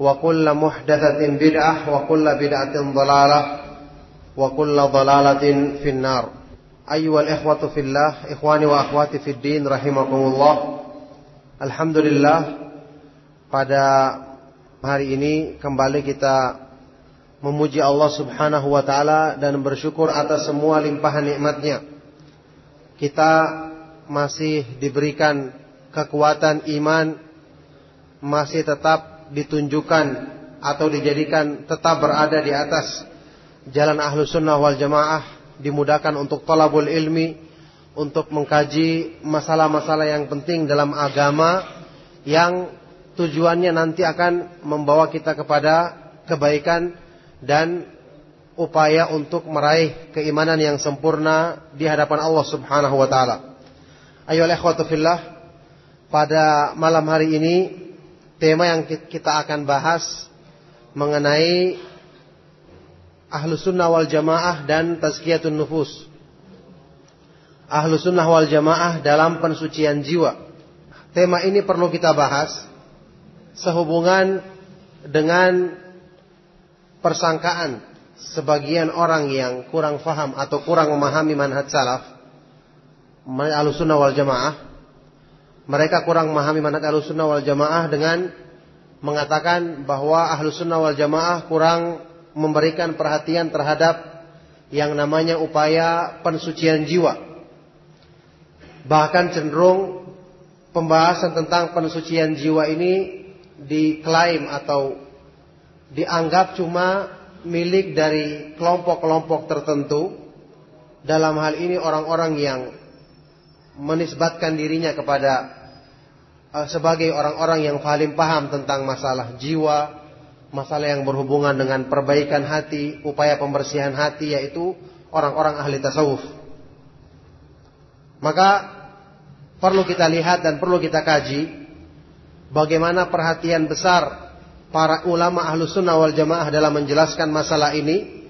وكل محدثة بدعة وكل بدعة ضلالة وكل ضلالة في النار أيها الإخوة في الله إخواني وأخواتي في الدين رحمكم الله Alhamdulillah pada hari ini kembali kita memuji Allah Subhanahu wa taala dan bersyukur atas semua limpahan nikmatnya. Kita masih diberikan kekuatan iman masih tetap ditunjukkan atau dijadikan tetap berada di atas jalan ahlu sunnah wal jamaah dimudahkan untuk talabul ilmi untuk mengkaji masalah-masalah yang penting dalam agama yang tujuannya nanti akan membawa kita kepada kebaikan dan upaya untuk meraih keimanan yang sempurna di hadapan Allah Subhanahu wa taala. Ayo ikhwatu fillah, pada malam hari ini tema yang kita akan bahas mengenai ahlu sunnah wal jamaah dan tazkiyatun nufus ahlu sunnah wal jamaah dalam pensucian jiwa. Tema ini perlu kita bahas sehubungan dengan persangkaan sebagian orang yang kurang faham atau kurang memahami manhaj salaf ahlu sunnah wal jamaah. Mereka kurang memahami manhaj ahlu sunnah wal jamaah dengan mengatakan bahwa ahlu sunnah wal jamaah kurang memberikan perhatian terhadap yang namanya upaya pensucian jiwa Bahkan cenderung pembahasan tentang pensucian jiwa ini diklaim atau dianggap cuma milik dari kelompok-kelompok tertentu. Dalam hal ini orang-orang yang menisbatkan dirinya kepada sebagai orang-orang yang paling paham tentang masalah jiwa, masalah yang berhubungan dengan perbaikan hati, upaya pembersihan hati yaitu orang-orang ahli tasawuf. Maka perlu kita lihat dan perlu kita kaji bagaimana perhatian besar para ulama ahlu sunnah wal jamaah dalam menjelaskan masalah ini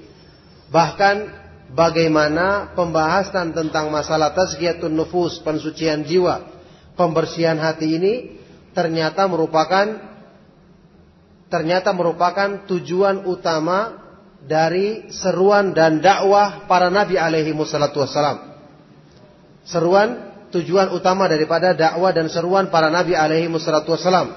bahkan bagaimana pembahasan tentang masalah tazkiyatun nufus pensucian jiwa pembersihan hati ini ternyata merupakan ternyata merupakan tujuan utama dari seruan dan dakwah para nabi alaihi wassalam seruan tujuan utama daripada dakwah dan seruan para nabi alaihi wassalatu wassalam.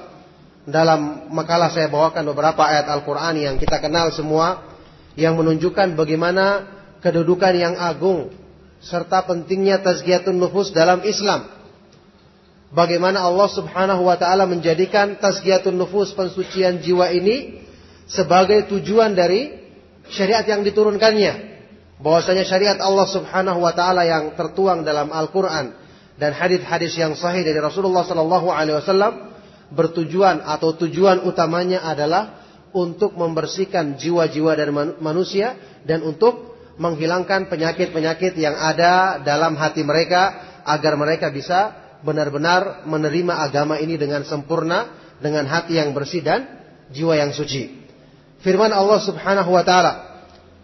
Dalam makalah saya bawakan beberapa ayat Al-Quran yang kita kenal semua. Yang menunjukkan bagaimana kedudukan yang agung. Serta pentingnya tazkiyatun nufus dalam Islam. Bagaimana Allah subhanahu wa ta'ala menjadikan tazkiyatun nufus pensucian jiwa ini. Sebagai tujuan dari syariat yang diturunkannya. Bahwasanya syariat Allah subhanahu wa ta'ala yang tertuang dalam Al-Quran dan hadis-hadis yang sahih dari Rasulullah Sallallahu Alaihi Wasallam bertujuan atau tujuan utamanya adalah untuk membersihkan jiwa-jiwa dari manusia dan untuk menghilangkan penyakit-penyakit yang ada dalam hati mereka agar mereka bisa benar-benar menerima agama ini dengan sempurna dengan hati yang bersih dan jiwa yang suci. Firman Allah Subhanahu wa taala,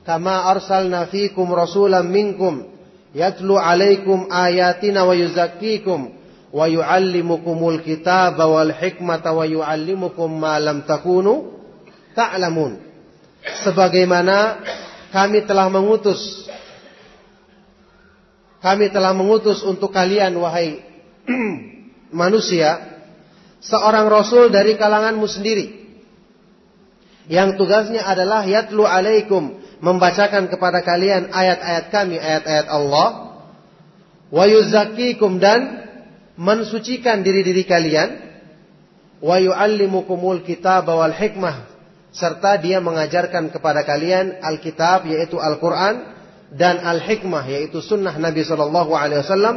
"Kama arsalna fikum rasulan minkum yatlu alaikum ayatina wa yuzakkikum wa yuallimukumul kitaba wal hikmata wa yuallimukum ma lam takunu ta'lamun sebagaimana kami telah mengutus kami telah mengutus untuk kalian wahai manusia seorang rasul dari kalanganmu sendiri. Yang tugasnya adalah yatlu alaikum membacakan kepada kalian ayat-ayat kami, ayat-ayat Allah, wa yuzakkikum dan mensucikan diri-diri kalian, wa yuallimukumul kitab wal hikmah serta dia mengajarkan kepada kalian Alkitab yaitu Al-Qur'an dan Al-Hikmah yaitu sunnah Nabi sallallahu alaihi wasallam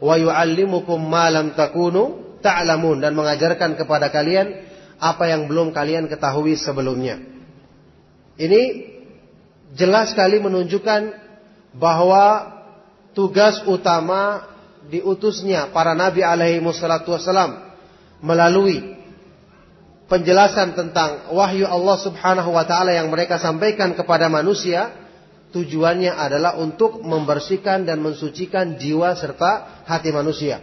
wa yuallimukum ma lam takunu ta'lamun dan mengajarkan kepada kalian apa yang belum kalian ketahui sebelumnya. Ini jelas sekali menunjukkan bahwa tugas utama diutusnya para nabi alaihi wassalatu wassalam melalui penjelasan tentang wahyu Allah Subhanahu wa taala yang mereka sampaikan kepada manusia tujuannya adalah untuk membersihkan dan mensucikan jiwa serta hati manusia.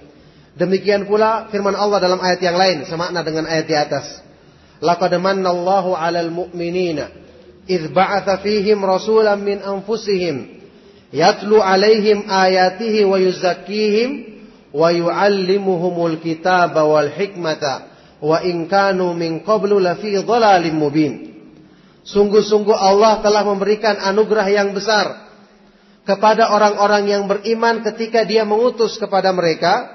Demikian pula firman Allah dalam ayat yang lain semakna dengan ayat di atas. Laqad mannallahu 'alal mu'minina id ba'atsa fihim rasulan min anfusihim yatlu 'alaihim ayatihi wa yuzakkihim wa yu'allimuhumul kitaba wal hikmata wa in kanu min qablu lafi dhalalim mubin. Sungguh-sungguh Allah telah memberikan anugerah yang besar kepada orang-orang yang beriman ketika dia mengutus kepada mereka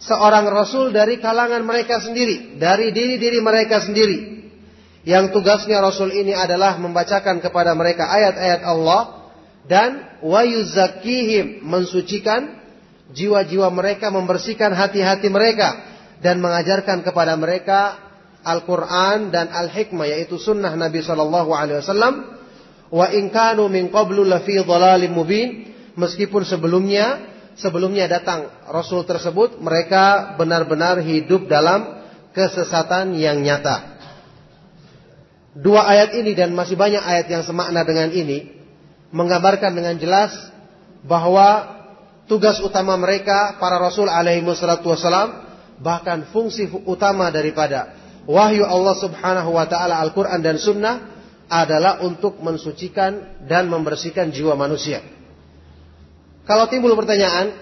seorang rasul dari kalangan mereka sendiri, dari diri-diri mereka sendiri. Yang tugasnya Rasul ini adalah membacakan kepada mereka ayat-ayat Allah dan wayuzakihim mensucikan jiwa-jiwa mereka, membersihkan hati-hati mereka dan mengajarkan kepada mereka Al-Quran dan Al-Hikmah yaitu sunnah Nabi Shallallahu Alaihi Wasallam. Wa inkanu min qablu lafi dhalalim mubin meskipun sebelumnya sebelumnya datang Rasul tersebut mereka benar-benar hidup dalam kesesatan yang nyata. Dua ayat ini dan masih banyak ayat yang semakna dengan ini menggambarkan dengan jelas bahwa tugas utama mereka para rasul alaihi wassalam bahkan fungsi utama daripada wahyu Allah Subhanahu wa taala Al-Qur'an dan sunnah adalah untuk mensucikan dan membersihkan jiwa manusia. Kalau timbul pertanyaan,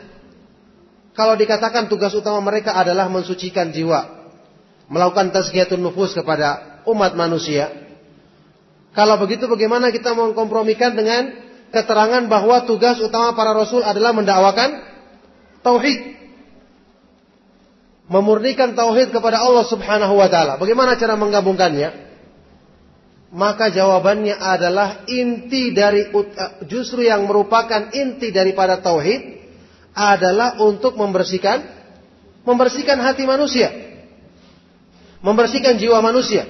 kalau dikatakan tugas utama mereka adalah mensucikan jiwa, melakukan tazkiyatun nufus kepada umat manusia, kalau begitu bagaimana kita mengkompromikan dengan keterangan bahwa tugas utama para rasul adalah mendakwakan tauhid. Memurnikan tauhid kepada Allah Subhanahu wa taala. Bagaimana cara menggabungkannya? Maka jawabannya adalah inti dari justru yang merupakan inti daripada tauhid adalah untuk membersihkan membersihkan hati manusia. Membersihkan jiwa manusia.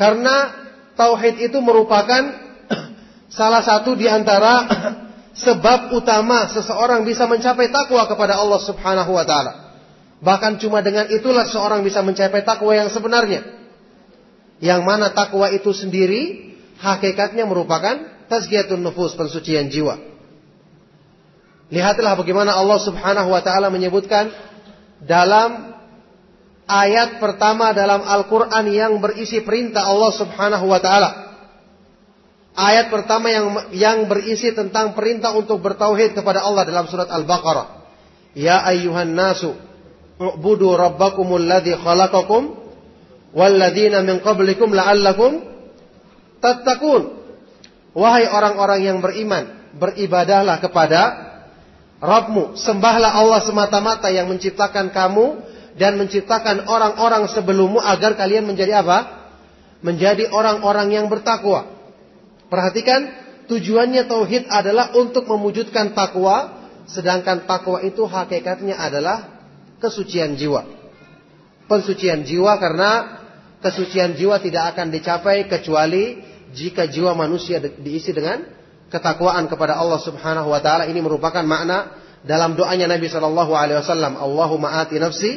Karena tauhid itu merupakan salah satu di antara sebab utama seseorang bisa mencapai takwa kepada Allah Subhanahu wa taala. Bahkan cuma dengan itulah seorang bisa mencapai takwa yang sebenarnya. Yang mana takwa itu sendiri hakikatnya merupakan tazkiyatun nufus, pensucian jiwa. Lihatlah bagaimana Allah Subhanahu wa taala menyebutkan dalam ayat pertama dalam Al-Quran yang berisi perintah Allah subhanahu wa ta'ala. Ayat pertama yang yang berisi tentang perintah untuk bertauhid kepada Allah dalam surat Al-Baqarah. Ya ayyuhan nasu, u'budu rabbakumul ladhi khalaqakum walladhina min qablikum la'allakum tattaqun. Wahai orang-orang yang beriman, beribadahlah kepada Rabbmu, sembahlah Allah semata-mata yang menciptakan kamu dan menciptakan orang-orang sebelummu agar kalian menjadi apa? Menjadi orang-orang yang bertakwa. Perhatikan, tujuannya tauhid adalah untuk mewujudkan takwa, sedangkan takwa itu hakikatnya adalah kesucian jiwa. Pensucian jiwa karena kesucian jiwa tidak akan dicapai kecuali jika jiwa manusia diisi dengan ketakwaan kepada Allah Subhanahu wa taala. Ini merupakan makna dalam doanya Nabi Shallallahu alaihi wasallam, Allahumma ati nafsi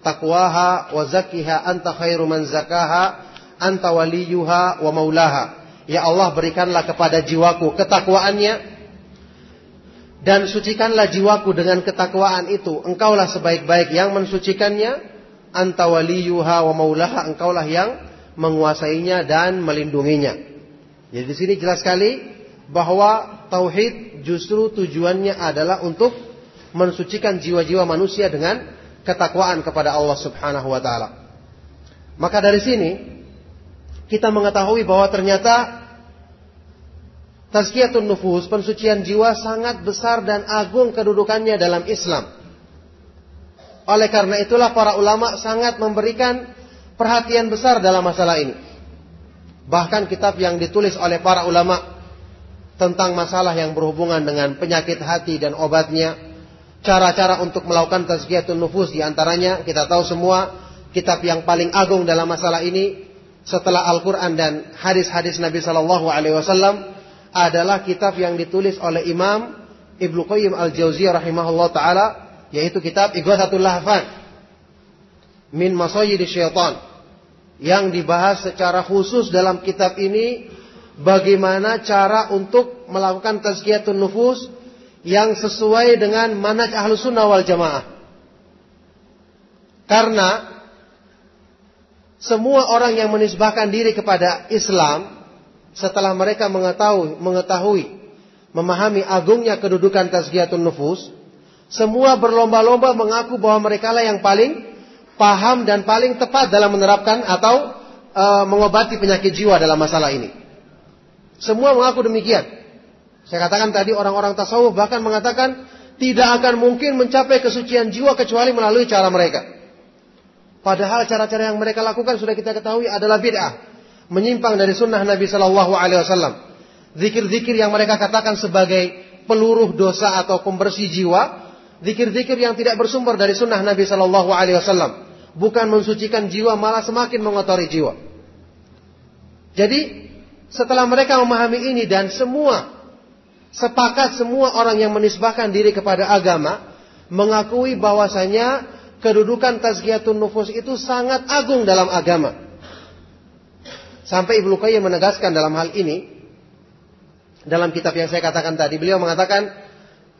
taqwaha wa zakkiha anta khairu man zakaha anta waliyuha wa maulaha. Ya Allah berikanlah kepada jiwaku ketakwaannya Dan sucikanlah jiwaku dengan ketakwaan itu. Engkaulah sebaik-baik yang mensucikannya. Anta waliyuha wa maulaha. Engkaulah yang menguasainya dan melindunginya. Jadi di sini jelas sekali bahwa tauhid justru tujuannya adalah untuk mensucikan jiwa-jiwa manusia dengan ketakwaan kepada Allah Subhanahu wa taala. Maka dari sini kita mengetahui bahwa ternyata Tazkiyatun nufus, pensucian jiwa sangat besar dan agung kedudukannya dalam Islam. Oleh karena itulah para ulama sangat memberikan perhatian besar dalam masalah ini. Bahkan kitab yang ditulis oleh para ulama tentang masalah yang berhubungan dengan penyakit hati dan obatnya, cara-cara untuk melakukan tazkiyatun nufus di antaranya kita tahu semua kitab yang paling agung dalam masalah ini setelah Al-Qur'an dan hadis-hadis Nabi sallallahu alaihi wasallam adalah kitab yang ditulis oleh Imam Ibnu Qayyim Al-Jauziyah rahimahullah taala yaitu kitab Ighathatul Lahfan min Masayyid Syaitan yang dibahas secara khusus dalam kitab ini bagaimana cara untuk melakukan tazkiyatun nufus yang sesuai dengan manhaj ahlu sunnah wal jamaah. Karena semua orang yang menisbahkan diri kepada Islam setelah mereka mengetahui, mengetahui memahami agungnya kedudukan tazkiyatun nufus, semua berlomba-lomba mengaku bahwa mereka lah yang paling paham dan paling tepat dalam menerapkan atau e, mengobati penyakit jiwa dalam masalah ini. Semua mengaku demikian. Saya katakan tadi orang-orang tasawuf bahkan mengatakan tidak akan mungkin mencapai kesucian jiwa kecuali melalui cara mereka. Padahal cara-cara yang mereka lakukan sudah kita ketahui adalah bid'ah menyimpang dari sunnah Nabi Shallallahu Alaihi Wasallam. Zikir-zikir yang mereka katakan sebagai peluruh dosa atau pembersih jiwa, zikir-zikir yang tidak bersumber dari sunnah Nabi Shallallahu Alaihi Wasallam, bukan mensucikan jiwa malah semakin mengotori jiwa. Jadi setelah mereka memahami ini dan semua sepakat semua orang yang menisbahkan diri kepada agama mengakui bahwasanya kedudukan tazkiyatun nufus itu sangat agung dalam agama. Sampai Ibnu Qayyim menegaskan dalam hal ini dalam kitab yang saya katakan tadi, beliau mengatakan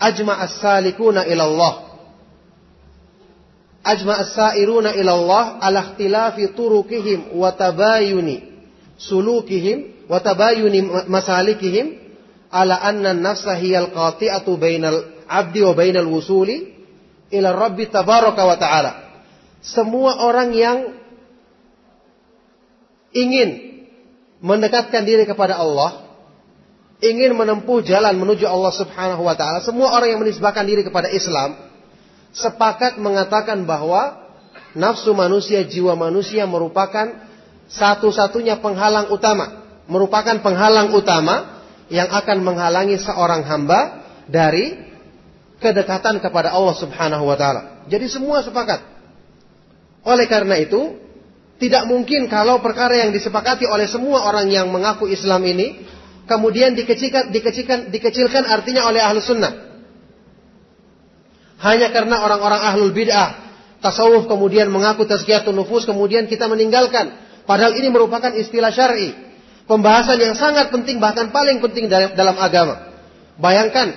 ajma as-salikuna ila Allah. Ajma as-sairuna ila Allah ala ikhtilafi turukihim wa tabayuni sulukihim wa tabayuni masalikihim ala anna an-nafsa hiya al-qati'atu bainal 'abdi wa bainal wusuli ila Rabbi tabaraka wa ta'ala. Semua orang yang ingin mendekatkan diri kepada Allah, ingin menempuh jalan menuju Allah Subhanahu wa taala, semua orang yang menisbahkan diri kepada Islam sepakat mengatakan bahwa nafsu manusia, jiwa manusia merupakan satu-satunya penghalang utama, merupakan penghalang utama yang akan menghalangi seorang hamba dari kedekatan kepada Allah Subhanahu wa taala. Jadi semua sepakat. Oleh karena itu, tidak mungkin kalau perkara yang disepakati oleh semua orang yang mengaku Islam ini kemudian dikecilkan, dikecilkan, dikecilkan artinya oleh ahlu sunnah. Hanya karena orang-orang ahlul bid'ah tasawuf kemudian mengaku tazkiyatun nufus kemudian kita meninggalkan. Padahal ini merupakan istilah syar'i. Pembahasan yang sangat penting bahkan paling penting dalam agama. Bayangkan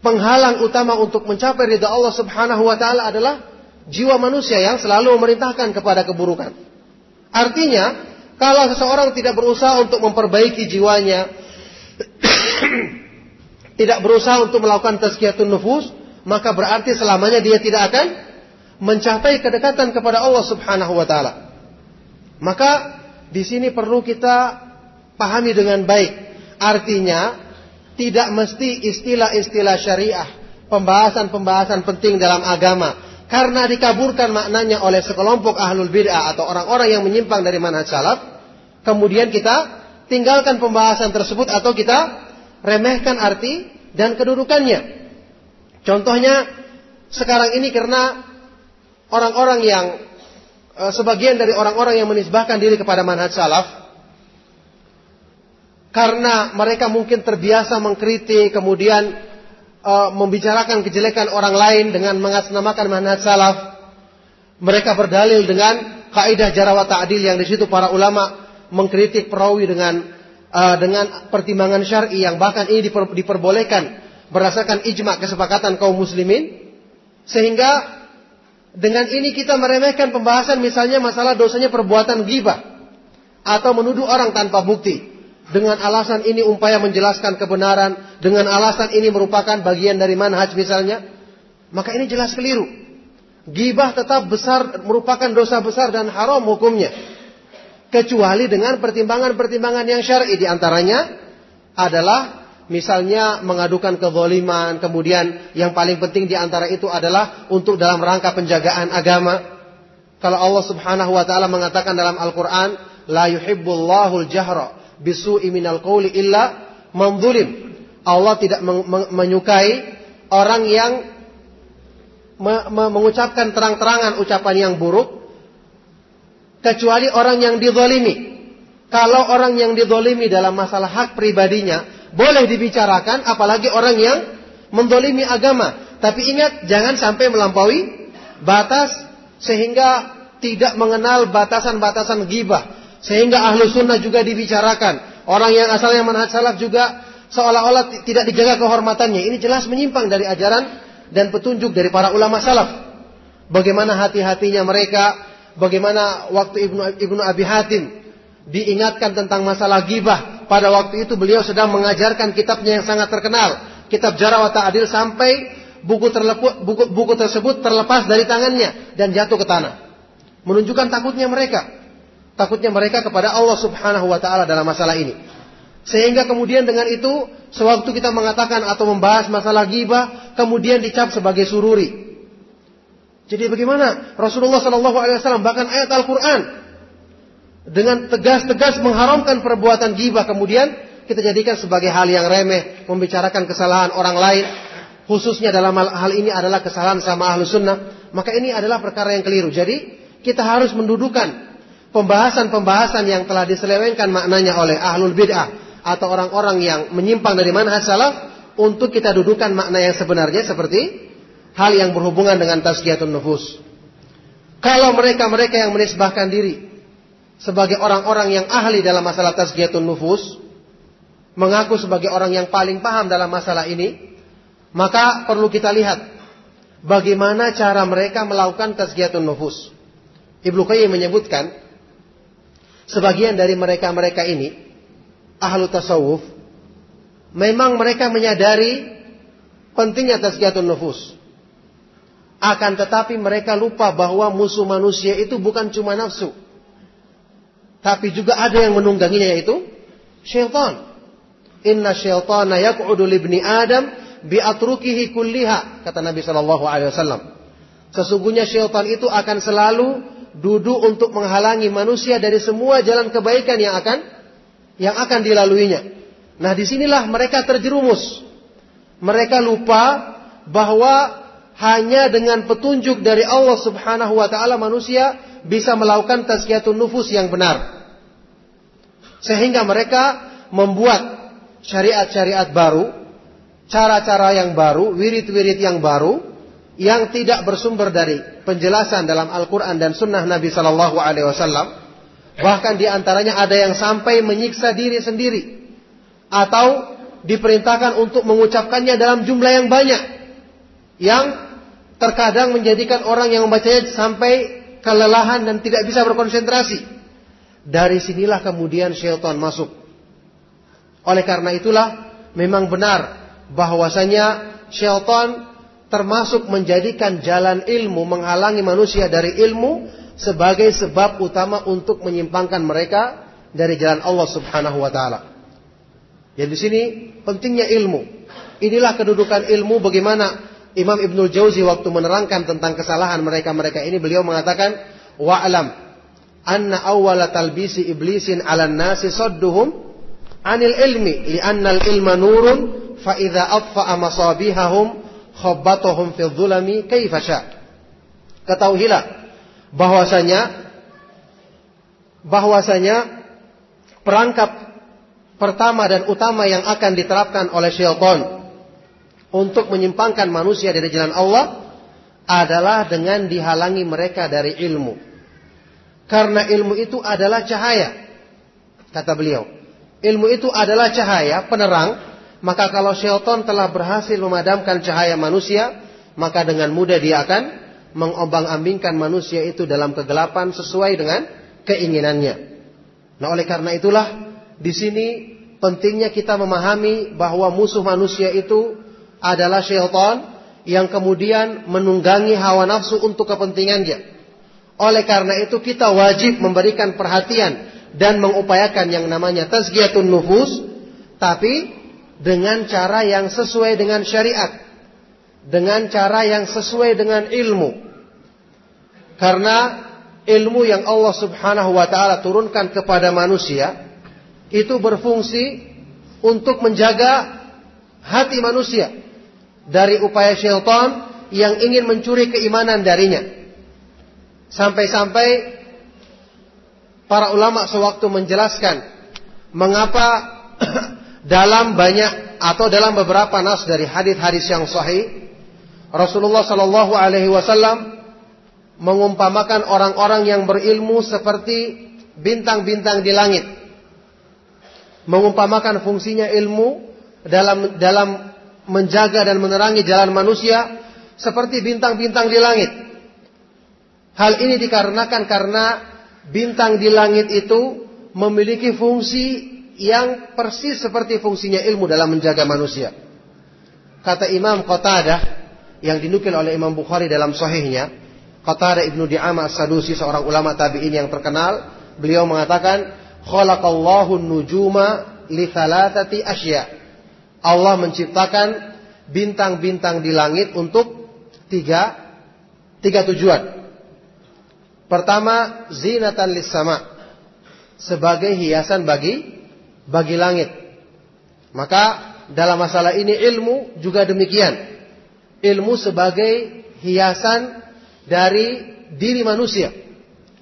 penghalang utama untuk mencapai ridha Allah Subhanahu wa taala adalah jiwa manusia yang selalu memerintahkan kepada keburukan. Artinya, kalau seseorang tidak berusaha untuk memperbaiki jiwanya, tidak berusaha untuk melakukan tazkiyatun nufus, maka berarti selamanya dia tidak akan mencapai kedekatan kepada Allah Subhanahu wa taala. Maka di sini perlu kita pahami dengan baik. Artinya tidak mesti istilah-istilah syariah, pembahasan-pembahasan penting dalam agama karena dikaburkan maknanya oleh sekelompok ahlul bid'ah atau orang-orang yang menyimpang dari manhaj salaf, kemudian kita tinggalkan pembahasan tersebut atau kita remehkan arti dan kedudukannya. Contohnya sekarang ini karena orang-orang yang e, sebagian dari orang-orang yang menisbahkan diri kepada manhaj salaf karena mereka mungkin terbiasa mengkritik kemudian uh, membicarakan kejelekan orang lain dengan mengatasnamakan manhaj salaf. Mereka berdalil dengan kaidah jarawat ta'dil yang di situ para ulama mengkritik perawi dengan uh, dengan pertimbangan syar'i yang bahkan ini diper, diperbolehkan berdasarkan ijma kesepakatan kaum muslimin sehingga dengan ini kita meremehkan pembahasan misalnya masalah dosanya perbuatan ghibah atau menuduh orang tanpa bukti dengan alasan ini upaya menjelaskan kebenaran. Dengan alasan ini merupakan bagian dari manhaj misalnya. Maka ini jelas keliru. Ghibah tetap besar merupakan dosa besar dan haram hukumnya. Kecuali dengan pertimbangan-pertimbangan yang syar'i. Di antaranya adalah misalnya mengadukan kezaliman, kemudian yang paling penting di antara itu adalah untuk dalam rangka penjagaan agama. Kalau Allah Subhanahu wa taala mengatakan dalam Al-Qur'an, la yuhibbullahu al-jahra bisu'i minal qawli illa man Allah tidak menyukai orang yang mengucapkan terang-terangan ucapan yang buruk kecuali orang yang dizalimi. Kalau orang yang didolimi dalam masalah hak pribadinya boleh dibicarakan, apalagi orang yang mendolimi agama. Tapi ingat, jangan sampai melampaui batas sehingga tidak mengenal batasan-batasan gibah. Sehingga ahlu sunnah juga dibicarakan. Orang yang asalnya manhaj salaf juga seolah-olah tidak dijaga kehormatannya. Ini jelas menyimpang dari ajaran dan petunjuk dari para ulama salaf. Bagaimana hati-hatinya mereka, bagaimana waktu Ibnu Ibnu Abi Hatim diingatkan tentang masalah gibah. Pada waktu itu beliau sedang mengajarkan kitabnya yang sangat terkenal, kitab Jarah wa sampai buku, terlepu, buku, buku tersebut terlepas dari tangannya dan jatuh ke tanah. Menunjukkan takutnya mereka. Takutnya mereka kepada Allah Subhanahu wa taala dalam masalah ini. Sehingga kemudian dengan itu sewaktu kita mengatakan atau membahas masalah gibah kemudian dicap sebagai sururi. Jadi bagaimana Rasulullah Shallallahu Alaihi Wasallam bahkan ayat Al-Quran dengan tegas-tegas mengharamkan perbuatan gibah kemudian kita jadikan sebagai hal yang remeh membicarakan kesalahan orang lain khususnya dalam hal, hal ini adalah kesalahan sama ahlu sunnah maka ini adalah perkara yang keliru jadi kita harus mendudukan pembahasan-pembahasan yang telah diselewengkan maknanya oleh ahlul bid'ah atau orang-orang yang menyimpang dari manhaj salaf untuk kita dudukan makna yang sebenarnya seperti hal yang berhubungan dengan tazkiyatun nufus kalau mereka-mereka yang menisbahkan diri sebagai orang-orang yang ahli dalam masalah tazkiyatun nufus, mengaku sebagai orang yang paling paham dalam masalah ini, maka perlu kita lihat bagaimana cara mereka melakukan tazkiyatun nufus. Ibnu Qayyim menyebutkan sebagian dari mereka-mereka ini ahlu tasawuf memang mereka menyadari pentingnya tazkiyatun nufus. Akan tetapi mereka lupa bahwa musuh manusia itu bukan cuma nafsu tapi juga ada yang menungganginya yaitu syaitan. Inna syaitana yaq'udu libni Adam bi atrukihi kulliha kata Nabi wasallam. Sesungguhnya syaitan itu akan selalu duduk untuk menghalangi manusia dari semua jalan kebaikan yang akan yang akan dilaluinya. Nah, di sinilah mereka terjerumus. Mereka lupa bahwa hanya dengan petunjuk dari Allah Subhanahu wa taala manusia bisa melakukan tazkiyatun nufus yang benar. Sehingga mereka membuat syariat-syariat baru, cara-cara yang baru, wirid-wirid yang baru, yang tidak bersumber dari penjelasan dalam Al-Quran dan Sunnah Nabi Sallallahu Alaihi Wasallam. Bahkan di antaranya ada yang sampai menyiksa diri sendiri, atau diperintahkan untuk mengucapkannya dalam jumlah yang banyak, yang terkadang menjadikan orang yang membacanya sampai kelelahan dan tidak bisa berkonsentrasi. Dari sinilah kemudian syaitan masuk. Oleh karena itulah memang benar bahwasanya syaitan termasuk menjadikan jalan ilmu menghalangi manusia dari ilmu sebagai sebab utama untuk menyimpangkan mereka dari jalan Allah Subhanahu wa taala. Jadi di sini pentingnya ilmu. Inilah kedudukan ilmu bagaimana Imam Ibnul Jauzi waktu menerangkan tentang kesalahan mereka-mereka ini beliau mengatakan wa'lam anna awwala talbisi iblisin 'ala nasi sadduhum 'anil ilmi li'anna al-ilma nurun fa idza atfa'a masabihahum khabbatahum fi dhulami kaifa sya ketahuilah bahwasanya bahwasanya perangkap pertama dan utama yang akan diterapkan oleh syaitan untuk menyimpangkan manusia dari jalan Allah adalah dengan dihalangi mereka dari ilmu. Karena ilmu itu adalah cahaya. Kata beliau. Ilmu itu adalah cahaya, penerang maka kalau syaitan telah berhasil memadamkan cahaya manusia, maka dengan mudah dia akan mengombang-ambingkan manusia itu dalam kegelapan sesuai dengan keinginannya. Nah, oleh karena itulah di sini pentingnya kita memahami bahwa musuh manusia itu adalah syaitan yang kemudian menunggangi hawa nafsu untuk kepentingannya. Oleh karena itu kita wajib memberikan perhatian dan mengupayakan yang namanya tazkiyatun nufus tapi dengan cara yang sesuai dengan syariat, dengan cara yang sesuai dengan ilmu. Karena ilmu yang Allah Subhanahu wa taala turunkan kepada manusia itu berfungsi untuk menjaga hati manusia dari upaya syaitan yang ingin mencuri keimanan darinya. Sampai-sampai para ulama sewaktu menjelaskan mengapa dalam banyak atau dalam beberapa nas dari hadis-hadis yang sahih Rasulullah Shallallahu Alaihi Wasallam mengumpamakan orang-orang yang berilmu seperti bintang-bintang di langit, mengumpamakan fungsinya ilmu dalam dalam menjaga dan menerangi jalan manusia seperti bintang-bintang di langit. Hal ini dikarenakan karena bintang di langit itu memiliki fungsi yang persis seperti fungsinya ilmu dalam menjaga manusia. Kata Imam Qatadah yang dinukil oleh Imam Bukhari dalam sahihnya, Qatadah Ibnu Di'amah As-Sadusi seorang ulama tabi'in yang terkenal, beliau mengatakan, "Khalaqallahu nujuma li thalathati asya." Allah menciptakan bintang-bintang di langit untuk tiga tiga tujuan. Pertama, zinatan lis sama. Sebagai hiasan bagi bagi langit. Maka dalam masalah ini ilmu juga demikian. Ilmu sebagai hiasan dari diri manusia.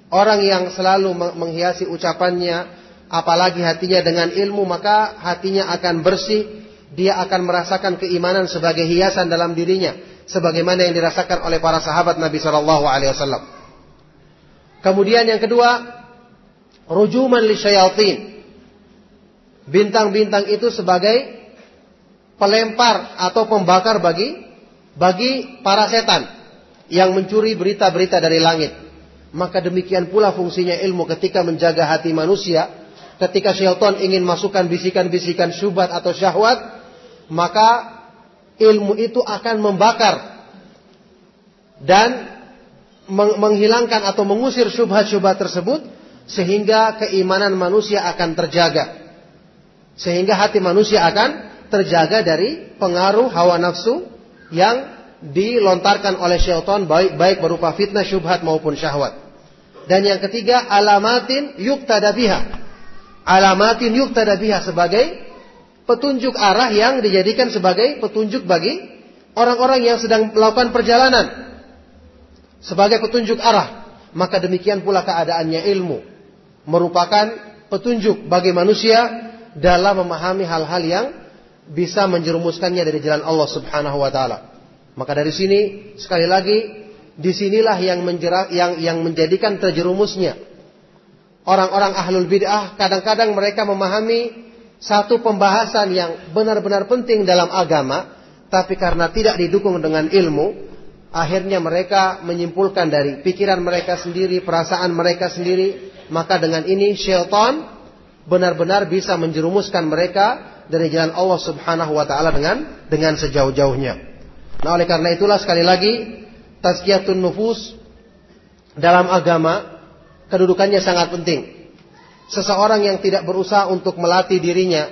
Orang yang selalu menghiasi ucapannya, apalagi hatinya dengan ilmu, maka hatinya akan bersih. Dia akan merasakan keimanan sebagai hiasan dalam dirinya, sebagaimana yang dirasakan oleh para sahabat Nabi Wasallam. Kemudian yang kedua, rujuman li syayatin bintang-bintang itu sebagai pelempar atau pembakar bagi bagi para setan yang mencuri berita-berita dari langit. Maka demikian pula fungsinya ilmu ketika menjaga hati manusia, ketika syaitan ingin masukkan bisikan-bisikan syubhat atau syahwat, maka ilmu itu akan membakar dan menghilangkan atau mengusir syubhat-syubhat tersebut sehingga keimanan manusia akan terjaga. Sehingga hati manusia akan terjaga dari pengaruh hawa nafsu yang dilontarkan oleh syaitan baik baik berupa fitnah syubhat maupun syahwat. Dan yang ketiga alamatin yuktada biha. Alamatin yuktada biha sebagai petunjuk arah yang dijadikan sebagai petunjuk bagi orang-orang yang sedang melakukan perjalanan. Sebagai petunjuk arah. Maka demikian pula keadaannya ilmu. Merupakan petunjuk bagi manusia dalam memahami hal-hal yang bisa menjerumuskannya dari jalan Allah Subhanahu wa taala. Maka dari sini sekali lagi di sinilah yang yang yang menjadikan terjerumusnya orang-orang ahlul bid'ah kadang-kadang mereka memahami satu pembahasan yang benar-benar penting dalam agama tapi karena tidak didukung dengan ilmu akhirnya mereka menyimpulkan dari pikiran mereka sendiri perasaan mereka sendiri maka dengan ini syaitan benar-benar bisa menjerumuskan mereka dari jalan Allah Subhanahu wa taala dengan dengan sejauh-jauhnya. Nah, oleh karena itulah sekali lagi tazkiyatun nufus dalam agama kedudukannya sangat penting. Seseorang yang tidak berusaha untuk melatih dirinya,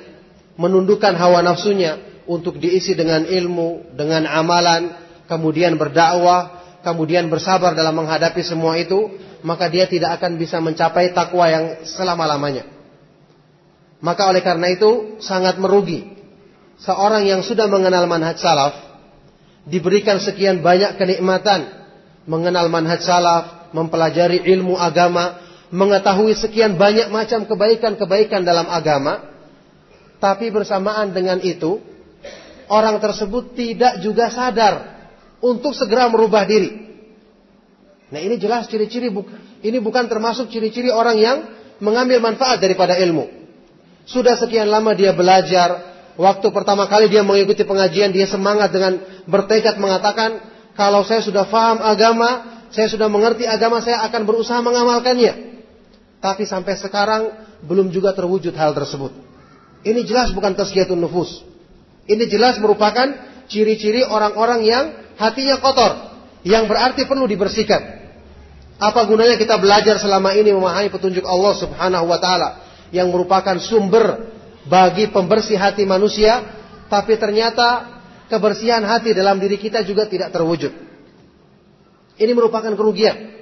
menundukkan hawa nafsunya untuk diisi dengan ilmu, dengan amalan, kemudian berdakwah, kemudian bersabar dalam menghadapi semua itu, maka dia tidak akan bisa mencapai takwa yang selama-lamanya. Maka oleh karena itu sangat merugi. Seorang yang sudah mengenal manhaj salaf diberikan sekian banyak kenikmatan mengenal manhaj salaf, mempelajari ilmu agama, mengetahui sekian banyak macam kebaikan-kebaikan dalam agama, tapi bersamaan dengan itu orang tersebut tidak juga sadar untuk segera merubah diri. Nah, ini jelas ciri-ciri ini bukan termasuk ciri-ciri orang yang mengambil manfaat daripada ilmu. Sudah sekian lama dia belajar, waktu pertama kali dia mengikuti pengajian, dia semangat dengan bertekad mengatakan, kalau saya sudah faham agama, saya sudah mengerti agama, saya akan berusaha mengamalkannya. Tapi sampai sekarang belum juga terwujud hal tersebut. Ini jelas bukan tasgiyatun nufus. Ini jelas merupakan ciri-ciri orang-orang yang hatinya kotor. Yang berarti perlu dibersihkan. Apa gunanya kita belajar selama ini memahami petunjuk Allah subhanahu wa ta'ala. Yang merupakan sumber bagi pembersih hati manusia, tapi ternyata kebersihan hati dalam diri kita juga tidak terwujud. Ini merupakan kerugian.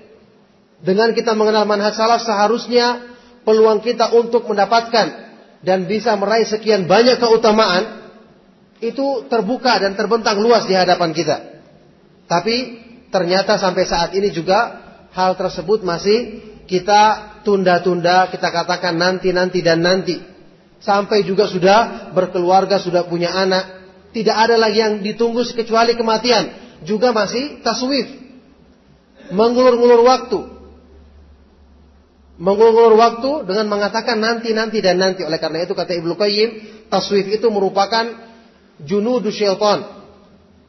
Dengan kita mengenal manhaj salaf seharusnya peluang kita untuk mendapatkan dan bisa meraih sekian banyak keutamaan itu terbuka dan terbentang luas di hadapan kita. Tapi ternyata sampai saat ini juga hal tersebut masih kita tunda-tunda, kita katakan nanti-nanti dan nanti sampai juga sudah berkeluarga, sudah punya anak, tidak ada lagi yang ditunggu kecuali kematian, juga masih taswif. Mengulur-ulur waktu. Mengulur-ulur waktu dengan mengatakan nanti-nanti dan nanti. Oleh karena itu kata Ibnu Qayyim, taswif itu merupakan junudu syaitan.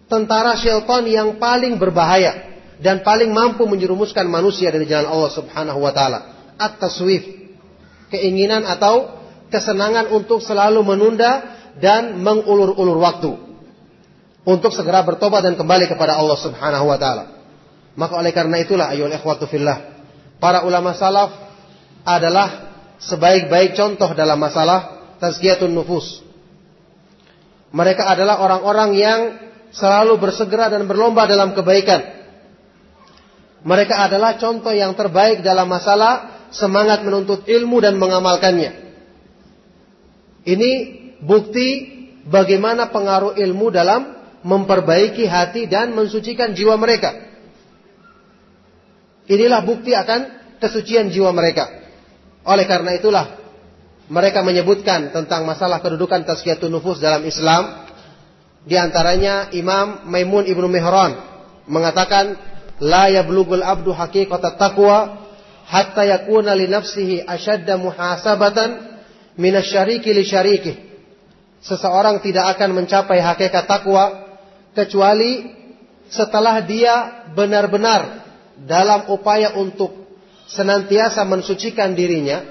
Tentara syaitan yang paling berbahaya dan paling mampu menjerumuskan manusia dari jalan Allah Subhanahu wa taala. At-taswif. Keinginan atau kesenangan untuk selalu menunda dan mengulur-ulur waktu untuk segera bertobat dan kembali kepada Allah Subhanahu wa taala. Maka oleh karena itulah ayo ikhwatu fillah, para ulama salaf adalah sebaik-baik contoh dalam masalah tazkiyatun nufus. Mereka adalah orang-orang yang selalu bersegera dan berlomba dalam kebaikan. Mereka adalah contoh yang terbaik dalam masalah semangat menuntut ilmu dan mengamalkannya. Ini bukti bagaimana pengaruh ilmu dalam memperbaiki hati dan mensucikan jiwa mereka. Inilah bukti akan kesucian jiwa mereka. Oleh karena itulah mereka menyebutkan tentang masalah kedudukan tazkiyatun nufus dalam Islam. Di antaranya Imam Maimun Ibnu Mihran mengatakan la yablugul abdu haqiqata taqwa hatta yakuna li nafsihi ashadda muhasabatan minasyariki li syariki. Seseorang tidak akan mencapai hakikat takwa kecuali setelah dia benar-benar dalam upaya untuk senantiasa mensucikan dirinya,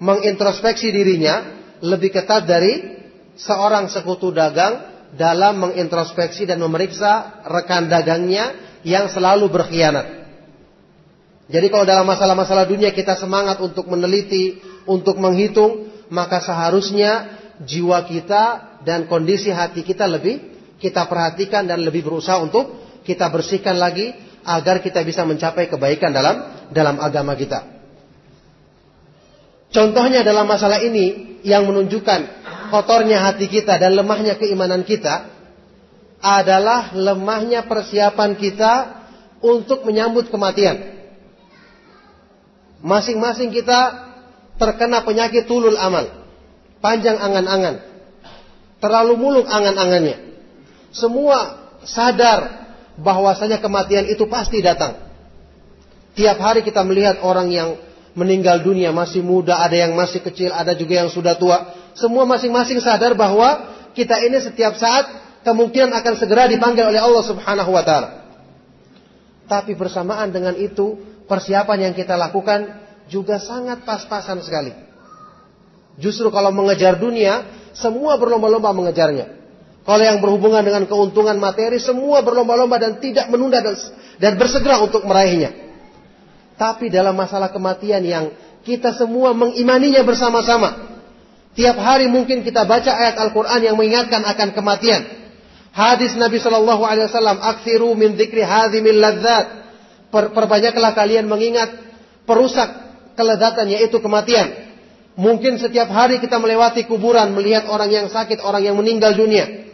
mengintrospeksi dirinya lebih ketat dari seorang sekutu dagang dalam mengintrospeksi dan memeriksa rekan dagangnya yang selalu berkhianat. Jadi kalau dalam masalah-masalah dunia kita semangat untuk meneliti, untuk menghitung, maka seharusnya jiwa kita dan kondisi hati kita lebih kita perhatikan dan lebih berusaha untuk kita bersihkan lagi agar kita bisa mencapai kebaikan dalam dalam agama kita. Contohnya dalam masalah ini yang menunjukkan kotornya hati kita dan lemahnya keimanan kita adalah lemahnya persiapan kita untuk menyambut kematian. Masing-masing kita terkena penyakit tulul amal. Panjang angan-angan. Terlalu muluk angan-angannya. Semua sadar bahwasanya kematian itu pasti datang. Tiap hari kita melihat orang yang meninggal dunia masih muda, ada yang masih kecil, ada juga yang sudah tua. Semua masing-masing sadar bahwa kita ini setiap saat kemungkinan akan segera dipanggil oleh Allah Subhanahu wa taala. Tapi bersamaan dengan itu, persiapan yang kita lakukan juga sangat pas-pasan sekali. Justru kalau mengejar dunia, semua berlomba-lomba mengejarnya. Kalau yang berhubungan dengan keuntungan materi, semua berlomba-lomba dan tidak menunda dan, bersegera untuk meraihnya. Tapi dalam masalah kematian yang kita semua mengimaninya bersama-sama. Tiap hari mungkin kita baca ayat Al-Quran yang mengingatkan akan kematian. Hadis Nabi Shallallahu Alaihi Wasallam, "Aksiru min dzikri hadhimil ladzat." Perbanyaklah kalian mengingat perusak kelezatan yaitu kematian. Mungkin setiap hari kita melewati kuburan melihat orang yang sakit, orang yang meninggal dunia.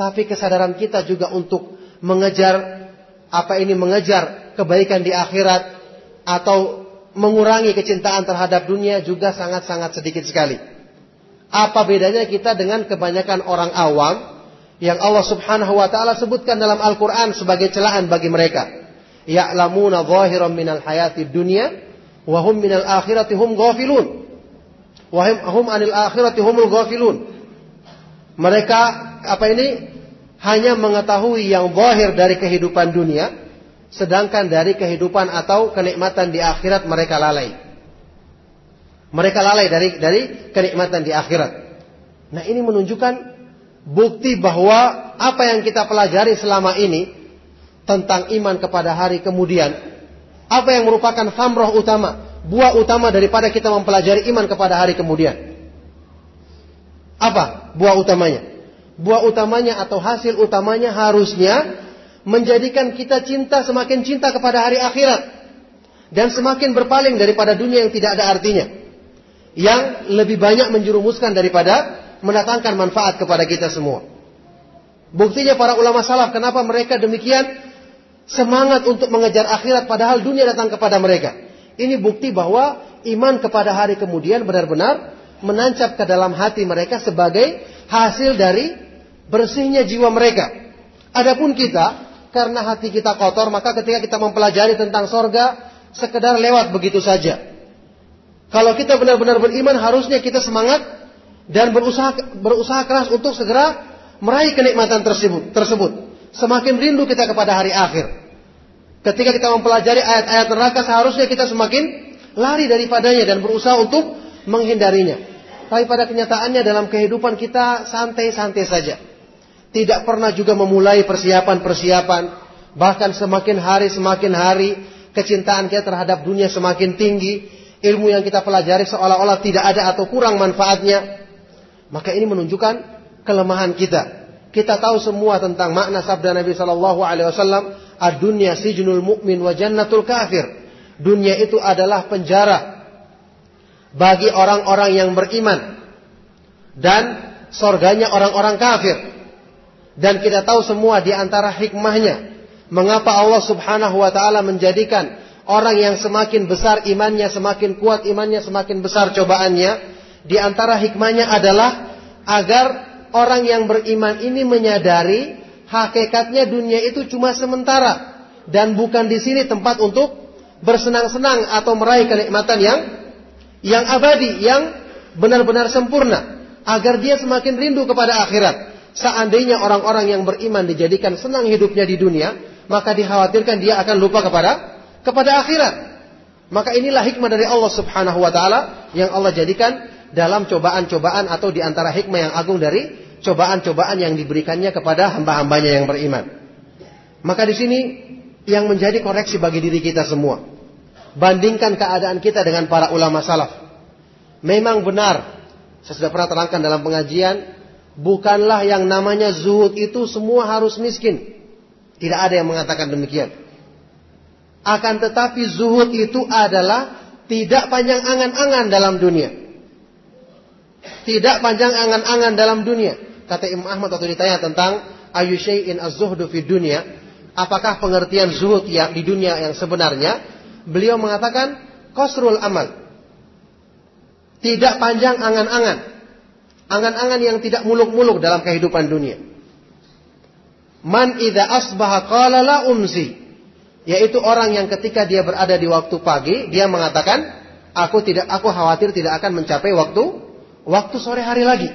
Tapi kesadaran kita juga untuk mengejar apa ini mengejar kebaikan di akhirat atau mengurangi kecintaan terhadap dunia juga sangat-sangat sedikit sekali. Apa bedanya kita dengan kebanyakan orang awam yang Allah Subhanahu wa taala sebutkan dalam Al-Qur'an sebagai celaan bagi mereka. Ya'lamuna zahiran minal hayati dunya Wahum minal akhirati hum ghafilun. Wahum anil akhirati humul ghafilun. Mereka apa ini hanya mengetahui yang zahir dari kehidupan dunia, sedangkan dari kehidupan atau kenikmatan di akhirat mereka lalai. Mereka lalai dari dari kenikmatan di akhirat. Nah, ini menunjukkan bukti bahwa apa yang kita pelajari selama ini tentang iman kepada hari kemudian, apa yang merupakan famroh utama, buah utama daripada kita mempelajari iman kepada hari kemudian. Apa buah utamanya? Buah utamanya atau hasil utamanya harusnya menjadikan kita cinta semakin cinta kepada hari akhirat dan semakin berpaling daripada dunia yang tidak ada artinya. Yang lebih banyak menjerumuskan daripada mendatangkan manfaat kepada kita semua. Buktinya para ulama salaf kenapa mereka demikian semangat untuk mengejar akhirat padahal dunia datang kepada mereka. Ini bukti bahwa iman kepada hari kemudian benar-benar menancap ke dalam hati mereka sebagai hasil dari bersihnya jiwa mereka. Adapun kita, karena hati kita kotor, maka ketika kita mempelajari tentang sorga, sekedar lewat begitu saja. Kalau kita benar-benar beriman, harusnya kita semangat dan berusaha berusaha keras untuk segera meraih kenikmatan tersebut. tersebut. Semakin rindu kita kepada hari akhir. Ketika kita mempelajari ayat-ayat neraka, seharusnya kita semakin lari daripadanya dan berusaha untuk menghindarinya. Tapi pada kenyataannya dalam kehidupan kita santai-santai saja. Tidak pernah juga memulai persiapan-persiapan. Bahkan semakin hari semakin hari kecintaan kita terhadap dunia semakin tinggi. Ilmu yang kita pelajari seolah-olah tidak ada atau kurang manfaatnya. Maka ini menunjukkan kelemahan kita. Kita tahu semua tentang makna sabda Nabi Shallallahu Alaihi Wasallam, "Ad-dunya sijnul mu'min wa jannatul kafir." Dunia itu adalah penjara bagi orang-orang yang beriman dan sorganya orang-orang kafir. Dan kita tahu semua di antara hikmahnya mengapa Allah Subhanahu wa taala menjadikan orang yang semakin besar imannya, semakin kuat imannya, semakin besar cobaannya. Di antara hikmahnya adalah agar orang yang beriman ini menyadari hakikatnya dunia itu cuma sementara dan bukan di sini tempat untuk bersenang-senang atau meraih kenikmatan yang yang abadi, yang benar-benar sempurna, agar dia semakin rindu kepada akhirat. Seandainya orang-orang yang beriman dijadikan senang hidupnya di dunia, maka dikhawatirkan dia akan lupa kepada kepada akhirat. Maka inilah hikmah dari Allah Subhanahu wa taala yang Allah jadikan dalam cobaan-cobaan atau di antara hikmah yang agung dari cobaan-cobaan yang diberikannya kepada hamba-hambanya yang beriman. Maka di sini yang menjadi koreksi bagi diri kita semua. Bandingkan keadaan kita dengan para ulama salaf. Memang benar, saya sudah pernah terangkan dalam pengajian, bukanlah yang namanya zuhud itu semua harus miskin. Tidak ada yang mengatakan demikian. Akan tetapi zuhud itu adalah tidak panjang angan-angan dalam dunia. Tidak panjang angan-angan dalam dunia. Kata Imam Ahmad waktu ditanya tentang ayu syai'in az-zuhdu fi dunia, apakah pengertian zuhud yang di dunia yang sebenarnya? beliau mengatakan kosrul amal. Tidak panjang angan-angan. Angan-angan yang tidak muluk-muluk dalam kehidupan dunia. Man idza asbaha qala la umsi. Yaitu orang yang ketika dia berada di waktu pagi, dia mengatakan, aku tidak aku khawatir tidak akan mencapai waktu waktu sore hari lagi.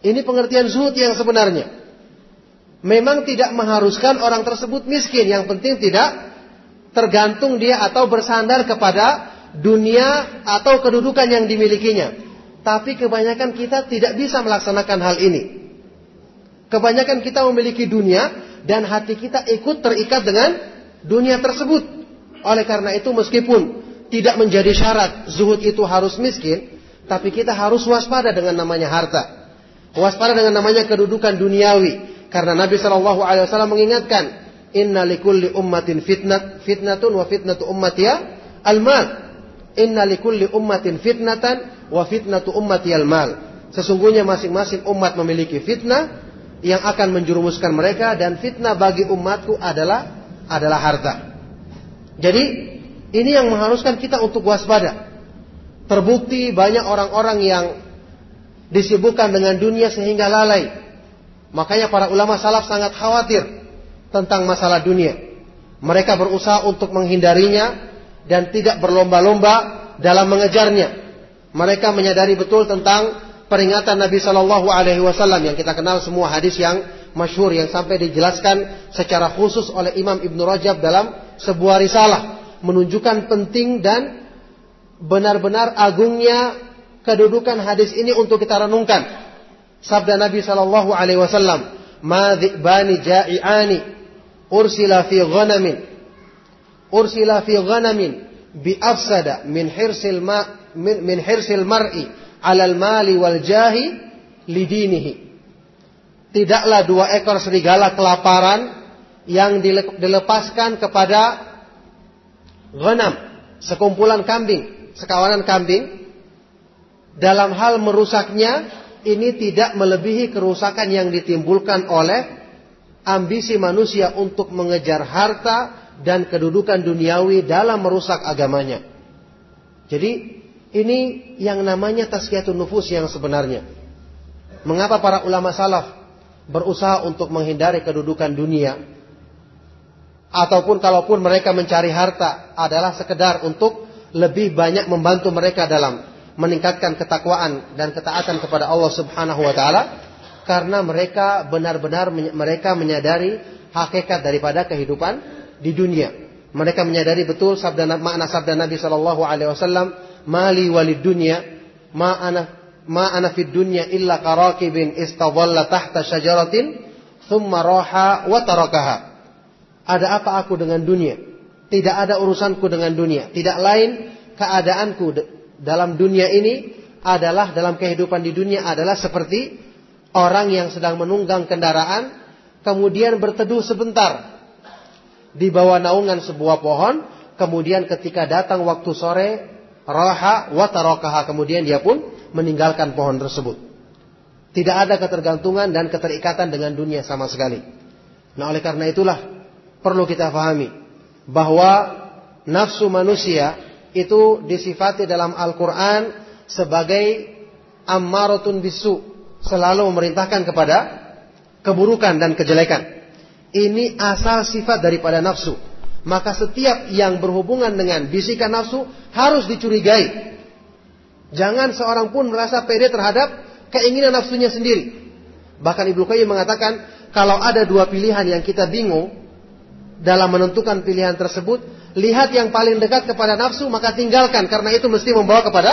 Ini pengertian zuhud yang sebenarnya. Memang tidak mengharuskan orang tersebut miskin, yang penting tidak tergantung dia atau bersandar kepada dunia atau kedudukan yang dimilikinya. Tapi kebanyakan kita tidak bisa melaksanakan hal ini. Kebanyakan kita memiliki dunia dan hati kita ikut terikat dengan dunia tersebut. Oleh karena itu meskipun tidak menjadi syarat zuhud itu harus miskin, tapi kita harus waspada dengan namanya harta. Waspada dengan namanya kedudukan duniawi. Karena Nabi Wasallam mengingatkan, Inna likulli ummatin fitnat fitnatun wa fitnatu ummatiya al-mal. Inna likulli ummatin fitnatan wa fitnatu ummati al-mal. Sesungguhnya masing-masing umat memiliki fitnah yang akan menjerumuskan mereka dan fitnah bagi umatku adalah adalah harta. Jadi ini yang mengharuskan kita untuk waspada. Terbukti banyak orang-orang yang disibukkan dengan dunia sehingga lalai. Makanya para ulama salaf sangat khawatir tentang masalah dunia. Mereka berusaha untuk menghindarinya dan tidak berlomba-lomba dalam mengejarnya. Mereka menyadari betul tentang peringatan Nabi Shallallahu Alaihi Wasallam yang kita kenal semua hadis yang masyhur yang sampai dijelaskan secara khusus oleh Imam Ibn Rajab dalam sebuah risalah menunjukkan penting dan benar-benar agungnya kedudukan hadis ini untuk kita renungkan. Sabda Nabi Shallallahu Alaihi Wasallam, "Ma bani ja'iani ursila fi ghanamin ursila fi ghanamin bi afsada min hirsil ma min, min hirsil mar'i alal mali wal jahi lidinihi. Tidaklah dua ekor serigala kelaparan yang dilepaskan kepada ghanam, sekumpulan kambing, sekawanan kambing dalam hal merusaknya ini tidak melebihi kerusakan yang ditimbulkan oleh ambisi manusia untuk mengejar harta dan kedudukan duniawi dalam merusak agamanya. Jadi ini yang namanya tazkiyatun nufus yang sebenarnya. Mengapa para ulama salaf berusaha untuk menghindari kedudukan dunia? Ataupun kalaupun mereka mencari harta adalah sekedar untuk lebih banyak membantu mereka dalam meningkatkan ketakwaan dan ketaatan kepada Allah Subhanahu wa taala karena mereka benar-benar mereka menyadari hakikat daripada kehidupan di dunia. Mereka menyadari betul sabda makna sabda Nabi sallallahu alaihi wasallam mali walid dunya ma ana ma ana fid dunya illa karakibin istadalla tahta syajaratin thumma raha wa tarakaha. Ada apa aku dengan dunia? Tidak ada urusanku dengan dunia. Tidak lain keadaanku dalam dunia ini adalah dalam kehidupan di dunia adalah seperti orang yang sedang menunggang kendaraan kemudian berteduh sebentar di bawah naungan sebuah pohon kemudian ketika datang waktu sore raha wa tarakaha kemudian dia pun meninggalkan pohon tersebut. Tidak ada ketergantungan dan keterikatan dengan dunia sama sekali. Nah, oleh karena itulah perlu kita fahami bahwa nafsu manusia itu disifati dalam Al-Qur'an sebagai ammaratun bisu, selalu memerintahkan kepada keburukan dan kejelekan. Ini asal sifat daripada nafsu maka setiap yang berhubungan dengan bisikan nafsu harus dicurigai. Jangan seorang pun merasa pede terhadap keinginan nafsunya sendiri. Bahkan Ibnu Qayyim mengatakan, kalau ada dua pilihan yang kita bingung dalam menentukan pilihan tersebut, lihat yang paling dekat kepada nafsu maka tinggalkan karena itu mesti membawa kepada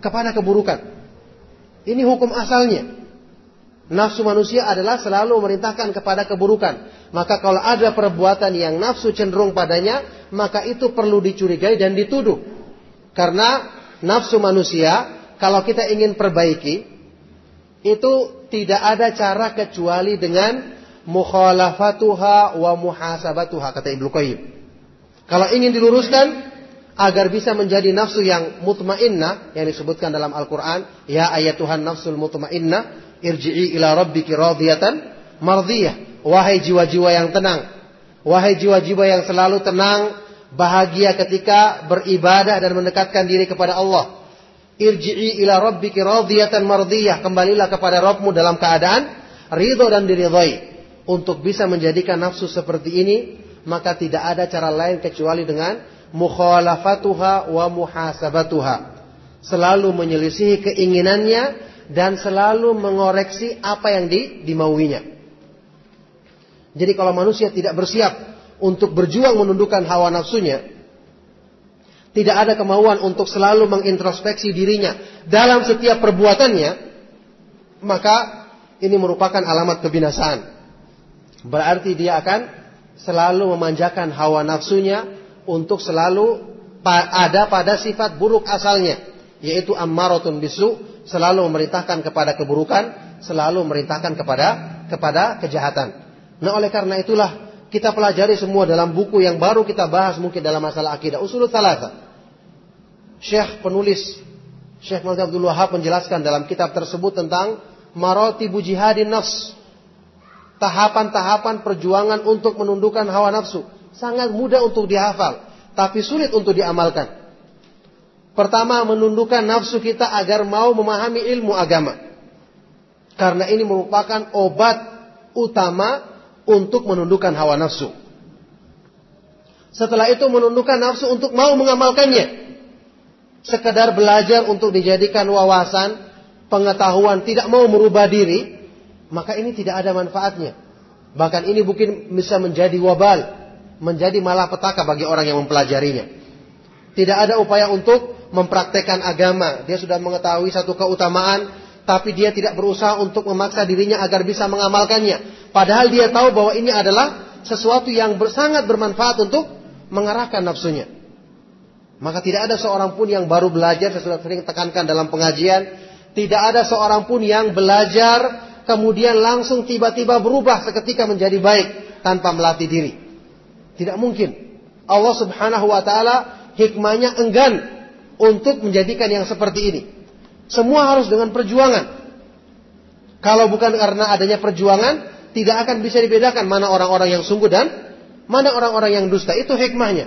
kepada keburukan. Ini hukum asalnya. Nafsu manusia adalah selalu memerintahkan kepada keburukan. Maka kalau ada perbuatan yang nafsu cenderung padanya, maka itu perlu dicurigai dan dituduh. Karena nafsu manusia, kalau kita ingin perbaiki, itu tidak ada cara kecuali dengan mukhalafatuha wa muhasabatuha, kata Ibnu Qayyim. Kalau ingin diluruskan, agar bisa menjadi nafsu yang mutmainnah, yang disebutkan dalam Al-Quran, ya ayat Tuhan nafsul mutmainnah, irji'i ila rabbiki radiyatan mardiyah. Wahai jiwa-jiwa yang tenang. Wahai jiwa-jiwa yang selalu tenang, bahagia ketika beribadah dan mendekatkan diri kepada Allah. Irji'i ila rabbiki radiyatan mardiyah. Kembalilah kepada Rabbmu dalam keadaan ridho dan diridhoi. Untuk bisa menjadikan nafsu seperti ini, maka tidak ada cara lain kecuali dengan mukhalafatuha wa muhasabatuha. Selalu menyelisihi keinginannya dan selalu mengoreksi apa yang di, dimauinya. Jadi kalau manusia tidak bersiap untuk berjuang menundukkan hawa nafsunya, tidak ada kemauan untuk selalu mengintrospeksi dirinya dalam setiap perbuatannya, maka ini merupakan alamat kebinasaan. Berarti dia akan selalu memanjakan hawa nafsunya untuk selalu ada pada sifat buruk asalnya, yaitu ammaratun bisu, selalu memerintahkan kepada keburukan, selalu memerintahkan kepada kepada kejahatan. Nah, oleh karena itulah kita pelajari semua dalam buku yang baru kita bahas mungkin dalam masalah akidah usul salasa. Syekh penulis Syekh Muhammad Abdul Wahab menjelaskan dalam kitab tersebut tentang maratibu jihadin nafs. Tahapan-tahapan perjuangan untuk menundukkan hawa nafsu. Sangat mudah untuk dihafal, tapi sulit untuk diamalkan. Pertama, menundukkan nafsu kita agar mau memahami ilmu agama. Karena ini merupakan obat utama untuk menundukkan hawa nafsu. Setelah itu menundukkan nafsu untuk mau mengamalkannya. Sekedar belajar untuk dijadikan wawasan, pengetahuan, tidak mau merubah diri, maka ini tidak ada manfaatnya. Bahkan ini mungkin bisa menjadi wabal, menjadi malapetaka bagi orang yang mempelajarinya. Tidak ada upaya untuk mempraktekkan agama. Dia sudah mengetahui satu keutamaan, tapi dia tidak berusaha untuk memaksa dirinya agar bisa mengamalkannya. Padahal dia tahu bahwa ini adalah sesuatu yang sangat bermanfaat untuk mengarahkan nafsunya. Maka tidak ada seorang pun yang baru belajar, saya sudah sering tekankan dalam pengajian, tidak ada seorang pun yang belajar kemudian langsung tiba-tiba berubah seketika menjadi baik tanpa melatih diri. Tidak mungkin. Allah Subhanahu wa taala hikmahnya enggan untuk menjadikan yang seperti ini. Semua harus dengan perjuangan. Kalau bukan karena adanya perjuangan, tidak akan bisa dibedakan mana orang-orang yang sungguh dan mana orang-orang yang dusta. Itu hikmahnya.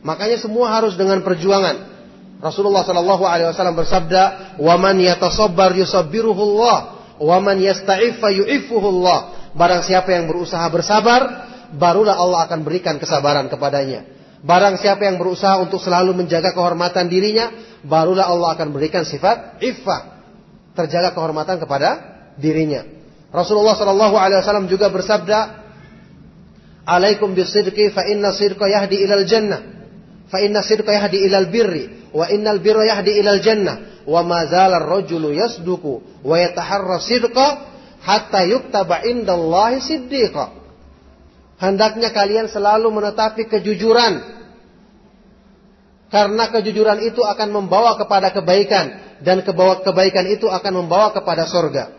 Makanya semua harus dengan perjuangan. Rasulullah Shallallahu Alaihi Wasallam bersabda, "Waman yatasabbar yusabbiruhullah, waman yasta'iffa yu'iffuhullah." Barang siapa yang berusaha bersabar, barulah Allah akan berikan kesabaran kepadanya. Barang siapa yang berusaha untuk selalu menjaga kehormatan dirinya, barulah Allah akan berikan sifat iffah, terjaga kehormatan kepada dirinya. Rasulullah Shallallahu Alaihi Wasallam juga bersabda, "Alaikum bisidqi fa inna sidqa yahdi ilal jannah." Fa inna sidqa yahdi ilal birri wa innal birra yahdi ilal jannah wa ma zala ar-rajulu yasduku wa yataharra sidqa hatta yuktaba indallahi siddiqa. Hendaknya kalian selalu menetapi kejujuran karena kejujuran itu akan membawa kepada kebaikan dan kebaikan itu akan membawa kepada sorga.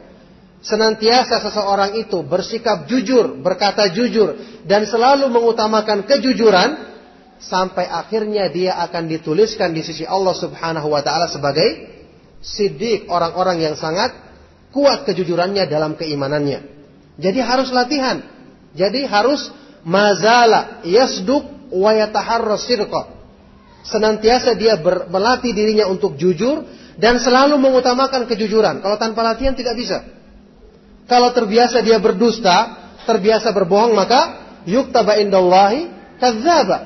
Senantiasa seseorang itu bersikap jujur, berkata jujur, dan selalu mengutamakan kejujuran, sampai akhirnya dia akan dituliskan di sisi Allah Subhanahu wa taala sebagai siddiq, orang-orang yang sangat kuat kejujurannya dalam keimanannya. Jadi harus latihan. Jadi harus mazala yasduq wa yataharra Senantiasa dia ber, melatih dirinya untuk jujur dan selalu mengutamakan kejujuran. Kalau tanpa latihan tidak bisa. Kalau terbiasa dia berdusta, terbiasa berbohong maka yuktaba indallahi kadzdzaba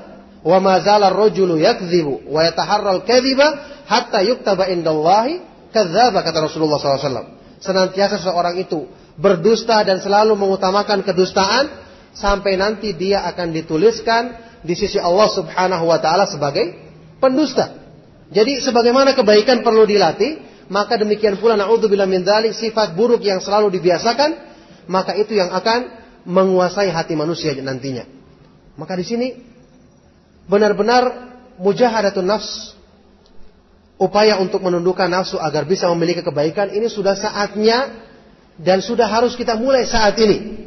wa ma zala ar-rajulu yakdzibu wa yataharral kadhiba hatta yuktaba indallahi kadzdzaba kata Rasulullah SAW. Senantiasa seorang itu berdusta dan selalu mengutamakan kedustaan sampai nanti dia akan dituliskan di sisi Allah Subhanahu wa taala sebagai pendusta. Jadi sebagaimana kebaikan perlu dilatih, maka demikian pula naudzubillah min dzalik sifat buruk yang selalu dibiasakan, maka itu yang akan menguasai hati manusia nantinya. Maka di sini benar-benar mujahadatun nafs, upaya untuk menundukkan nafsu agar bisa memiliki kebaikan, ini sudah saatnya dan sudah harus kita mulai saat ini.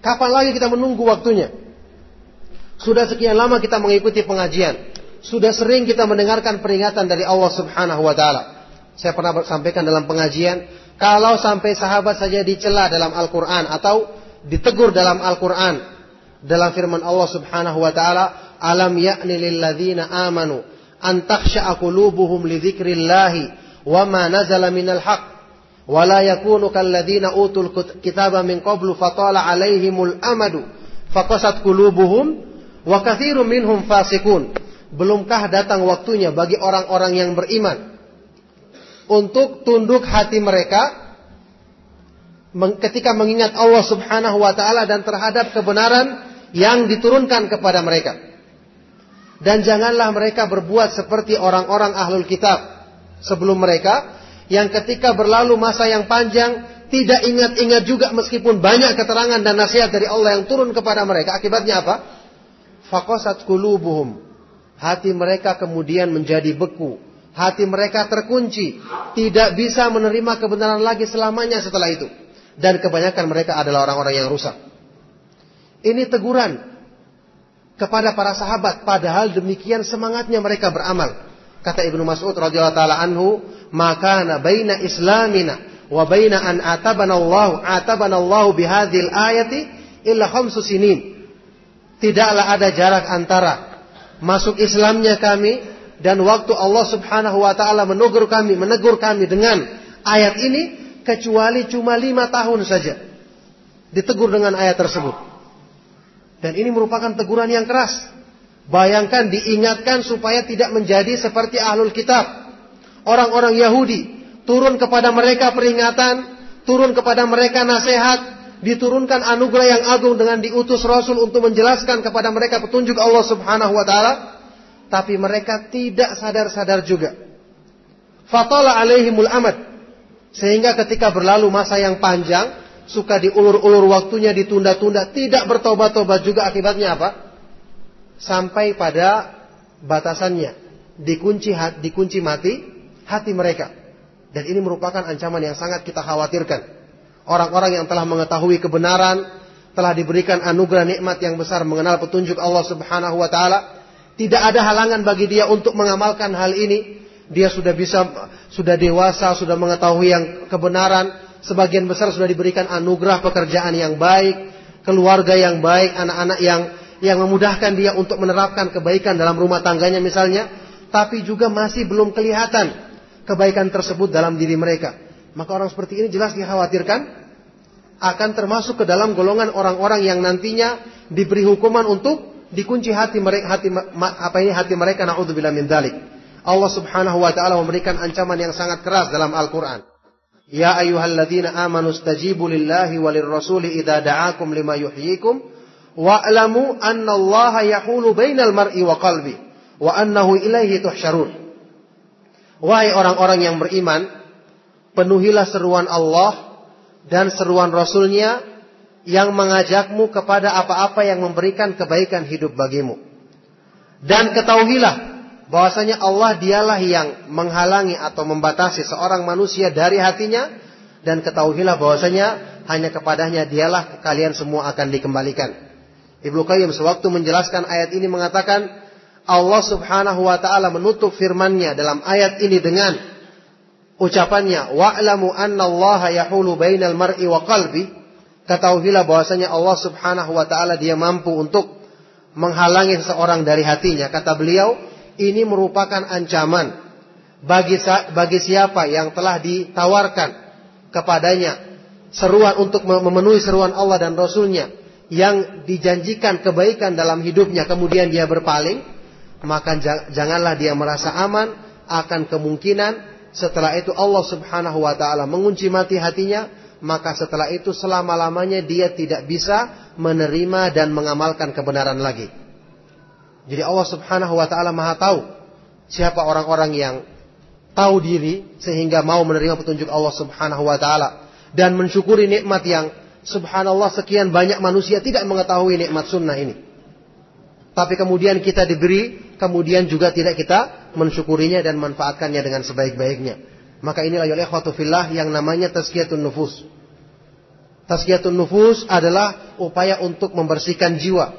Kapan lagi kita menunggu waktunya? Sudah sekian lama kita mengikuti pengajian. Sudah sering kita mendengarkan peringatan dari Allah Subhanahu wa taala. Saya pernah sampaikan dalam pengajian, kalau sampai sahabat saja dicela dalam Al-Qur'an atau ditegur dalam Al-Qur'an dalam firman Allah Subhanahu wa taala, alam ya'ni lil amanu an takhsha'a qulubuhum li dzikrillahi wa ma nazala minal haqq wa la yakunu kal ladzina utul kitaba min qablu fatala alaihimul amadu faqasat qulubuhum wa katsirun minhum fasikun belumkah datang waktunya bagi orang-orang yang beriman untuk tunduk hati mereka ketika mengingat Allah Subhanahu wa taala dan terhadap kebenaran yang diturunkan kepada mereka. Dan janganlah mereka berbuat seperti orang-orang ahlul kitab sebelum mereka yang ketika berlalu masa yang panjang tidak ingat-ingat juga meskipun banyak keterangan dan nasihat dari Allah yang turun kepada mereka. Akibatnya apa? Fakosat kulubuhum. Hati mereka kemudian menjadi beku. Hati mereka terkunci. Tidak bisa menerima kebenaran lagi selamanya setelah itu. Dan kebanyakan mereka adalah orang-orang yang rusak. Ini teguran kepada para sahabat padahal demikian semangatnya mereka beramal. Kata Ibnu Mas'ud radhiyallahu taala anhu, "Maka baina islamina wa baina an atabana Allah atabana Allah bihadhil ayati illa khamsu sinin." Tidaklah ada jarak antara masuk Islamnya kami dan waktu Allah Subhanahu wa taala menegur kami, menegur kami dengan ayat ini kecuali cuma lima tahun saja. Ditegur dengan ayat tersebut. Dan ini merupakan teguran yang keras. Bayangkan diingatkan supaya tidak menjadi seperti ahlul kitab. Orang-orang Yahudi. turun kepada mereka peringatan, turun kepada mereka nasihat, diturunkan anugerah yang agung dengan diutus Rasul untuk menjelaskan kepada mereka petunjuk Allah Subhanahu wa taala, tapi mereka tidak sadar-sadar juga. Fatala alaihimul amad. Sehingga ketika berlalu masa yang panjang, suka diulur-ulur waktunya, ditunda-tunda, tidak bertobat-tobat juga akibatnya apa? Sampai pada batasannya, dikunci dikunci mati hati mereka. Dan ini merupakan ancaman yang sangat kita khawatirkan. Orang-orang yang telah mengetahui kebenaran, telah diberikan anugerah nikmat yang besar mengenal petunjuk Allah Subhanahu wa taala, tidak ada halangan bagi dia untuk mengamalkan hal ini. Dia sudah bisa sudah dewasa, sudah mengetahui yang kebenaran, sebagian besar sudah diberikan anugerah pekerjaan yang baik, keluarga yang baik, anak-anak yang yang memudahkan dia untuk menerapkan kebaikan dalam rumah tangganya misalnya, tapi juga masih belum kelihatan kebaikan tersebut dalam diri mereka. Maka orang seperti ini jelas dikhawatirkan akan termasuk ke dalam golongan orang-orang yang nantinya diberi hukuman untuk dikunci hati mereka hati apa ini hati mereka naudzubillah min dzalik. Allah Subhanahu wa taala memberikan ancaman yang sangat keras dalam Al-Qur'an. Ya ayyuhalladzina amanu stajibu lillahi walir rasuli idza da'akum lima yuhyikum wa'lamu anna Allah yahulu bainal mar'i wa qalbi wa annahu ilaihi tuhsyarun. Wahai orang-orang yang beriman, penuhilah seruan Allah dan seruan Rasulnya yang mengajakmu kepada apa-apa yang memberikan kebaikan hidup bagimu. Dan ketahuilah bahwasanya Allah dialah yang menghalangi atau membatasi seorang manusia dari hatinya dan ketahuilah bahwasanya hanya kepadanya dialah kalian semua akan dikembalikan. Ibnu Qayyim sewaktu menjelaskan ayat ini mengatakan Allah Subhanahu wa taala menutup firman-Nya dalam ayat ini dengan ucapannya wa'lamu anna Allah yahulu bainal mar'i wa qalbi ketahuilah bahwasanya Allah Subhanahu wa taala dia mampu untuk menghalangi seseorang dari hatinya kata beliau ini merupakan ancaman bagi bagi siapa yang telah ditawarkan kepadanya seruan untuk memenuhi seruan Allah dan Rasulnya yang dijanjikan kebaikan dalam hidupnya kemudian dia berpaling maka janganlah dia merasa aman akan kemungkinan setelah itu Allah Subhanahu wa taala mengunci mati hatinya maka setelah itu selama-lamanya dia tidak bisa menerima dan mengamalkan kebenaran lagi. Jadi Allah Subhanahu wa taala Maha tahu siapa orang-orang yang tahu diri sehingga mau menerima petunjuk Allah Subhanahu wa taala dan mensyukuri nikmat yang subhanallah sekian banyak manusia tidak mengetahui nikmat sunnah ini. Tapi kemudian kita diberi, kemudian juga tidak kita mensyukurinya dan manfaatkannya dengan sebaik-baiknya. Maka inilah ya ikhwatu fillah yang namanya tazkiyatun nufus. Tazkiyatun nufus adalah upaya untuk membersihkan jiwa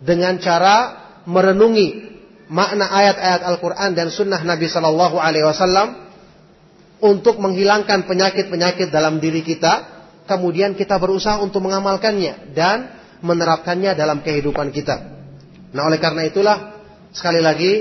dengan cara merenungi makna ayat-ayat Al-Quran dan Sunnah Nabi Sallallahu Alaihi Wasallam untuk menghilangkan penyakit-penyakit dalam diri kita. Kemudian kita berusaha untuk mengamalkannya dan menerapkannya dalam kehidupan kita. Nah oleh karena itulah sekali lagi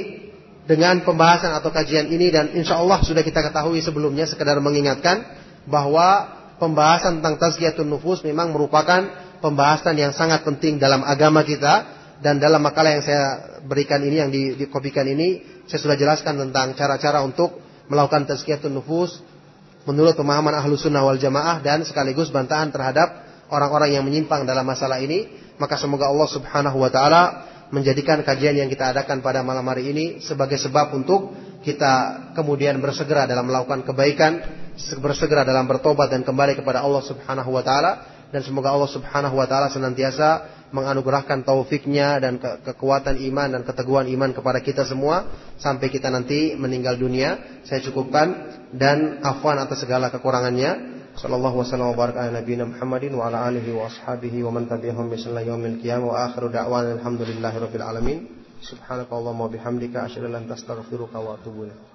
dengan pembahasan atau kajian ini dan insya Allah sudah kita ketahui sebelumnya sekedar mengingatkan bahwa pembahasan tentang tazkiyatun nufus memang merupakan pembahasan yang sangat penting dalam agama kita dan dalam makalah yang saya berikan ini yang dikopikan ini saya sudah jelaskan tentang cara-cara untuk melakukan tazkiyatun nufus menurut pemahaman ahlu sunnah wal jamaah dan sekaligus bantahan terhadap orang-orang yang menyimpang dalam masalah ini. Maka semoga Allah subhanahu wa ta'ala menjadikan kajian yang kita adakan pada malam hari ini sebagai sebab untuk kita kemudian bersegera dalam melakukan kebaikan, bersegera dalam bertobat dan kembali kepada Allah Subhanahu wa taala. Dan semoga Allah Subhanahu wa taala senantiasa menganugerahkan taufiknya dan ke kekuatan iman dan keteguhan iman kepada kita semua sampai kita nanti meninggal dunia. Saya cukupkan dan afwan atas segala kekurangannya. Sallallahu wasallam wa baraka ala nabiyina Muhammadin wa ala alihi wa ashabihi wa man tabi'ahum bi sallallahu yaumil qiyamah wa akhiru da'wana alhamdulillahi rabbil alamin. Subhanakallahumma wa bihamdika asyhadu an la ilaha illa anta astaghfiruka wa atubu ilaik.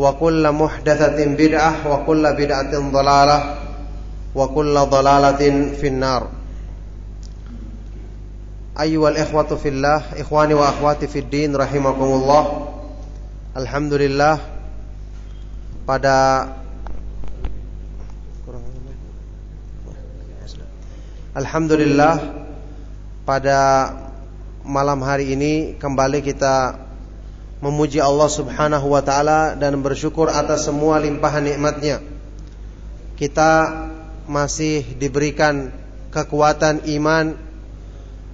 وكل محدثة بدعة وكل بدعة ضلالة وكل ضلالة في النار أيها الإخوة في الله إخواني وأخواتي في الدين رحمكم الله الحمد لله pada Alhamdulillah pada malam hari ini kembali kita memuji Allah Subhanahu wa taala dan bersyukur atas semua limpahan nikmatnya. Kita masih diberikan kekuatan iman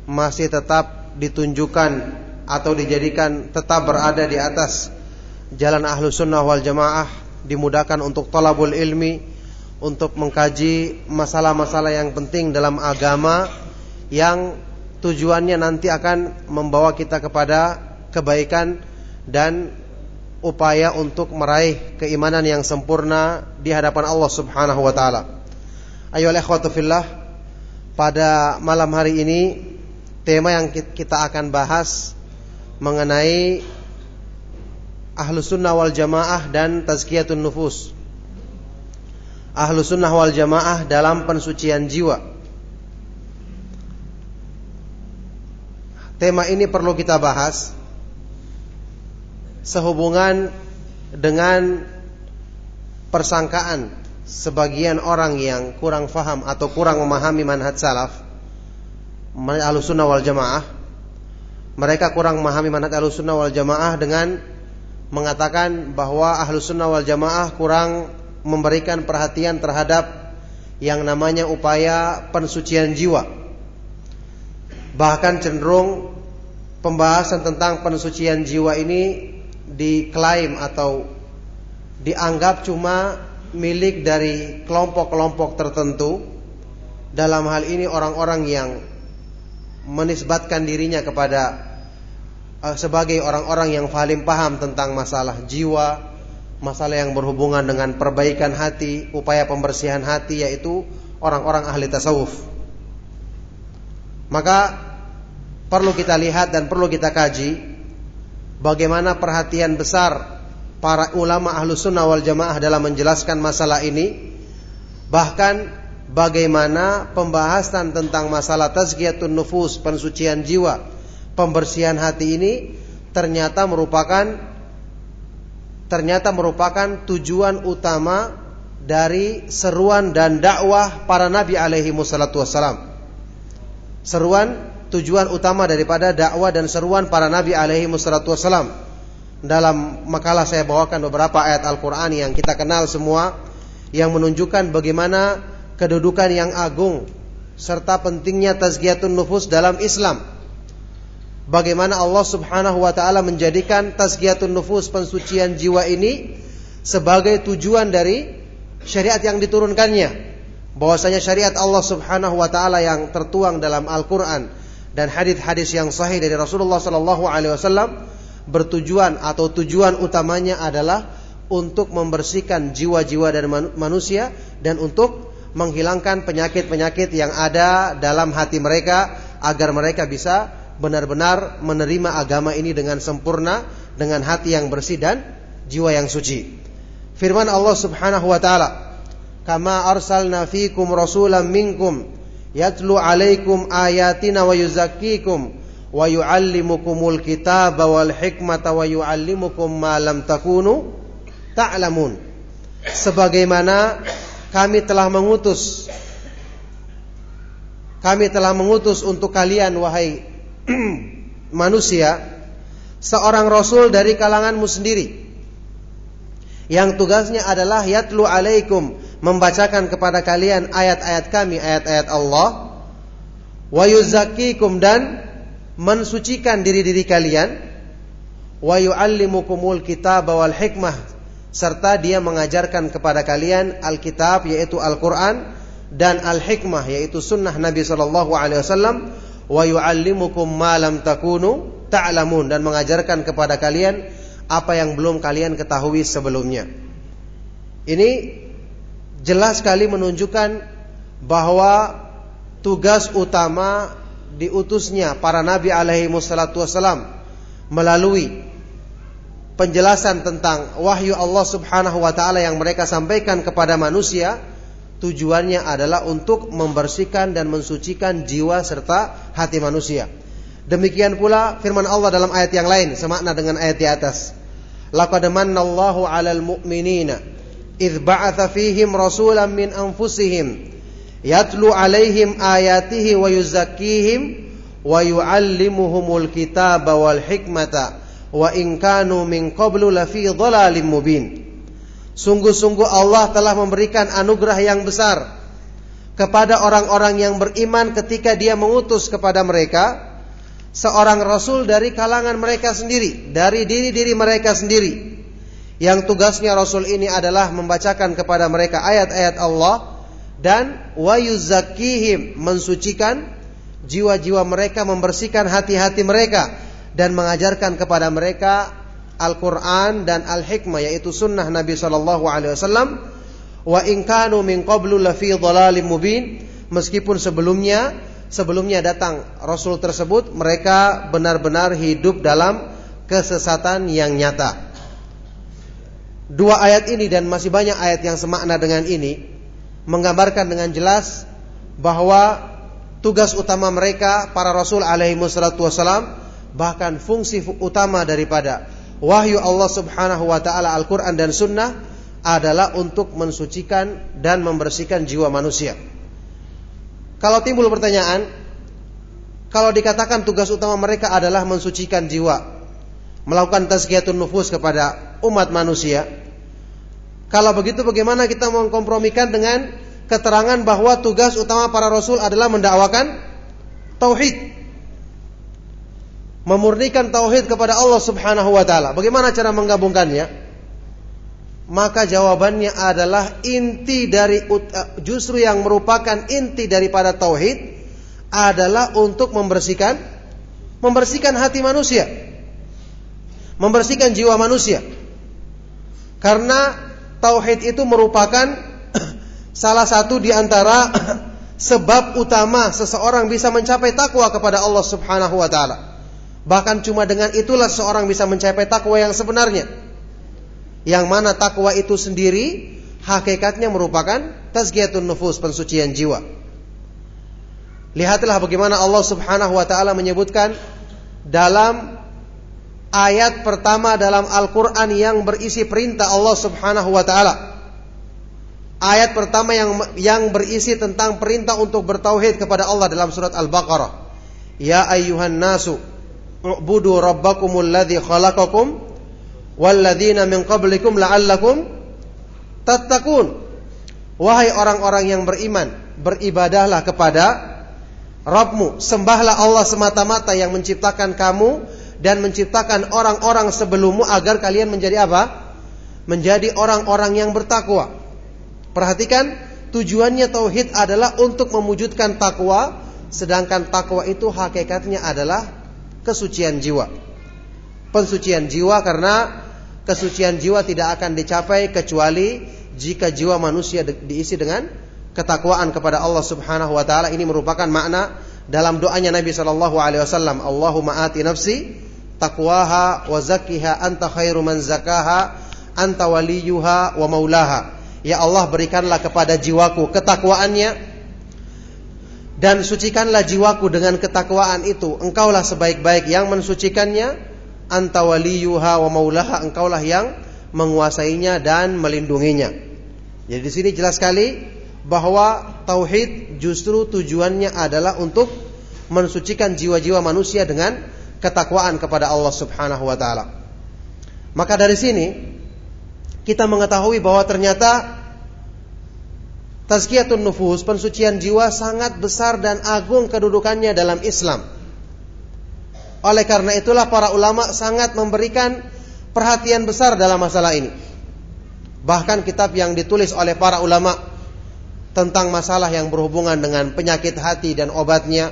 masih tetap ditunjukkan atau dijadikan tetap berada di atas jalan ahlu sunnah wal jamaah dimudahkan untuk tolabul ilmi untuk mengkaji masalah-masalah yang penting dalam agama yang tujuannya nanti akan membawa kita kepada kebaikan dan upaya untuk meraih keimanan yang sempurna di hadapan Allah Subhanahu wa taala. Ayo ikhwatu fillah, pada malam hari ini tema yang kita akan bahas mengenai Ahlus Sunnah wal Jamaah dan Tazkiyatun Nufus ahlu sunnah wal jamaah dalam pensucian jiwa. Tema ini perlu kita bahas sehubungan dengan persangkaan sebagian orang yang kurang faham atau kurang memahami manhaj salaf ahlu sunnah wal jamaah mereka kurang memahami manhaj ahlu sunnah wal jamaah dengan mengatakan bahwa ahlu sunnah wal jamaah kurang memberikan perhatian terhadap yang namanya upaya pensucian jiwa. Bahkan cenderung pembahasan tentang pensucian jiwa ini diklaim atau dianggap cuma milik dari kelompok-kelompok tertentu. Dalam hal ini orang-orang yang menisbatkan dirinya kepada uh, sebagai orang-orang yang paling paham tentang masalah jiwa, masalah yang berhubungan dengan perbaikan hati, upaya pembersihan hati yaitu orang-orang ahli tasawuf. Maka perlu kita lihat dan perlu kita kaji bagaimana perhatian besar para ulama ahlu sunnah wal jamaah dalam menjelaskan masalah ini bahkan bagaimana pembahasan tentang masalah tazkiyatun nufus pensucian jiwa pembersihan hati ini ternyata merupakan ternyata merupakan tujuan utama dari seruan dan dakwah para nabi alaihi wassalam. Seruan tujuan utama daripada dakwah dan seruan para nabi alaihi wassalatu wassalam. Dalam makalah saya bawakan beberapa ayat Al-Qur'an yang kita kenal semua yang menunjukkan bagaimana kedudukan yang agung serta pentingnya tazkiyatun nufus dalam Islam bagaimana Allah Subhanahu wa taala menjadikan tazkiyatun nufus pensucian jiwa ini sebagai tujuan dari syariat yang diturunkannya. Bahwasanya syariat Allah Subhanahu wa taala yang tertuang dalam Al-Qur'an dan hadis-hadis yang sahih dari Rasulullah sallallahu alaihi wasallam bertujuan atau tujuan utamanya adalah untuk membersihkan jiwa-jiwa dari manusia dan untuk menghilangkan penyakit-penyakit yang ada dalam hati mereka agar mereka bisa benar-benar menerima agama ini dengan sempurna dengan hati yang bersih dan jiwa yang suci. Firman Allah Subhanahu wa taala, "Kama arsalna fikum rasulan minkum yatlu alaikum ayatina wa yuzakkikum wa yu'allimukumul kitaba wal hikmata wa yu'allimukum ma lam takunu ta'lamun. Sebagaimana kami telah mengutus kami telah mengutus untuk kalian wahai manusia seorang rasul dari kalanganmu sendiri yang tugasnya adalah yatlu alaikum membacakan kepada kalian ayat-ayat kami ayat-ayat Allah. Wa yuzakkikum dan mensucikan diri-diri kalian. Wa yuallimukumul kitab wal hikmah. Serta dia mengajarkan kepada kalian Alkitab yaitu Al-Qur'an dan Al-Hikmah yaitu sunnah Nabi sallallahu alaihi wasallam. Wa yuallimukum ma takunu ta'lamun dan mengajarkan kepada kalian apa yang belum kalian ketahui sebelumnya. Ini jelas sekali menunjukkan bahwa tugas utama diutusnya para nabi alaihi wassalatu wassalam melalui penjelasan tentang wahyu Allah Subhanahu wa taala yang mereka sampaikan kepada manusia tujuannya adalah untuk membersihkan dan mensucikan jiwa serta hati manusia. Demikian pula firman Allah dalam ayat yang lain semakna dengan ayat di atas. Laqad 'alal mu'minina min anfusihim yatlu 'alaihim ayatihi wa yuzakkihim wa yu'allimuhumul kitaba wal hikmata wa in kanu min qablu lafi dhalalim mubin. Sungguh-sungguh Allah telah memberikan anugerah yang besar kepada orang-orang yang beriman ketika Dia mengutus kepada mereka seorang rasul dari kalangan mereka sendiri, dari diri-diri mereka sendiri. Yang tugasnya rasul ini adalah membacakan kepada mereka ayat-ayat Allah dan wa yuzakkihim mensucikan jiwa-jiwa mereka, membersihkan hati-hati mereka dan mengajarkan kepada mereka Al-Quran dan Al-Hikmah yaitu sunnah Nabi Shallallahu Alaihi Wasallam. Wa in kanu min qablu lafi mubin. Meskipun sebelumnya sebelumnya datang Rasul tersebut mereka benar-benar hidup dalam kesesatan yang nyata dua ayat ini dan masih banyak ayat yang semakna dengan ini menggambarkan dengan jelas bahwa tugas utama mereka para Rasul alaihi wassalam bahkan fungsi utama daripada wahyu Allah Subhanahu wa taala Al-Qur'an dan sunnah adalah untuk mensucikan dan membersihkan jiwa manusia. Kalau timbul pertanyaan, kalau dikatakan tugas utama mereka adalah mensucikan jiwa, melakukan tazkiyatun nufus kepada umat manusia, kalau begitu bagaimana kita mengkompromikan dengan keterangan bahwa tugas utama para rasul adalah mendakwakan tauhid? memurnikan tauhid kepada Allah Subhanahu wa taala. Bagaimana cara menggabungkannya? Maka jawabannya adalah inti dari eh, justru yang merupakan inti daripada tauhid adalah untuk membersihkan membersihkan hati manusia. Membersihkan jiwa manusia. Karena tauhid itu merupakan salah satu di antara sebab utama seseorang bisa mencapai takwa kepada Allah Subhanahu wa taala. Bahkan cuma dengan itulah seorang bisa mencapai takwa yang sebenarnya. Yang mana takwa itu sendiri hakikatnya merupakan tazkiyatun nufus, pensucian jiwa. Lihatlah bagaimana Allah Subhanahu wa taala menyebutkan dalam ayat pertama dalam Al-Qur'an yang berisi perintah Allah Subhanahu wa taala. Ayat pertama yang yang berisi tentang perintah untuk bertauhid kepada Allah dalam surat Al-Baqarah. Ya ayyuhan nasu u'budu rabbakumul ladzi khalaqakum walladzina min qablikum la'allakum tattaqun. Wahai orang-orang yang beriman, beribadahlah kepada Rabbmu, sembahlah Allah semata-mata yang menciptakan kamu dan menciptakan orang-orang sebelummu agar kalian menjadi apa? Menjadi orang-orang yang bertakwa. Perhatikan, tujuannya tauhid adalah untuk mewujudkan takwa, sedangkan takwa itu hakikatnya adalah kesucian jiwa. Pensucian jiwa karena kesucian jiwa tidak akan dicapai kecuali jika jiwa manusia diisi dengan ketakwaan kepada Allah Subhanahu wa taala. Ini merupakan makna dalam doanya Nabi sallallahu alaihi wasallam, Allahumma ati nafsi taqwaha wa zakkiha anta khairu man zakaha anta waliyuha wa maulaha. Ya Allah berikanlah kepada jiwaku ketakwaannya dan sucikanlah jiwaku dengan ketakwaan itu engkaulah sebaik-baik yang mensucikannya anta waliyuha wa maulaha engkaulah yang menguasainya dan melindunginya jadi di sini jelas sekali bahwa tauhid justru tujuannya adalah untuk mensucikan jiwa-jiwa manusia dengan ketakwaan kepada Allah Subhanahu wa taala maka dari sini kita mengetahui bahwa ternyata Tazkiyatun nufus, pensucian jiwa sangat besar dan agung kedudukannya dalam Islam. Oleh karena itulah para ulama sangat memberikan perhatian besar dalam masalah ini. Bahkan kitab yang ditulis oleh para ulama tentang masalah yang berhubungan dengan penyakit hati dan obatnya,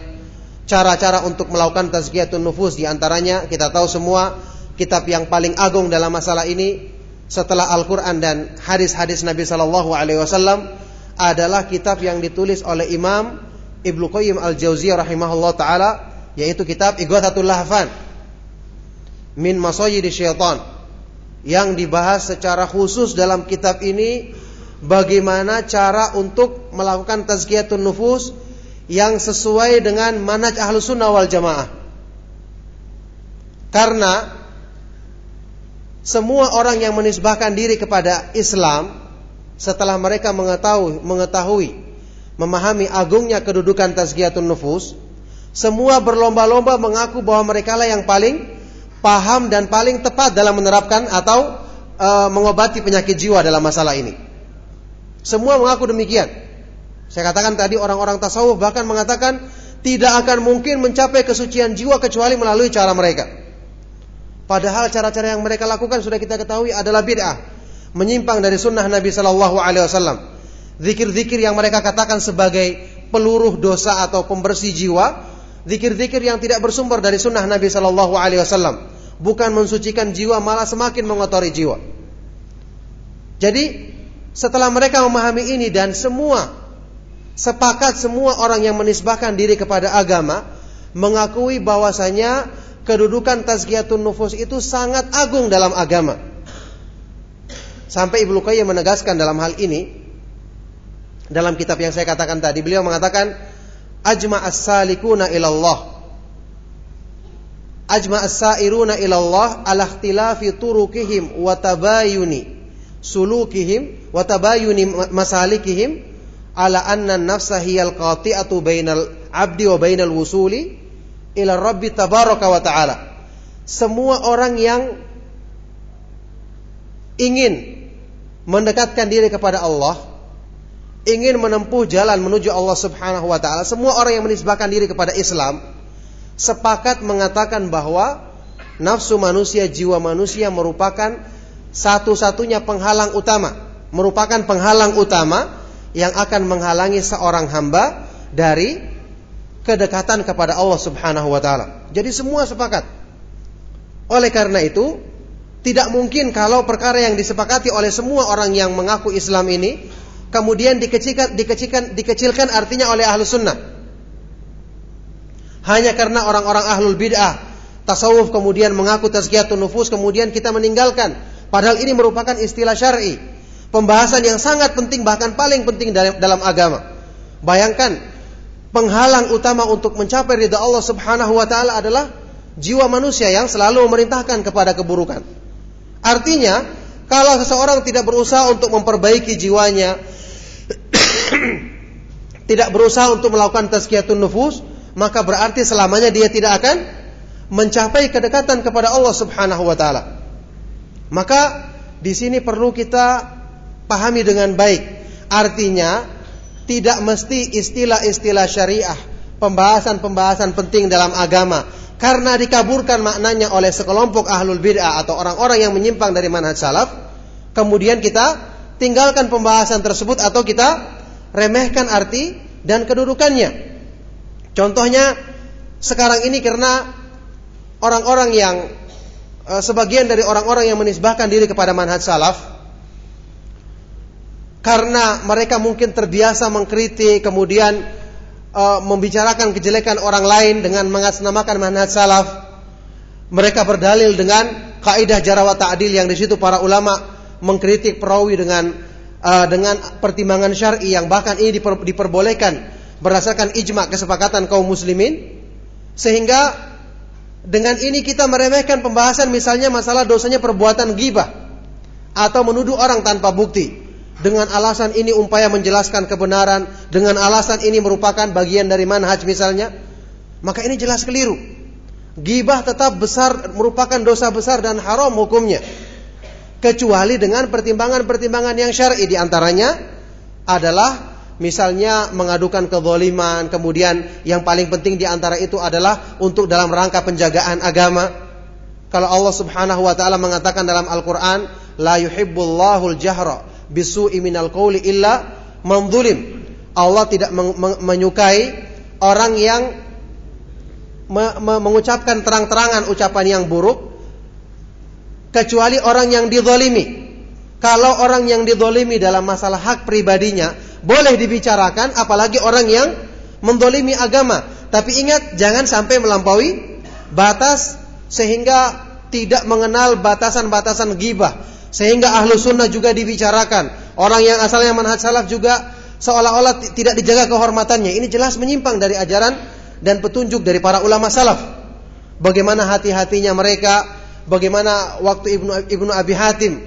cara-cara untuk melakukan tazkiyatun nufus. Di antaranya kita tahu semua kitab yang paling agung dalam masalah ini setelah Al-Qur'an dan hadis-hadis Nabi sallallahu alaihi wasallam adalah kitab yang ditulis oleh Imam Ibnu Qayyim Al-Jauziyah rahimahullah taala yaitu kitab Ighathatul Lahfan min Masayyid Syaitan yang dibahas secara khusus dalam kitab ini bagaimana cara untuk melakukan tazkiyatun nufus yang sesuai dengan manhaj ahlu sunnah wal jamaah karena semua orang yang menisbahkan diri kepada Islam setelah mereka mengetahui, mengetahui memahami agungnya kedudukan tazkiyatun nufus, semua berlomba-lomba mengaku bahwa mereka lah yang paling paham dan paling tepat dalam menerapkan atau e, mengobati penyakit jiwa dalam masalah ini. Semua mengaku demikian. Saya katakan tadi orang-orang tasawuf bahkan mengatakan tidak akan mungkin mencapai kesucian jiwa kecuali melalui cara mereka. Padahal cara-cara yang mereka lakukan sudah kita ketahui adalah bid'ah menyimpang dari sunnah Nabi Shallallahu Alaihi Wasallam. Zikir-zikir yang mereka katakan sebagai peluruh dosa atau pembersih jiwa, zikir-zikir yang tidak bersumber dari sunnah Nabi Shallallahu Alaihi Wasallam, bukan mensucikan jiwa malah semakin mengotori jiwa. Jadi setelah mereka memahami ini dan semua sepakat semua orang yang menisbahkan diri kepada agama mengakui bahwasanya kedudukan tazkiyatun nufus itu sangat agung dalam agama. Sampai Ibnu Qayyim menegaskan dalam hal ini dalam kitab yang saya katakan tadi beliau mengatakan ajma as-salikuna ila Allah ajma as-sairuna ila Allah ala ikhtilafi turukihim wa tabayuni sulukihim wa tabayuni masalikihim ala anna an-nafsa hiya al-qati'atu bainal abdi wa bainal wusuli ila rabbi tabaraka wa ta'ala. Semua orang yang ingin mendekatkan diri kepada Allah, ingin menempuh jalan menuju Allah Subhanahu wa taala, semua orang yang menisbahkan diri kepada Islam sepakat mengatakan bahwa nafsu manusia, jiwa manusia merupakan satu-satunya penghalang utama, merupakan penghalang utama yang akan menghalangi seorang hamba dari kedekatan kepada Allah Subhanahu wa taala. Jadi semua sepakat. Oleh karena itu, tidak mungkin kalau perkara yang disepakati oleh semua orang yang mengaku Islam ini kemudian dikecilkan, dikecilkan, dikecilkan artinya oleh ahlu sunnah. Hanya karena orang-orang ahlul bid'ah tasawuf kemudian mengaku tazkiyatun nufus kemudian kita meninggalkan. Padahal ini merupakan istilah syar'i. Pembahasan yang sangat penting bahkan paling penting dalam, agama. Bayangkan penghalang utama untuk mencapai ridha Allah Subhanahu wa taala adalah jiwa manusia yang selalu memerintahkan kepada keburukan. Artinya, kalau seseorang tidak berusaha untuk memperbaiki jiwanya, tidak berusaha untuk melakukan tazkiyatun nufus, maka berarti selamanya dia tidak akan mencapai kedekatan kepada Allah Subhanahu wa taala. Maka di sini perlu kita pahami dengan baik. Artinya tidak mesti istilah-istilah syariah, pembahasan-pembahasan penting dalam agama karena dikaburkan maknanya oleh sekelompok ahlul bid'ah atau orang-orang yang menyimpang dari manhaj salaf, kemudian kita tinggalkan pembahasan tersebut atau kita remehkan arti dan kedudukannya. Contohnya sekarang ini karena orang-orang yang eh, sebagian dari orang-orang yang menisbahkan diri kepada manhaj salaf karena mereka mungkin terbiasa mengkritik kemudian uh, membicarakan kejelekan orang lain dengan mengatasnamakan manhaj salaf. Mereka berdalil dengan kaidah jarawat ta'dil yang di situ para ulama mengkritik perawi dengan uh, dengan pertimbangan syar'i yang bahkan ini diper, diperbolehkan berdasarkan ijma kesepakatan kaum muslimin sehingga dengan ini kita meremehkan pembahasan misalnya masalah dosanya perbuatan gibah atau menuduh orang tanpa bukti dengan alasan ini upaya menjelaskan kebenaran, dengan alasan ini merupakan bagian dari manhaj misalnya, maka ini jelas keliru. Gibah tetap besar merupakan dosa besar dan haram hukumnya. Kecuali dengan pertimbangan-pertimbangan yang syar'i di antaranya adalah misalnya mengadukan kezaliman, kemudian yang paling penting di antara itu adalah untuk dalam rangka penjagaan agama. Kalau Allah Subhanahu wa taala mengatakan dalam Al-Qur'an, la yuhibbullahu al-jahra bisu'i minal qawli illa man Allah tidak menyukai orang yang me me mengucapkan terang-terangan ucapan yang buruk kecuali orang yang dizalimi. Kalau orang yang dizalimi dalam masalah hak pribadinya boleh dibicarakan apalagi orang yang mendolimi agama. Tapi ingat jangan sampai melampaui batas sehingga tidak mengenal batasan-batasan gibah. Sehingga ahlu sunnah juga dibicarakan. Orang yang asalnya manhaj salaf juga seolah-olah tidak dijaga kehormatannya. Ini jelas menyimpang dari ajaran dan petunjuk dari para ulama salaf. Bagaimana hati-hatinya mereka, bagaimana waktu Ibnu Ibnu Abi Hatim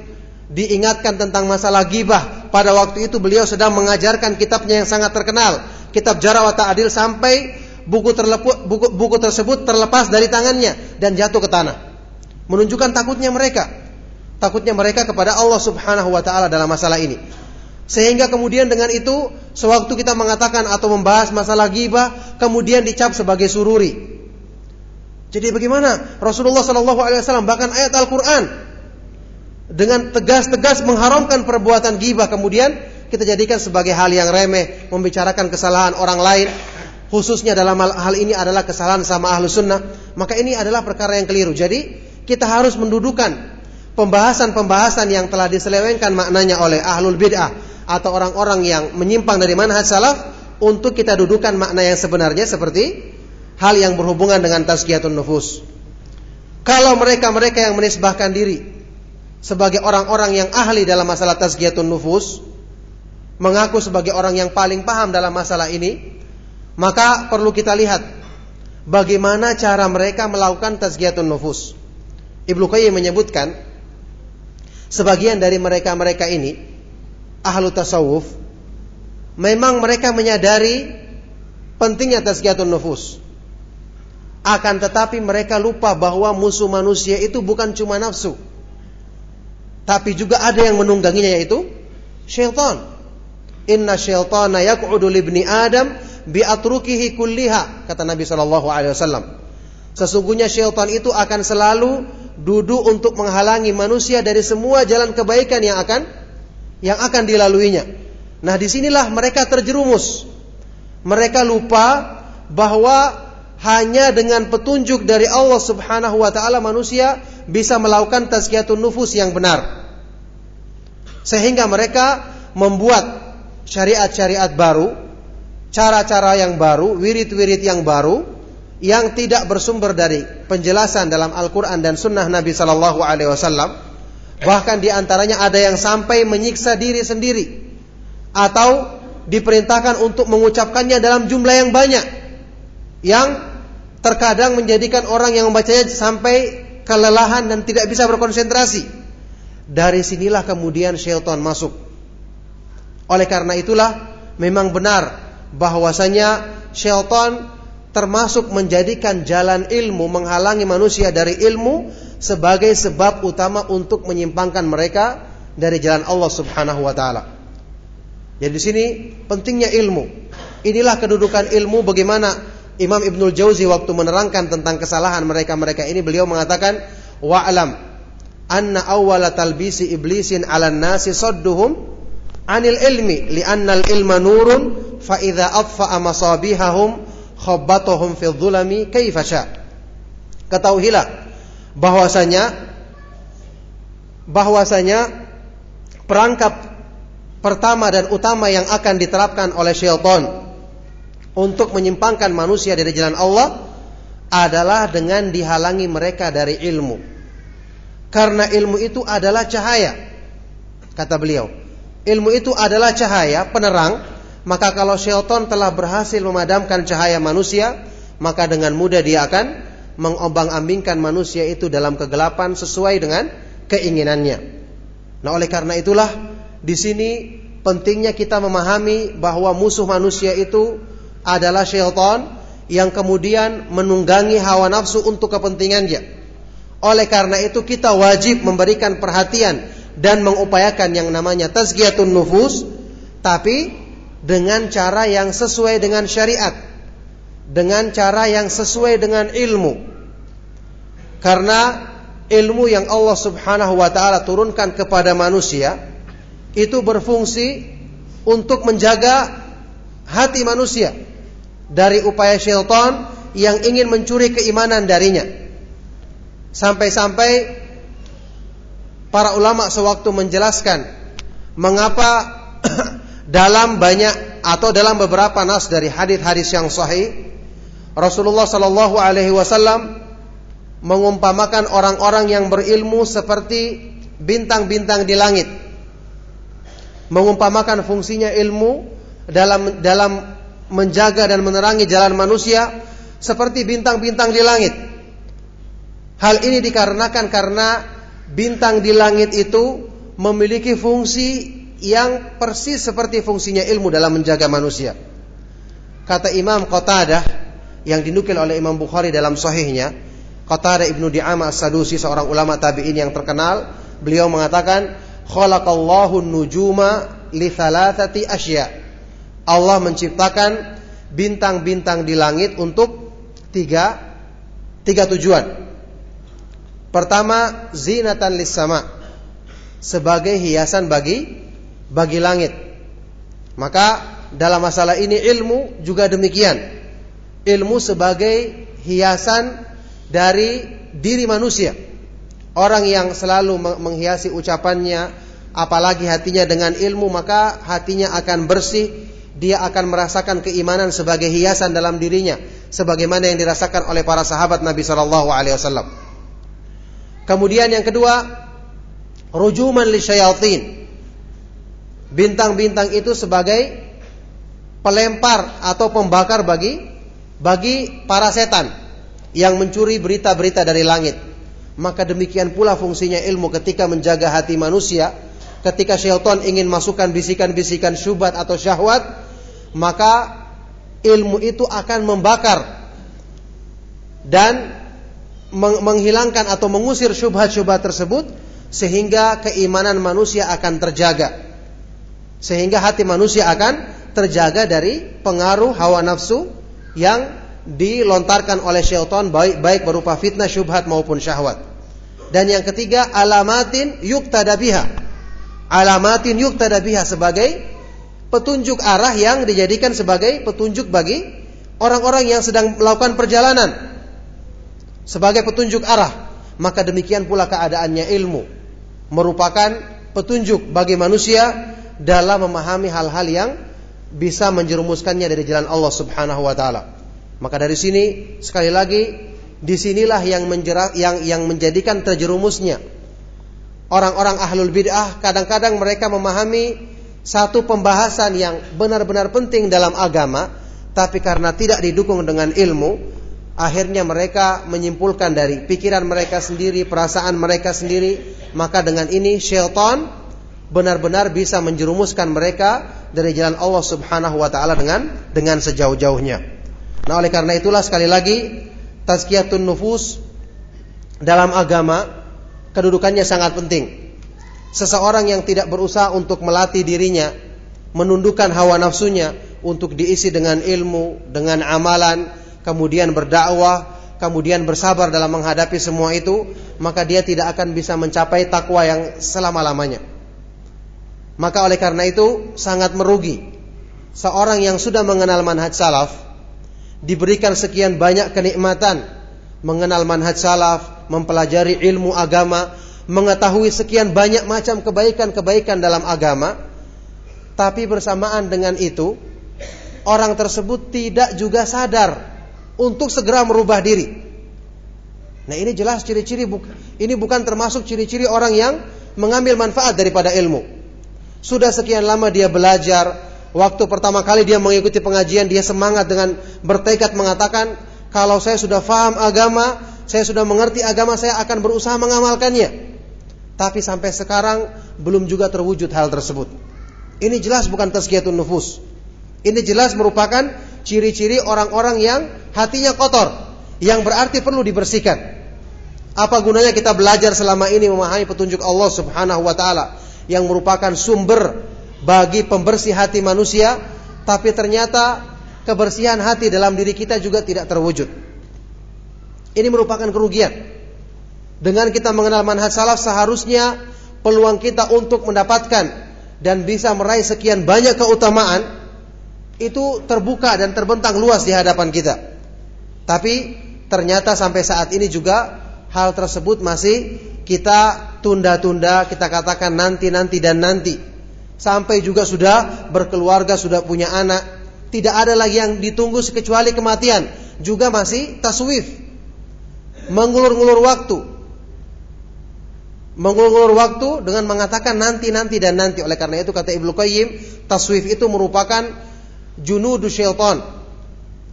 diingatkan tentang masalah gibah pada waktu itu beliau sedang mengajarkan kitabnya yang sangat terkenal, kitab Jarawat Ta'adil sampai buku, terlepu, buku, buku tersebut terlepas dari tangannya dan jatuh ke tanah. Menunjukkan takutnya mereka, takutnya mereka kepada Allah Subhanahu wa taala dalam masalah ini. Sehingga kemudian dengan itu sewaktu kita mengatakan atau membahas masalah ghibah kemudian dicap sebagai sururi. Jadi bagaimana Rasulullah Shallallahu Alaihi Wasallam bahkan ayat Al Quran dengan tegas-tegas mengharamkan perbuatan gibah kemudian kita jadikan sebagai hal yang remeh membicarakan kesalahan orang lain khususnya dalam hal, hal ini adalah kesalahan sama ahlu sunnah maka ini adalah perkara yang keliru jadi kita harus mendudukan pembahasan-pembahasan yang telah diselewengkan maknanya oleh ahlul bid'ah atau orang-orang yang menyimpang dari manhaj salaf untuk kita dudukan makna yang sebenarnya seperti hal yang berhubungan dengan tazkiyatun nufus kalau mereka-mereka yang menisbahkan diri sebagai orang-orang yang ahli dalam masalah tazkiyatun nufus, mengaku sebagai orang yang paling paham dalam masalah ini, maka perlu kita lihat bagaimana cara mereka melakukan tazkiyatun nufus. Ibnu Qayyim menyebutkan sebagian dari mereka-mereka ini ahlu tasawuf memang mereka menyadari pentingnya tazkiyatun nufus. Akan tetapi mereka lupa bahwa musuh manusia itu bukan cuma nafsu tapi juga ada yang menungganginya yaitu syaitan. Inna syaitana yaq'udu libni Adam bi atrukihi kulliha kata Nabi sallallahu alaihi wasallam. Sesungguhnya syaitan itu akan selalu duduk untuk menghalangi manusia dari semua jalan kebaikan yang akan yang akan dilaluinya. Nah, di sinilah mereka terjerumus. Mereka lupa bahwa hanya dengan petunjuk dari Allah Subhanahu wa taala manusia bisa melakukan tazkiyatun nufus yang benar. Sehingga mereka membuat syariat-syariat baru, cara-cara yang baru, wirid-wirid yang baru yang tidak bersumber dari penjelasan dalam Al-Qur'an dan sunnah Nabi sallallahu alaihi wasallam. Bahkan di antaranya ada yang sampai menyiksa diri sendiri atau diperintahkan untuk mengucapkannya dalam jumlah yang banyak yang terkadang menjadikan orang yang membacanya sampai kelelahan dan tidak bisa berkonsentrasi. Dari sinilah kemudian syaitan masuk. Oleh karena itulah memang benar bahwasanya syaitan termasuk menjadikan jalan ilmu menghalangi manusia dari ilmu sebagai sebab utama untuk menyimpangkan mereka dari jalan Allah Subhanahu wa taala. Jadi di sini pentingnya ilmu. Inilah kedudukan ilmu bagaimana Imam Ibnul Jauzi waktu menerangkan tentang kesalahan mereka-mereka ini beliau mengatakan wa'lam anna awwala talbisi iblisin 'alan nasi sadduhum 'anil ilmi li'anna al-ilma nurun fa idza atfa'a masabihahum khabbatahum fi dhulami kaifa sya Ketahuilah bahwasanya bahwasanya perangkap pertama dan utama yang akan diterapkan oleh syaitan untuk menyimpangkan manusia dari jalan Allah adalah dengan dihalangi mereka dari ilmu. Karena ilmu itu adalah cahaya. Kata beliau, ilmu itu adalah cahaya penerang, maka kalau syaitan telah berhasil memadamkan cahaya manusia, maka dengan mudah dia akan mengombang-ambingkan manusia itu dalam kegelapan sesuai dengan keinginannya. Nah, oleh karena itulah di sini pentingnya kita memahami bahwa musuh manusia itu adalah syaitan yang kemudian menunggangi hawa nafsu untuk kepentingannya. Oleh karena itu kita wajib memberikan perhatian dan mengupayakan yang namanya tazkiyatun nufus tapi dengan cara yang sesuai dengan syariat, dengan cara yang sesuai dengan ilmu. Karena ilmu yang Allah Subhanahu wa taala turunkan kepada manusia itu berfungsi untuk menjaga hati manusia dari upaya syaitan yang ingin mencuri keimanan darinya. Sampai-sampai para ulama sewaktu menjelaskan mengapa dalam banyak atau dalam beberapa nas dari hadis-hadis yang sahih Rasulullah Shallallahu Alaihi Wasallam mengumpamakan orang-orang yang berilmu seperti bintang-bintang di langit mengumpamakan fungsinya ilmu dalam dalam menjaga dan menerangi jalan manusia seperti bintang-bintang di langit. Hal ini dikarenakan karena bintang di langit itu memiliki fungsi yang persis seperti fungsinya ilmu dalam menjaga manusia. Kata Imam Qatadah yang dinukil oleh Imam Bukhari dalam sahihnya, Qatadah Ibnu Di'amah As-Sadusi seorang ulama tabi'in yang terkenal, beliau mengatakan, "Khalaqallahu nujuma li thalathati asya." Allah menciptakan bintang-bintang di langit untuk tiga tiga tujuan. Pertama, zinatan lis sama. Sebagai hiasan bagi bagi langit. Maka dalam masalah ini ilmu juga demikian. Ilmu sebagai hiasan dari diri manusia. Orang yang selalu menghiasi ucapannya, apalagi hatinya dengan ilmu, maka hatinya akan bersih. Dia akan merasakan keimanan sebagai hiasan dalam dirinya, sebagaimana yang dirasakan oleh para sahabat Nabi Shallallahu Alaihi Wasallam. Kemudian yang kedua, rujuman li syayatin bintang-bintang itu sebagai pelempar atau pembakar bagi bagi para setan yang mencuri berita-berita dari langit. Maka demikian pula fungsinya ilmu ketika menjaga hati manusia, ketika syaitan ingin masukkan bisikan-bisikan syubhat atau syahwat, maka ilmu itu akan membakar dan menghilangkan atau mengusir syubhat-syubhat tersebut sehingga keimanan manusia akan terjaga sehingga hati manusia akan terjaga dari pengaruh hawa nafsu yang dilontarkan oleh syaitan baik baik berupa fitnah syubhat maupun syahwat. Dan yang ketiga alamatin yuktada biha. Alamatin yuktada biha sebagai petunjuk arah yang dijadikan sebagai petunjuk bagi orang-orang yang sedang melakukan perjalanan. Sebagai petunjuk arah. Maka demikian pula keadaannya ilmu merupakan petunjuk bagi manusia dalam memahami hal-hal yang bisa menjerumuskannya dari jalan Allah Subhanahu wa taala. Maka dari sini sekali lagi di sinilah yang menjerat yang yang menjadikan terjerumusnya orang-orang ahlul bid'ah kadang-kadang mereka memahami satu pembahasan yang benar-benar penting dalam agama tapi karena tidak didukung dengan ilmu akhirnya mereka menyimpulkan dari pikiran mereka sendiri perasaan mereka sendiri maka dengan ini syaitan benar-benar bisa menjerumuskan mereka dari jalan Allah Subhanahu wa taala dengan dengan sejauh-jauhnya. Nah, oleh karena itulah sekali lagi tazkiyatun nufus dalam agama kedudukannya sangat penting. Seseorang yang tidak berusaha untuk melatih dirinya, menundukkan hawa nafsunya untuk diisi dengan ilmu, dengan amalan, kemudian berdakwah, kemudian bersabar dalam menghadapi semua itu, maka dia tidak akan bisa mencapai takwa yang selama-lamanya. Maka oleh karena itu sangat merugi seorang yang sudah mengenal manhaj salaf diberikan sekian banyak kenikmatan mengenal manhaj salaf, mempelajari ilmu agama, mengetahui sekian banyak macam kebaikan-kebaikan dalam agama, tapi bersamaan dengan itu orang tersebut tidak juga sadar untuk segera merubah diri. Nah, ini jelas ciri-ciri ini bukan termasuk ciri-ciri orang yang mengambil manfaat daripada ilmu. Sudah sekian lama dia belajar, waktu pertama kali dia mengikuti pengajian dia semangat dengan bertekad mengatakan kalau saya sudah faham agama, saya sudah mengerti agama, saya akan berusaha mengamalkannya. Tapi sampai sekarang belum juga terwujud hal tersebut. Ini jelas bukan tazkiyatun nufus. Ini jelas merupakan ciri-ciri orang-orang yang hatinya kotor, yang berarti perlu dibersihkan. Apa gunanya kita belajar selama ini memahami petunjuk Allah Subhanahu wa taala yang merupakan sumber bagi pembersih hati manusia, tapi ternyata kebersihan hati dalam diri kita juga tidak terwujud. Ini merupakan kerugian. Dengan kita mengenal manhaj salaf seharusnya peluang kita untuk mendapatkan dan bisa meraih sekian banyak keutamaan itu terbuka dan terbentang luas di hadapan kita. Tapi ternyata sampai saat ini juga hal tersebut masih kita tunda-tunda, kita katakan nanti-nanti dan nanti. Sampai juga sudah berkeluarga, sudah punya anak, tidak ada lagi yang ditunggu kecuali kematian, juga masih taswif. Mengulur-ngulur waktu. Mengulur-ngulur waktu dengan mengatakan nanti-nanti dan nanti. Oleh karena itu kata Ibnu Qayyim, taswif itu merupakan junudu syaitan.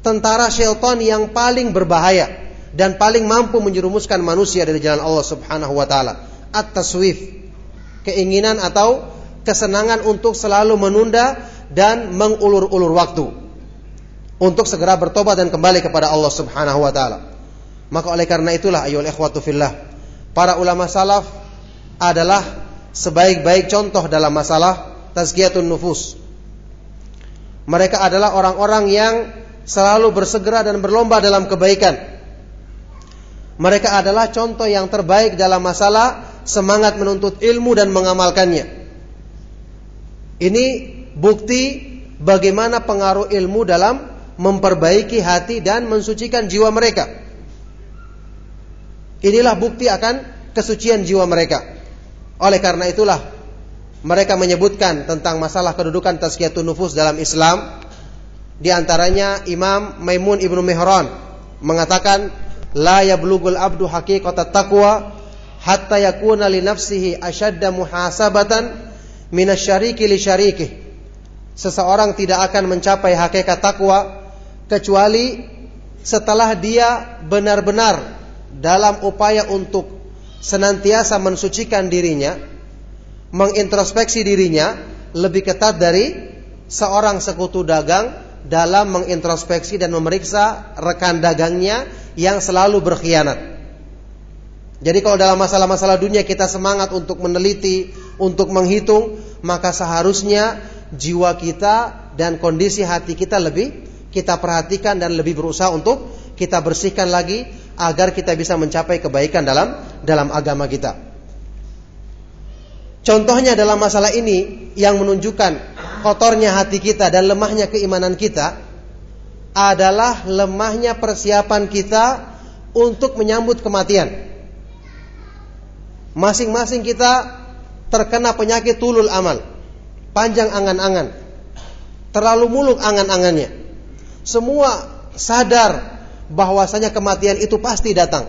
Tentara syaitan yang paling berbahaya dan paling mampu menjerumuskan manusia dari jalan Allah Subhanahu wa taala. At-taswif. Keinginan atau kesenangan untuk selalu menunda dan mengulur-ulur waktu untuk segera bertobat dan kembali kepada Allah Subhanahu wa taala. Maka oleh karena itulah ayo ikhwatu fillah, para ulama salaf adalah sebaik-baik contoh dalam masalah tazkiyatun nufus. Mereka adalah orang-orang yang selalu bersegera dan berlomba dalam kebaikan. Mereka adalah contoh yang terbaik dalam masalah semangat menuntut ilmu dan mengamalkannya. Ini bukti bagaimana pengaruh ilmu dalam memperbaiki hati dan mensucikan jiwa mereka. Inilah bukti akan kesucian jiwa mereka. Oleh karena itulah mereka menyebutkan tentang masalah kedudukan tazkiyatun nufus dalam Islam. Di antaranya Imam Maimun Ibnu Mihran mengatakan la yablugul abdu haqiqata taqwa hatta yakuna li nafsihi ashadda muhasabatan minasyariki li syarikih. Seseorang tidak akan mencapai hakikat takwa kecuali setelah dia benar-benar dalam upaya untuk senantiasa mensucikan dirinya, mengintrospeksi dirinya lebih ketat dari seorang sekutu dagang dalam mengintrospeksi dan memeriksa rekan dagangnya yang selalu berkhianat. Jadi kalau dalam masalah-masalah dunia kita semangat untuk meneliti, untuk menghitung, maka seharusnya jiwa kita dan kondisi hati kita lebih kita perhatikan dan lebih berusaha untuk kita bersihkan lagi agar kita bisa mencapai kebaikan dalam dalam agama kita. Contohnya dalam masalah ini yang menunjukkan kotornya hati kita dan lemahnya keimanan kita adalah lemahnya persiapan kita untuk menyambut kematian. Masing-masing kita terkena penyakit tulul amal. Panjang angan-angan. Terlalu muluk angan-angannya. Semua sadar bahwasanya kematian itu pasti datang.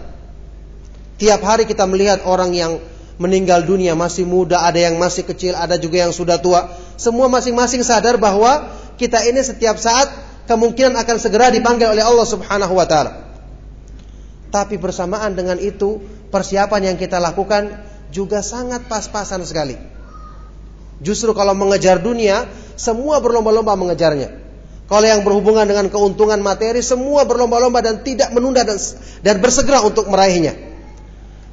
Tiap hari kita melihat orang yang meninggal dunia masih muda, ada yang masih kecil, ada juga yang sudah tua. Semua masing-masing sadar bahwa kita ini setiap saat kemungkinan akan segera dipanggil oleh Allah Subhanahu wa taala. Tapi bersamaan dengan itu, persiapan yang kita lakukan juga sangat pas-pasan sekali. Justru kalau mengejar dunia, semua berlomba-lomba mengejarnya. Kalau yang berhubungan dengan keuntungan materi, semua berlomba-lomba dan tidak menunda dan, dan bersegera untuk meraihnya.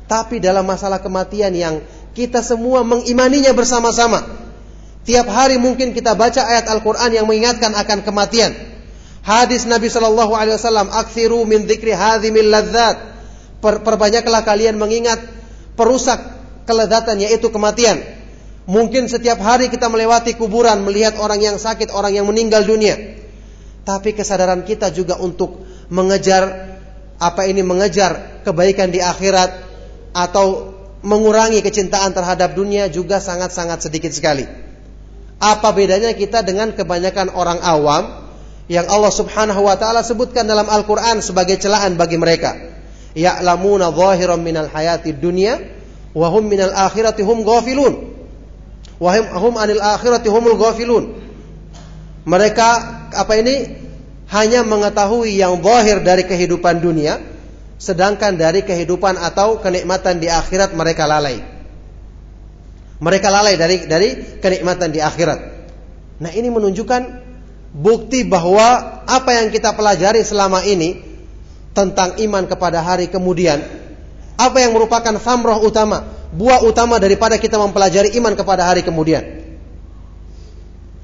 Tapi dalam masalah kematian yang kita semua mengimaninya bersama-sama. Tiap hari mungkin kita baca ayat Al-Quran yang mengingatkan akan kematian. Hadis Nabi Shallallahu Alaihi Wasallam, "Aksiru min dzikri hadhimil ladzat." Per, perbanyaklah kalian mengingat perusak kelezatan yaitu kematian. Mungkin setiap hari kita melewati kuburan melihat orang yang sakit, orang yang meninggal dunia. Tapi kesadaran kita juga untuk mengejar apa ini mengejar kebaikan di akhirat atau mengurangi kecintaan terhadap dunia juga sangat-sangat sedikit sekali. Apa bedanya kita dengan kebanyakan orang awam yang Allah Subhanahu wa taala sebutkan dalam Al-Qur'an sebagai celaan bagi mereka. Ya'lamuna zahiran minal hayati dunya wa hum minal akhirati hum ghafilun. Wa hum anil akhirati humul ghafilun. Mereka apa ini hanya mengetahui yang zahir dari kehidupan dunia, sedangkan dari kehidupan atau kenikmatan di akhirat mereka lalai. Mereka lalai dari dari kenikmatan di akhirat. Nah, ini menunjukkan bukti bahwa apa yang kita pelajari selama ini tentang iman kepada hari kemudian, apa yang merupakan famroh utama, buah utama daripada kita mempelajari iman kepada hari kemudian.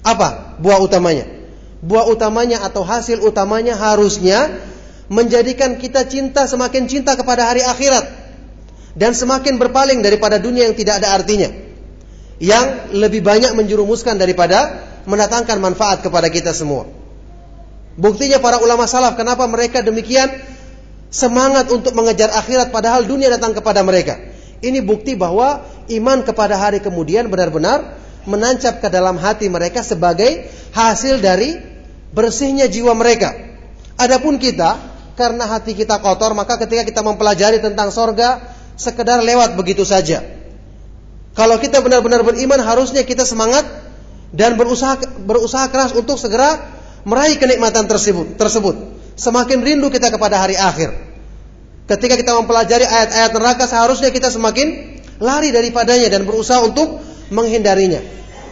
Apa buah utamanya? buah utamanya atau hasil utamanya harusnya menjadikan kita cinta semakin cinta kepada hari akhirat dan semakin berpaling daripada dunia yang tidak ada artinya yang lebih banyak menjerumuskan daripada mendatangkan manfaat kepada kita semua. Buktinya para ulama salaf kenapa mereka demikian semangat untuk mengejar akhirat padahal dunia datang kepada mereka. Ini bukti bahwa iman kepada hari kemudian benar-benar menancap ke dalam hati mereka sebagai hasil dari bersihnya jiwa mereka. Adapun kita, karena hati kita kotor, maka ketika kita mempelajari tentang sorga, sekedar lewat begitu saja. Kalau kita benar-benar beriman, harusnya kita semangat dan berusaha berusaha keras untuk segera meraih kenikmatan tersebut. tersebut. Semakin rindu kita kepada hari akhir. Ketika kita mempelajari ayat-ayat neraka, seharusnya kita semakin lari daripadanya dan berusaha untuk menghindarinya.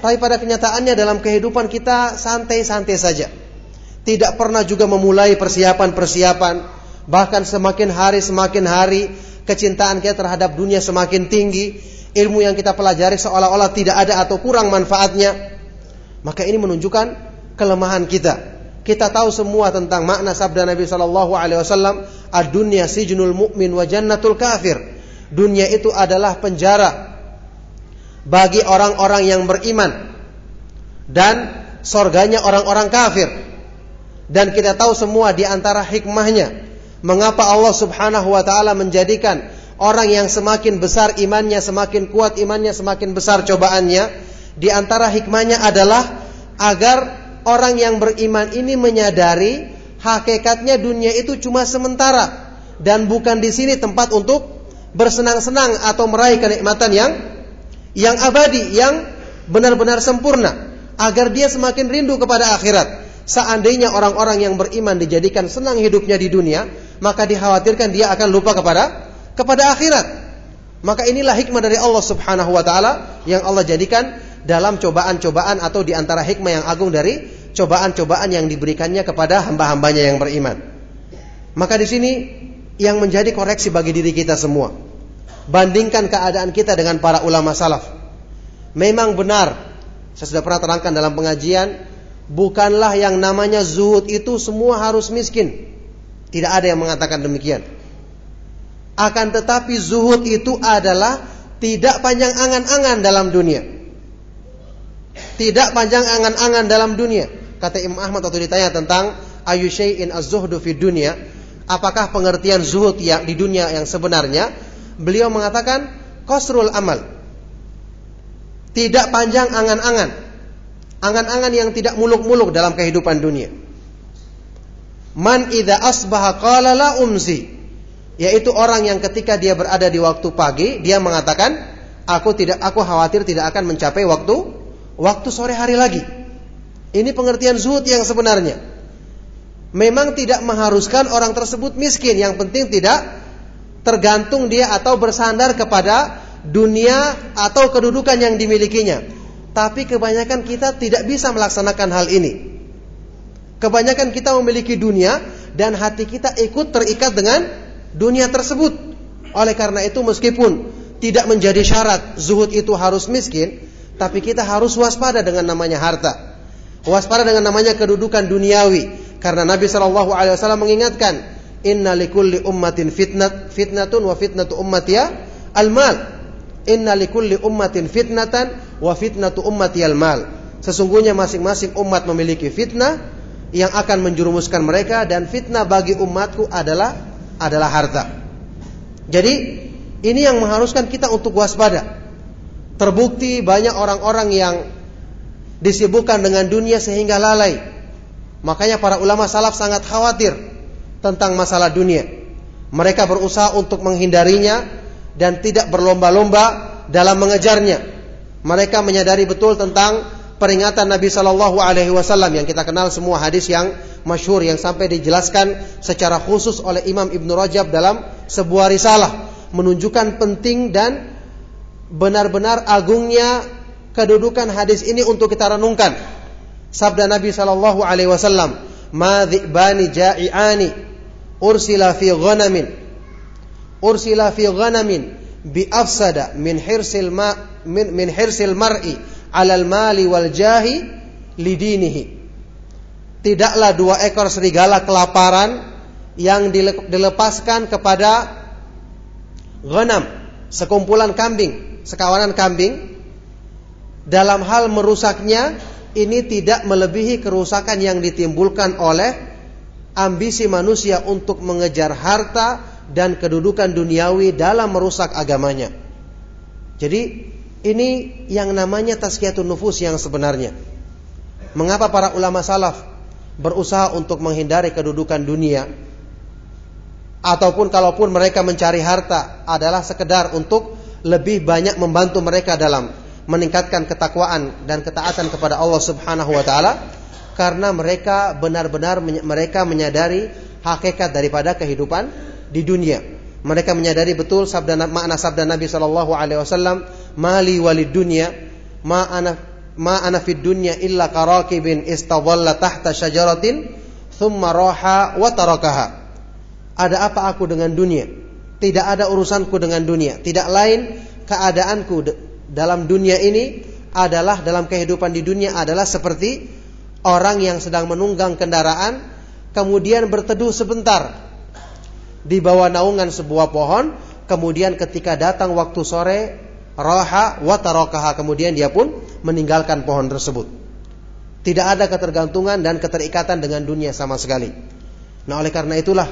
Tapi pada kenyataannya dalam kehidupan kita santai-santai saja tidak pernah juga memulai persiapan-persiapan, bahkan semakin hari semakin hari kecintaan kita terhadap dunia semakin tinggi, ilmu yang kita pelajari seolah-olah tidak ada atau kurang manfaatnya. Maka ini menunjukkan kelemahan kita. Kita tahu semua tentang makna sabda Nabi Shallallahu Alaihi Wasallam, "Ad-dunya sijnul mu'min wa jannatul kafir." Dunia itu adalah penjara bagi orang-orang yang beriman dan sorganya orang-orang kafir. Dan kita tahu semua di antara hikmahnya mengapa Allah Subhanahu wa taala menjadikan orang yang semakin besar imannya, semakin kuat imannya, semakin besar cobaannya. Di antara hikmahnya adalah agar orang yang beriman ini menyadari hakikatnya dunia itu cuma sementara dan bukan di sini tempat untuk bersenang-senang atau meraih kenikmatan yang yang abadi, yang benar-benar sempurna agar dia semakin rindu kepada akhirat. Seandainya orang-orang yang beriman dijadikan senang hidupnya di dunia, maka dikhawatirkan dia akan lupa kepada kepada akhirat. Maka inilah hikmah dari Allah Subhanahu wa taala yang Allah jadikan dalam cobaan-cobaan atau di antara hikmah yang agung dari cobaan-cobaan yang diberikannya kepada hamba-hambanya yang beriman. Maka di sini yang menjadi koreksi bagi diri kita semua. Bandingkan keadaan kita dengan para ulama salaf. Memang benar, saya sudah pernah terangkan dalam pengajian, bukanlah yang namanya zuhud itu semua harus miskin. Tidak ada yang mengatakan demikian. Akan tetapi zuhud itu adalah tidak panjang angan-angan dalam dunia. Tidak panjang angan-angan dalam dunia. Kata Imam Ahmad waktu ditanya tentang ayu syai'in az-zuhdu fi dunia, apakah pengertian zuhud yang di dunia yang sebenarnya? Beliau mengatakan qasrul amal. Tidak panjang angan-angan angan-angan yang tidak muluk-muluk dalam kehidupan dunia. Man idza asbaha qala la umsi, yaitu orang yang ketika dia berada di waktu pagi dia mengatakan aku tidak aku khawatir tidak akan mencapai waktu waktu sore hari lagi. Ini pengertian zuhud yang sebenarnya. Memang tidak mengharuskan orang tersebut miskin, yang penting tidak tergantung dia atau bersandar kepada dunia atau kedudukan yang dimilikinya. Tapi kebanyakan kita tidak bisa melaksanakan hal ini. Kebanyakan kita memiliki dunia dan hati kita ikut terikat dengan dunia tersebut. Oleh karena itu meskipun tidak menjadi syarat zuhud itu harus miskin, tapi kita harus waspada dengan namanya harta. Waspada dengan namanya kedudukan duniawi. Karena Nabi Wasallam mengingatkan, Inna likulli ummatin fitnat fitnatun wa fitnatu ummatia al mal. Inna likulli ummatin fitnatan wa fitnatu ummati al mal. Sesungguhnya masing-masing umat memiliki fitnah yang akan menjerumuskan mereka dan fitnah bagi umatku adalah adalah harta. Jadi ini yang mengharuskan kita untuk waspada. Terbukti banyak orang-orang yang disibukkan dengan dunia sehingga lalai. Makanya para ulama salaf sangat khawatir tentang masalah dunia. Mereka berusaha untuk menghindarinya dan tidak berlomba-lomba dalam mengejarnya. Mereka menyadari betul tentang peringatan Nabi Shallallahu Alaihi Wasallam yang kita kenal semua hadis yang masyhur yang sampai dijelaskan secara khusus oleh Imam Ibn Rajab dalam sebuah risalah menunjukkan penting dan benar-benar agungnya kedudukan hadis ini untuk kita renungkan. Sabda Nabi Shallallahu Alaihi Wasallam, "Ma bani ja'iani ursila fi ghanamin ursila fi ghanamin bi afsada min hirsil ma min, min hirsil mar'i alal mali wal jahi lidinihi. Tidaklah dua ekor serigala kelaparan yang dilepaskan kepada ghanam, sekumpulan kambing, sekawanan kambing dalam hal merusaknya ini tidak melebihi kerusakan yang ditimbulkan oleh ambisi manusia untuk mengejar harta dan kedudukan duniawi dalam merusak agamanya. Jadi ini yang namanya tazkiyatun nufus yang sebenarnya. Mengapa para ulama salaf berusaha untuk menghindari kedudukan dunia? Ataupun kalaupun mereka mencari harta adalah sekedar untuk lebih banyak membantu mereka dalam meningkatkan ketakwaan dan ketaatan kepada Allah Subhanahu wa taala karena mereka benar-benar mereka menyadari hakikat daripada kehidupan di dunia. Mereka menyadari betul sabda makna sabda Nabi Shallallahu alaihi wasallam mali walid dunya ma ana ma ana fid dunya illa karakibin istadalla tahta syajaratin thumma raha wa tarakaha ada apa aku dengan dunia tidak ada urusanku dengan dunia tidak lain keadaanku dalam dunia ini adalah dalam kehidupan di dunia adalah seperti orang yang sedang menunggang kendaraan kemudian berteduh sebentar di bawah naungan sebuah pohon kemudian ketika datang waktu sore raha wa tarakaha kemudian dia pun meninggalkan pohon tersebut. Tidak ada ketergantungan dan keterikatan dengan dunia sama sekali. Nah, oleh karena itulah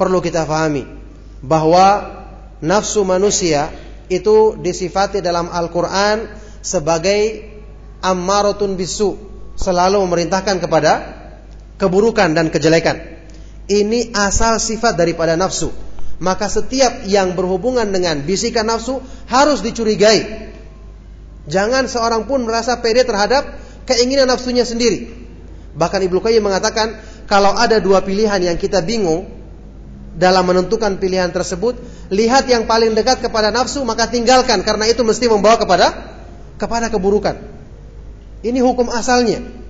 perlu kita fahami bahwa nafsu manusia itu disifati dalam Al-Qur'an sebagai ammaratun bisu, selalu memerintahkan kepada keburukan dan kejelekan. Ini asal sifat daripada nafsu maka setiap yang berhubungan dengan bisikan nafsu harus dicurigai. Jangan seorang pun merasa pede terhadap keinginan nafsunya sendiri. Bahkan Ibnu Qayyim mengatakan, kalau ada dua pilihan yang kita bingung dalam menentukan pilihan tersebut, lihat yang paling dekat kepada nafsu maka tinggalkan karena itu mesti membawa kepada kepada keburukan. Ini hukum asalnya.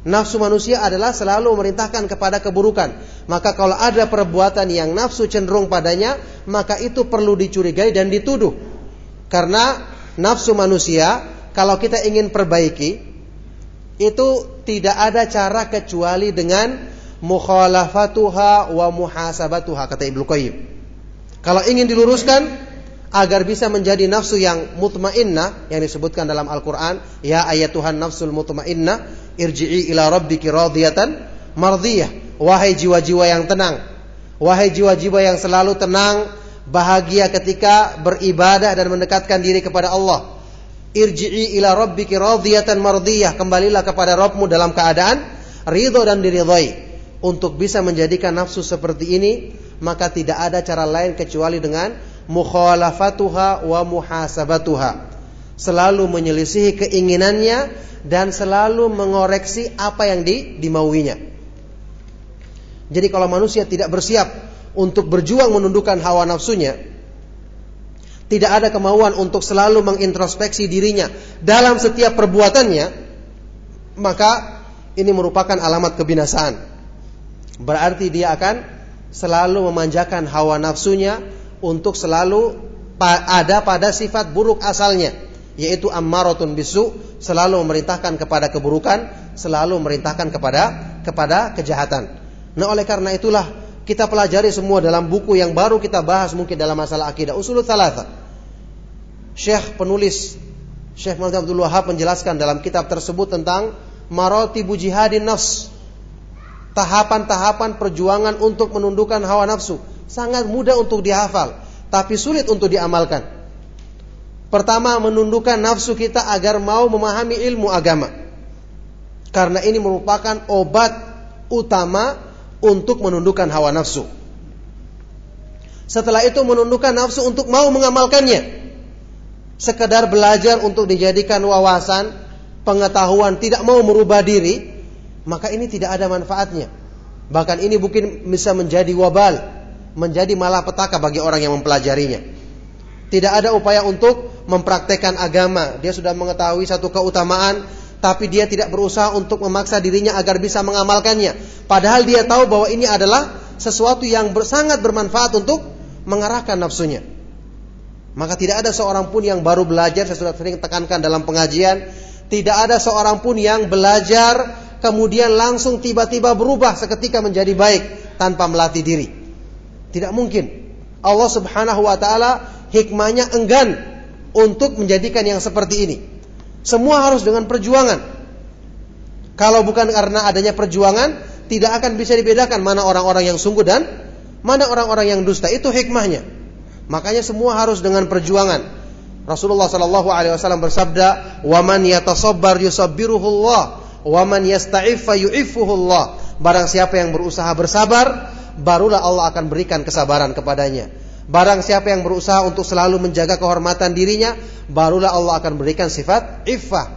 Nafsu manusia adalah selalu memerintahkan kepada keburukan. Maka kalau ada perbuatan yang nafsu cenderung padanya, maka itu perlu dicurigai dan dituduh. Karena nafsu manusia, kalau kita ingin perbaiki, itu tidak ada cara kecuali dengan mukhalafatuha wa muhasabatuha kata Ibnu Qayyim. Kalau ingin diluruskan agar bisa menjadi nafsu yang mutmainnah yang disebutkan dalam Al-Qur'an, ya ayat Tuhan nafsul mutmainnah, irji'i ila rabbiki radiyatan mardiyah. Wahai jiwa-jiwa yang tenang, wahai jiwa-jiwa yang selalu tenang, bahagia ketika beribadah dan mendekatkan diri kepada Allah. Irji'i ila rabbiki radiyatan mardiyah. Kembalilah kepada Rabbmu dalam keadaan ridho dan diridhoi. Untuk bisa menjadikan nafsu seperti ini, maka tidak ada cara lain kecuali dengan mukhalafatuha wa muhasabatuha. Selalu menyelisihi keinginannya dan selalu mengoreksi apa yang di, dimauinya. Jadi kalau manusia tidak bersiap untuk berjuang menundukkan hawa nafsunya, tidak ada kemauan untuk selalu mengintrospeksi dirinya dalam setiap perbuatannya, maka ini merupakan alamat kebinasaan. Berarti dia akan selalu memanjakan hawa nafsunya untuk selalu ada pada sifat buruk asalnya yaitu ammaratun bisu selalu memerintahkan kepada keburukan selalu memerintahkan kepada kepada kejahatan. Nah oleh karena itulah kita pelajari semua dalam buku yang baru kita bahas mungkin dalam masalah akidah. Usulut thalatha. Syekh penulis Syekh Muhammad Abdul Wahab menjelaskan dalam kitab tersebut tentang maratibu jihadin nafs tahapan-tahapan perjuangan untuk menundukkan hawa nafsu sangat mudah untuk dihafal tapi sulit untuk diamalkan Pertama, menundukkan nafsu kita agar mau memahami ilmu agama. Karena ini merupakan obat utama untuk menundukkan hawa nafsu. Setelah itu menundukkan nafsu untuk mau mengamalkannya. Sekedar belajar untuk dijadikan wawasan, pengetahuan, tidak mau merubah diri, maka ini tidak ada manfaatnya. Bahkan ini mungkin bisa menjadi wabal, menjadi malapetaka bagi orang yang mempelajarinya. Tidak ada upaya untuk mempraktekkan agama. Dia sudah mengetahui satu keutamaan, tapi dia tidak berusaha untuk memaksa dirinya agar bisa mengamalkannya. Padahal dia tahu bahwa ini adalah sesuatu yang sangat bermanfaat untuk mengarahkan nafsunya. Maka tidak ada seorang pun yang baru belajar, saya sudah sering tekankan dalam pengajian, tidak ada seorang pun yang belajar kemudian langsung tiba-tiba berubah seketika menjadi baik tanpa melatih diri. Tidak mungkin. Allah Subhanahu wa taala hikmahnya enggan untuk menjadikan yang seperti ini. Semua harus dengan perjuangan. Kalau bukan karena adanya perjuangan, tidak akan bisa dibedakan mana orang-orang yang sungguh dan mana orang-orang yang dusta. Itu hikmahnya. Makanya semua harus dengan perjuangan. Rasulullah Shallallahu Alaihi Wasallam bersabda, "Waman yatasabbar yusabbiruhullah, waman yasta'iffa yu'iffuhullah." Barang siapa yang berusaha bersabar, barulah Allah akan berikan kesabaran kepadanya. Barang siapa yang berusaha untuk selalu menjaga kehormatan dirinya, barulah Allah akan berikan sifat iffah,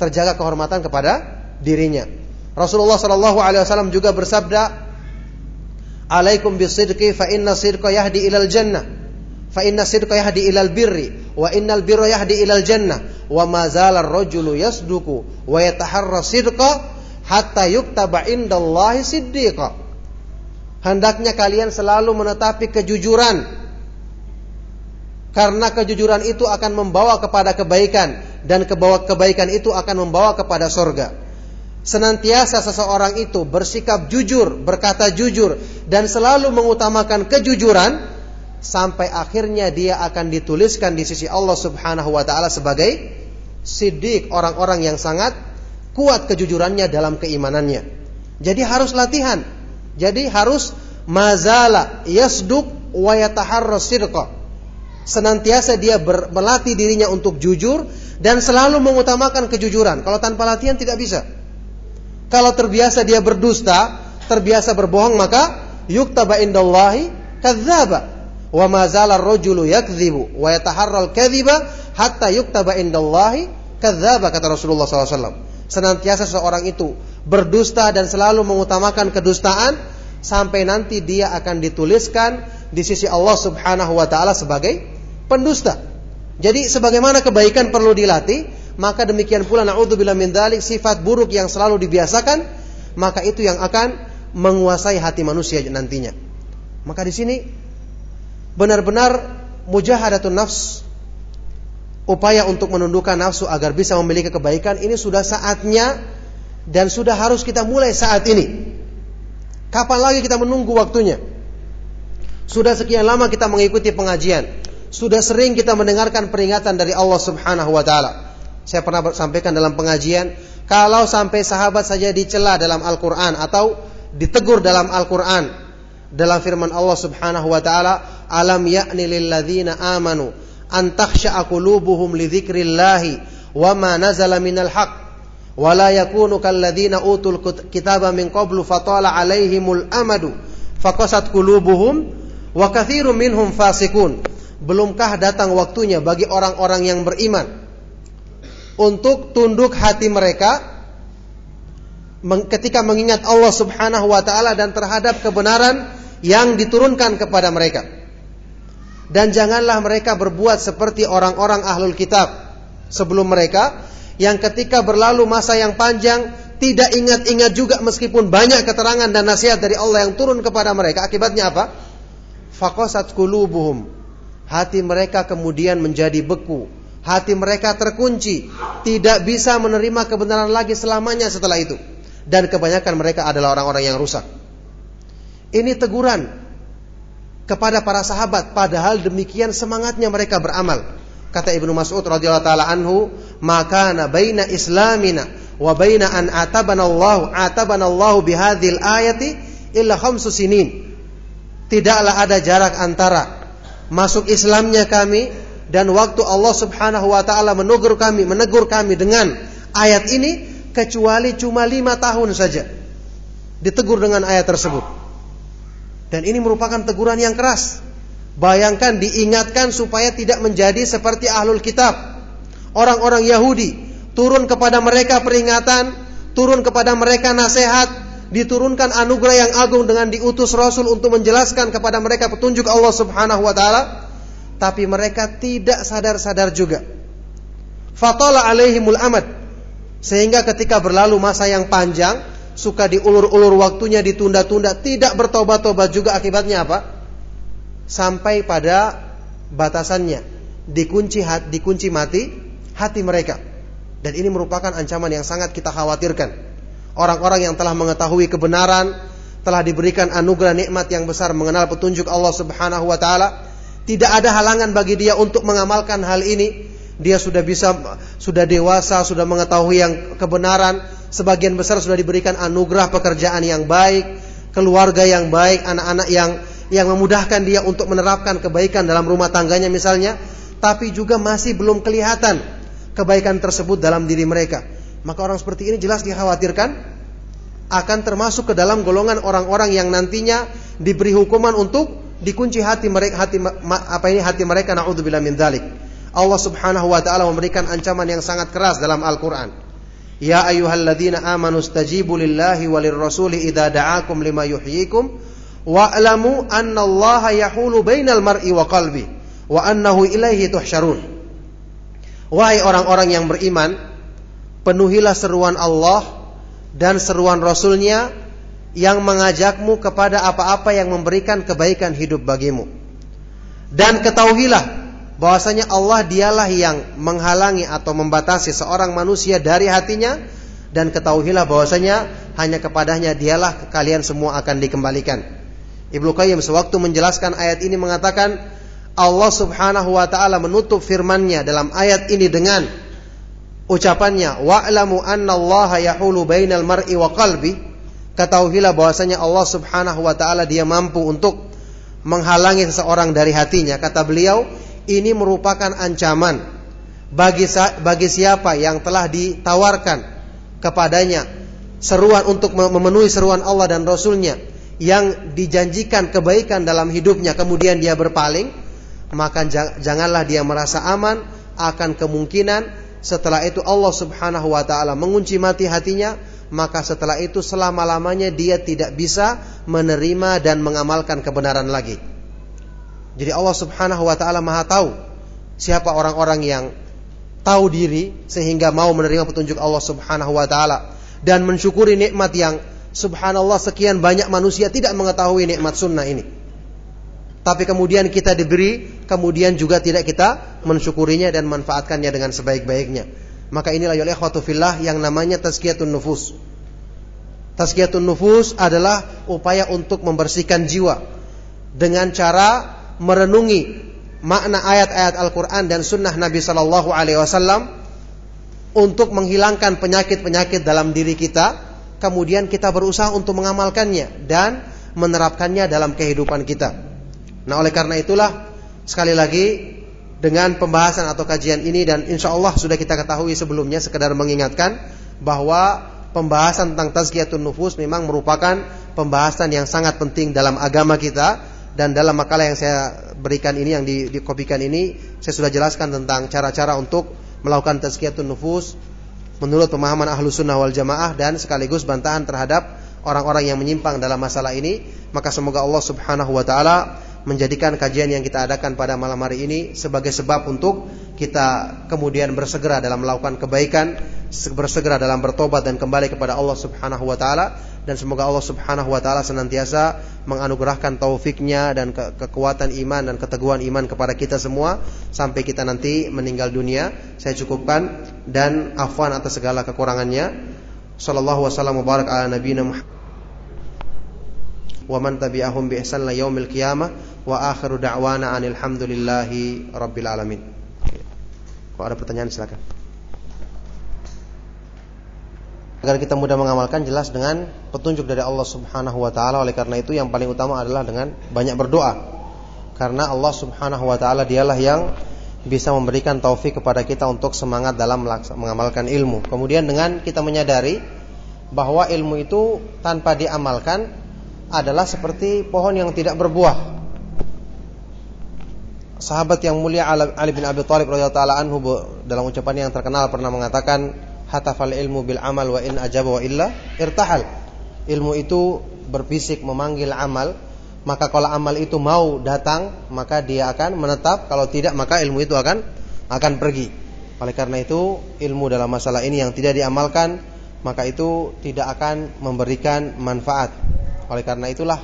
terjaga kehormatan kepada dirinya. Rasulullah Shallallahu Alaihi Wasallam juga bersabda, "Alaikum bisidqi fa inna sidqa yahdi ilal jannah." Fa inna sidqa yahdi ilal birri wa innal birra yahdi ilal jannah wa ma zala ar-rajulu yasduku wa yataharra sidqa hatta yuktaba indallahi siddiqa. Hendaknya kalian selalu menetapi kejujuran karena kejujuran itu akan membawa kepada kebaikan dan kebawa kebaikan itu akan membawa kepada sorga. Senantiasa seseorang itu bersikap jujur, berkata jujur dan selalu mengutamakan kejujuran, sampai akhirnya dia akan dituliskan di sisi Allah Subhanahu wa taala sebagai siddiq, orang-orang yang sangat kuat kejujurannya dalam keimanannya. Jadi harus latihan. Jadi harus mazala yasduq wa yataharras. Senantiasa dia ber, melatih dirinya untuk jujur dan selalu mengutamakan kejujuran. Kalau tanpa latihan tidak bisa. Kalau terbiasa dia berdusta, terbiasa berbohong maka yuktaba indallahi kadzdzaba wa ma zala ar-rajulu yakdzibu wa yataharral kadhiba hatta yuktaba indallahi kadzdzaba kata Rasulullah SAW. Senantiasa seorang itu berdusta dan selalu mengutamakan kedustaan sampai nanti dia akan dituliskan di sisi Allah Subhanahu wa taala sebagai pendusta. Jadi sebagaimana kebaikan perlu dilatih, maka demikian pula naudzubillah min dzalik sifat buruk yang selalu dibiasakan, maka itu yang akan menguasai hati manusia nantinya. Maka di sini benar-benar mujahadatun nafs upaya untuk menundukkan nafsu agar bisa memiliki kebaikan ini sudah saatnya dan sudah harus kita mulai saat ini. Kapan lagi kita menunggu waktunya? Sudah sekian lama kita mengikuti pengajian. Sudah sering kita mendengarkan peringatan dari Allah Subhanahu wa taala. Saya pernah sampaikan dalam pengajian, kalau sampai sahabat saja dicela dalam Al-Qur'an atau ditegur dalam Al-Qur'an dalam firman Allah Subhanahu wa taala, alam ya'ni lil amanu an takhsha'a qulubuhum li dzikrillahi wa ma nazala minal haqq. Wa la yakunu kal ladzina utul kitaba min qablu fatala alaihimul amadu faqasat qulubuhum wa katsirun minhum fasikun belumkah datang waktunya bagi orang-orang yang beriman untuk tunduk hati mereka ketika mengingat Allah Subhanahu wa taala dan terhadap kebenaran yang diturunkan kepada mereka dan janganlah mereka berbuat seperti orang-orang ahlul kitab. Sebelum mereka yang ketika berlalu masa yang panjang tidak ingat-ingat juga meskipun banyak keterangan dan nasihat dari Allah yang turun kepada mereka. Akibatnya apa? Faqasat qulubuhum. Hati mereka kemudian menjadi beku. Hati mereka terkunci. Tidak bisa menerima kebenaran lagi selamanya setelah itu. Dan kebanyakan mereka adalah orang-orang yang rusak. Ini teguran kepada para sahabat padahal demikian semangatnya mereka beramal. Kata Ibnu Mas'ud radhiyallahu taala anhu, "Maka baina islamina wa baina an atabana Allah atabana Allah bihadhil ayati illa khamsu sinin." Tidaklah ada jarak antara masuk Islamnya kami dan waktu Allah Subhanahu wa taala menegur kami, menegur kami dengan ayat ini kecuali cuma lima tahun saja. Ditegur dengan ayat tersebut. Dan ini merupakan teguran yang keras. Bayangkan diingatkan supaya tidak menjadi seperti ahlul kitab. Orang-orang Yahudi turun kepada mereka peringatan, turun kepada mereka nasihat, diturunkan anugerah yang agung dengan diutus Rasul untuk menjelaskan kepada mereka petunjuk Allah Subhanahu wa taala, tapi mereka tidak sadar-sadar juga. Fatala alaihimul amad. Sehingga ketika berlalu masa yang panjang, suka diulur-ulur waktunya ditunda-tunda, tidak bertobat-tobat juga akibatnya apa? Sampai pada batasannya, dikunci hati, dikunci mati hati mereka. Dan ini merupakan ancaman yang sangat kita khawatirkan. Orang-orang yang telah mengetahui kebenaran, telah diberikan anugerah nikmat yang besar mengenal petunjuk Allah Subhanahu wa taala, tidak ada halangan bagi dia untuk mengamalkan hal ini. Dia sudah bisa sudah dewasa, sudah mengetahui yang kebenaran, sebagian besar sudah diberikan anugerah pekerjaan yang baik, keluarga yang baik, anak-anak yang yang memudahkan dia untuk menerapkan kebaikan dalam rumah tangganya misalnya, tapi juga masih belum kelihatan kebaikan tersebut dalam diri mereka. Maka orang seperti ini jelas dikhawatirkan akan termasuk ke dalam golongan orang-orang yang nantinya diberi hukuman untuk dikunci hati mereka hati apa ini hati mereka naudzubillah min dzalik. Allah Subhanahu wa taala memberikan ancaman yang sangat keras dalam Al-Qur'an. Ya ayyuhalladzina amanu stajibu lillahi walir rasuli idza da'akum lima yuhyikum wa'lamu annallaha yahulu bainal mar'i wa qalbi wa annahu ilaihi tuhsyarun. Wahai orang-orang yang beriman, penuhilah seruan Allah dan seruan Rasulnya yang mengajakmu kepada apa-apa yang memberikan kebaikan hidup bagimu. Dan ketahuilah bahwasanya Allah dialah yang menghalangi atau membatasi seorang manusia dari hatinya dan ketahuilah bahwasanya hanya kepadanya dialah kalian semua akan dikembalikan. Ibnu Qayyim sewaktu menjelaskan ayat ini mengatakan Allah Subhanahu wa taala menutup firman-Nya dalam ayat ini dengan ucapannya wa'lamu annallaha yahulu bainal mar'i wa qalbi ketahuilah bahwasanya Allah Subhanahu wa taala dia mampu untuk menghalangi seseorang dari hatinya kata beliau ini merupakan ancaman bagi bagi siapa yang telah ditawarkan kepadanya seruan untuk memenuhi seruan Allah dan Rasulnya yang dijanjikan kebaikan dalam hidupnya kemudian dia berpaling maka janganlah dia merasa aman akan kemungkinan setelah itu Allah Subhanahu wa taala mengunci mati hatinya maka setelah itu selama-lamanya dia tidak bisa menerima dan mengamalkan kebenaran lagi. Jadi Allah Subhanahu wa taala Maha tahu siapa orang-orang yang tahu diri sehingga mau menerima petunjuk Allah Subhanahu wa taala dan mensyukuri nikmat yang subhanallah sekian banyak manusia tidak mengetahui nikmat sunnah ini tapi kemudian kita diberi, kemudian juga tidak kita mensyukurinya dan manfaatkannya dengan sebaik-baiknya. Maka inilah ya ikhwatu fillah yang namanya tazkiyatun nufus. Tazkiyatun nufus adalah upaya untuk membersihkan jiwa dengan cara merenungi makna ayat-ayat Al-Qur'an dan sunnah Nabi sallallahu alaihi wasallam untuk menghilangkan penyakit-penyakit dalam diri kita, kemudian kita berusaha untuk mengamalkannya dan menerapkannya dalam kehidupan kita. Nah oleh karena itulah sekali lagi dengan pembahasan atau kajian ini dan insya Allah sudah kita ketahui sebelumnya sekedar mengingatkan bahwa pembahasan tentang tazkiyatun nufus memang merupakan pembahasan yang sangat penting dalam agama kita dan dalam makalah yang saya berikan ini yang di, dikopikan ini saya sudah jelaskan tentang cara-cara untuk melakukan tazkiyatun nufus menurut pemahaman ahlu sunnah wal jamaah dan sekaligus bantahan terhadap orang-orang yang menyimpang dalam masalah ini. Maka semoga Allah subhanahu wa ta'ala menjadikan kajian yang kita adakan pada malam hari ini sebagai sebab untuk kita kemudian bersegera dalam melakukan kebaikan, bersegera dalam bertobat dan kembali kepada Allah Subhanahu wa taala dan semoga Allah Subhanahu wa taala senantiasa menganugerahkan taufiknya dan ke kekuatan iman dan keteguhan iman kepada kita semua sampai kita nanti meninggal dunia. Saya cukupkan dan afwan atas segala kekurangannya. Sallallahu wasallam mubarak ala nabiyina Muhammad wa man tabi'ahum bi ihsan la yaumil qiyamah wa akhiru da'wana anil hamdulillahi rabbil alamin. Kalau ada pertanyaan silakan. Agar kita mudah mengamalkan jelas dengan petunjuk dari Allah Subhanahu wa taala. Oleh karena itu yang paling utama adalah dengan banyak berdoa. Karena Allah Subhanahu wa taala dialah yang bisa memberikan taufik kepada kita untuk semangat dalam mengamalkan ilmu. Kemudian dengan kita menyadari bahwa ilmu itu tanpa diamalkan adalah seperti pohon yang tidak berbuah sahabat yang mulia Ali bin Abi Thalib radhiyallahu taala anhu dalam ucapan yang terkenal pernah mengatakan hatafal ilmu bil amal wa in ajaba wa illa irtahal. Ilmu itu berbisik memanggil amal, maka kalau amal itu mau datang, maka dia akan menetap, kalau tidak maka ilmu itu akan akan pergi. Oleh karena itu, ilmu dalam masalah ini yang tidak diamalkan, maka itu tidak akan memberikan manfaat. Oleh karena itulah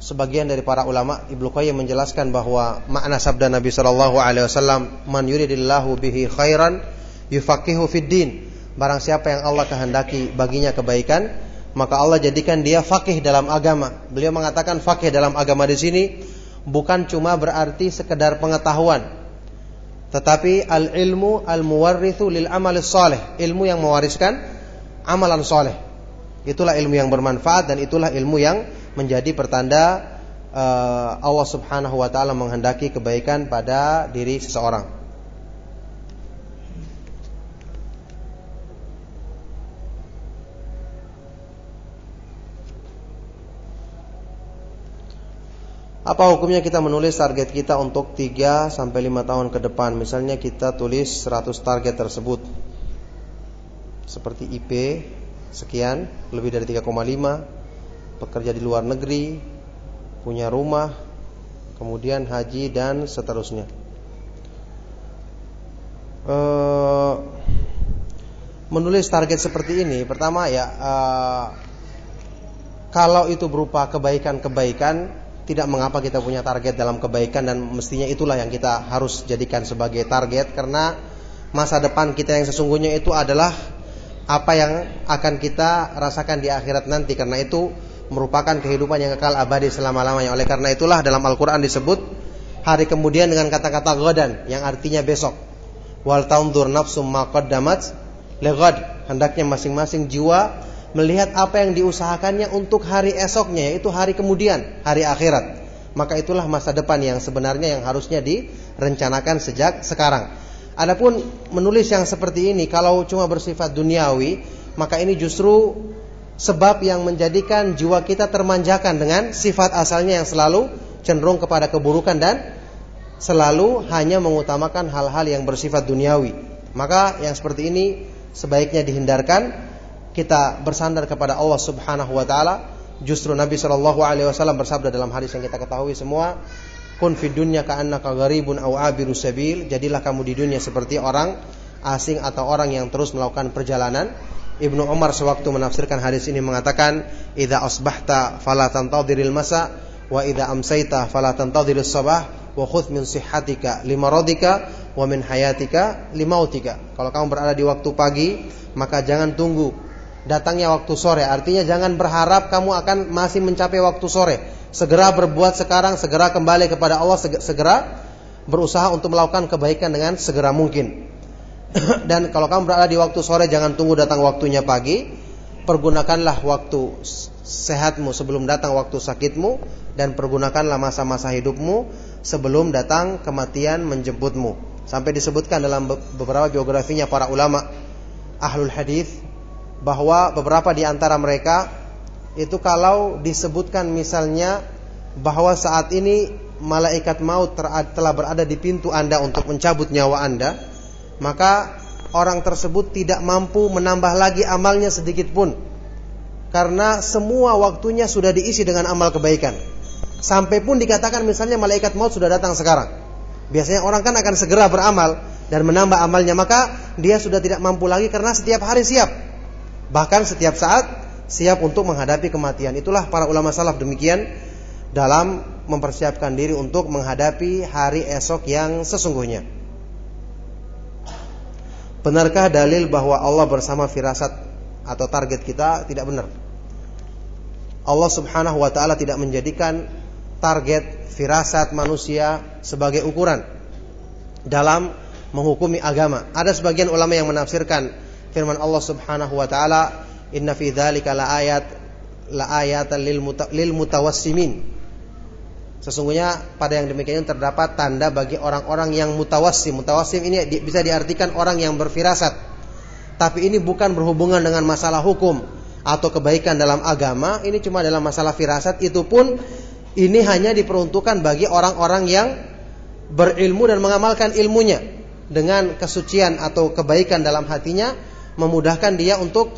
sebagian dari para ulama Ibnu Qayyim menjelaskan bahwa makna sabda Nabi sallallahu alaihi wasallam man yuridillahu bihi khairan yufaqihu fid din. Barang siapa yang Allah kehendaki baginya kebaikan maka Allah jadikan dia fakih dalam agama. Beliau mengatakan fakih dalam agama di sini bukan cuma berarti sekedar pengetahuan tetapi al ilmu al muwarrithu lil amal saleh ilmu yang mewariskan amalan soleh itulah ilmu yang bermanfaat dan itulah ilmu yang menjadi pertanda uh, Allah Subhanahu wa taala menghendaki kebaikan pada diri seseorang. Apa hukumnya kita menulis target kita untuk 3 sampai 5 tahun ke depan? Misalnya kita tulis 100 target tersebut. Seperti IP sekian, lebih dari 3,5 bekerja di luar negeri, punya rumah, kemudian haji dan seterusnya. E, menulis target seperti ini, pertama ya, e, kalau itu berupa kebaikan-kebaikan, tidak mengapa kita punya target dalam kebaikan dan mestinya itulah yang kita harus jadikan sebagai target karena masa depan kita yang sesungguhnya itu adalah apa yang akan kita rasakan di akhirat nanti karena itu merupakan kehidupan yang kekal abadi selama-lamanya. Oleh karena itulah dalam Al-Qur'an disebut hari kemudian dengan kata-kata ghadan yang artinya besok. Wal taundur nafsum ma lighad. Hendaknya masing-masing jiwa melihat apa yang diusahakannya untuk hari esoknya yaitu hari kemudian, hari akhirat. Maka itulah masa depan yang sebenarnya yang harusnya direncanakan sejak sekarang. Adapun menulis yang seperti ini kalau cuma bersifat duniawi, maka ini justru sebab yang menjadikan jiwa kita termanjakan dengan sifat asalnya yang selalu cenderung kepada keburukan dan selalu hanya mengutamakan hal-hal yang bersifat duniawi. Maka yang seperti ini sebaiknya dihindarkan. Kita bersandar kepada Allah Subhanahu wa taala. Justru Nabi Shallallahu alaihi wasallam bersabda dalam hadis yang kita ketahui semua, "Kun fid dunya ka'annaka gharibun aw abiru sabil." Jadilah kamu di dunia seperti orang asing atau orang yang terus melakukan perjalanan Ibnu Umar sewaktu menafsirkan hadis ini mengatakan, "Idza asbahta fala tantadhiril masa wa idza amsayta fala tantadhirus sabah wa khudh min sihhatika limaradika wa min hayatika limautika." Kalau kamu berada di waktu pagi, maka jangan tunggu datangnya waktu sore. Artinya jangan berharap kamu akan masih mencapai waktu sore. Segera berbuat sekarang, segera kembali kepada Allah, segera berusaha untuk melakukan kebaikan dengan segera mungkin. Dan kalau kamu berada di waktu sore jangan tunggu datang waktunya pagi. Pergunakanlah waktu sehatmu sebelum datang waktu sakitmu dan pergunakanlah masa-masa hidupmu sebelum datang kematian menjemputmu. Sampai disebutkan dalam beberapa biografinya para ulama ahlul hadis bahwa beberapa di antara mereka itu kalau disebutkan misalnya bahwa saat ini malaikat maut telah berada di pintu Anda untuk mencabut nyawa Anda, maka orang tersebut tidak mampu menambah lagi amalnya sedikit pun. Karena semua waktunya sudah diisi dengan amal kebaikan. Sampai pun dikatakan misalnya malaikat maut sudah datang sekarang. Biasanya orang kan akan segera beramal dan menambah amalnya, maka dia sudah tidak mampu lagi karena setiap hari siap. Bahkan setiap saat siap untuk menghadapi kematian. Itulah para ulama salaf demikian dalam mempersiapkan diri untuk menghadapi hari esok yang sesungguhnya. Benarkah dalil bahwa Allah bersama firasat atau target kita tidak benar? Allah Subhanahu wa taala tidak menjadikan target firasat manusia sebagai ukuran dalam menghukumi agama. Ada sebagian ulama yang menafsirkan firman Allah Subhanahu wa taala, "Inna fi dzalika la ayat la ayatan lil mutawassimin." Sesungguhnya pada yang demikian terdapat tanda bagi orang-orang yang mutawassim. Mutawassim ini bisa diartikan orang yang berfirasat. Tapi ini bukan berhubungan dengan masalah hukum atau kebaikan dalam agama. Ini cuma dalam masalah firasat. Itu pun ini hanya diperuntukkan bagi orang-orang yang berilmu dan mengamalkan ilmunya dengan kesucian atau kebaikan dalam hatinya memudahkan dia untuk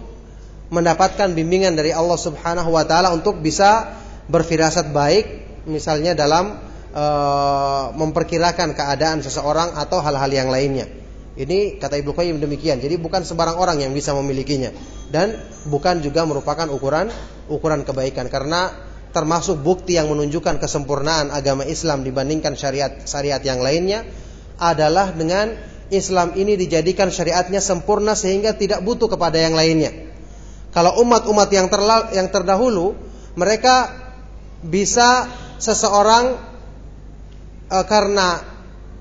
mendapatkan bimbingan dari Allah Subhanahu wa taala untuk bisa berfirasat baik misalnya dalam e, memperkirakan keadaan seseorang atau hal-hal yang lainnya. Ini kata Ibnu Qayyim demikian. Jadi bukan sembarang orang yang bisa memilikinya dan bukan juga merupakan ukuran ukuran kebaikan karena termasuk bukti yang menunjukkan kesempurnaan agama Islam dibandingkan syariat syariat yang lainnya adalah dengan Islam ini dijadikan syariatnya sempurna sehingga tidak butuh kepada yang lainnya. Kalau umat-umat yang yang terdahulu mereka bisa seseorang e, karena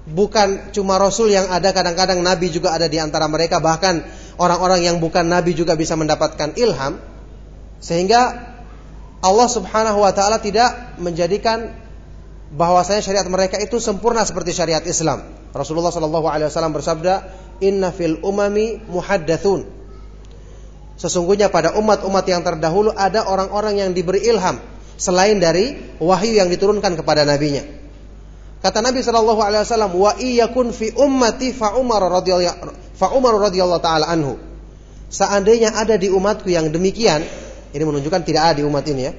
bukan cuma rasul yang ada kadang-kadang nabi juga ada di antara mereka bahkan orang-orang yang bukan nabi juga bisa mendapatkan ilham sehingga Allah Subhanahu wa taala tidak menjadikan bahwasanya syariat mereka itu sempurna seperti syariat Islam. Rasulullah Shallallahu alaihi wasallam bersabda, "Inna fil umami muhaddatsun." Sesungguhnya pada umat-umat yang terdahulu ada orang-orang yang diberi ilham selain dari wahyu yang diturunkan kepada nabinya. Kata Nabi Shallallahu Alaihi Wasallam, wa iyakun fi ummati fa Umar radhiyallahu fa Umar radhiyallahu taala anhu. Seandainya ada di umatku yang demikian, ini menunjukkan tidak ada di umat ini ya.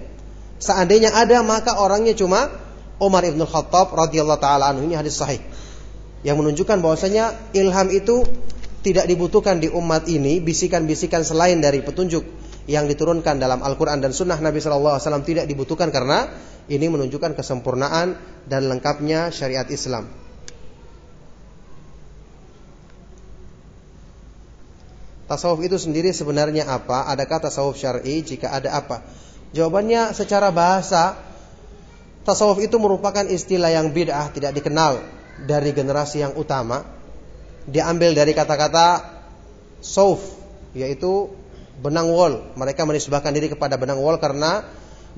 Seandainya ada maka orangnya cuma Umar ibn Khattab radhiyallahu taala anhu. Ini hadis sahih. Yang menunjukkan bahwasanya ilham itu tidak dibutuhkan di umat ini bisikan-bisikan selain dari petunjuk yang diturunkan dalam Al-Quran dan Sunnah Nabi Wasallam tidak dibutuhkan karena ini menunjukkan kesempurnaan dan lengkapnya syariat Islam. Tasawuf itu sendiri sebenarnya apa? Adakah tasawuf syar'i? Jika ada apa? Jawabannya secara bahasa tasawuf itu merupakan istilah yang bid'ah, tidak dikenal dari generasi yang utama. Diambil dari kata-kata sauf, yaitu benang wol. Mereka menisbahkan diri kepada benang wol karena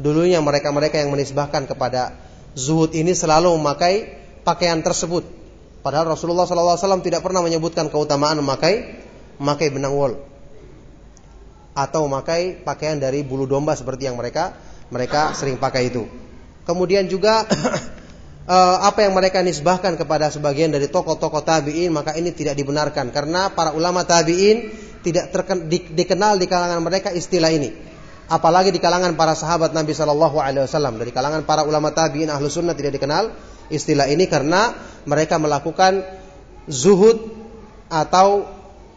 dulunya mereka-mereka yang menisbahkan kepada zuhud ini selalu memakai pakaian tersebut. Padahal Rasulullah SAW tidak pernah menyebutkan keutamaan memakai memakai benang wol atau memakai pakaian dari bulu domba seperti yang mereka mereka sering pakai itu. Kemudian juga eh, apa yang mereka nisbahkan kepada sebagian dari tokoh-tokoh tabiin maka ini tidak dibenarkan karena para ulama tabiin tidak terken, di, dikenal di kalangan mereka istilah ini. Apalagi di kalangan para sahabat Nabi Shallallahu Alaihi Wasallam dari kalangan para ulama tabiin ahlu sunnah tidak dikenal istilah ini karena mereka melakukan zuhud atau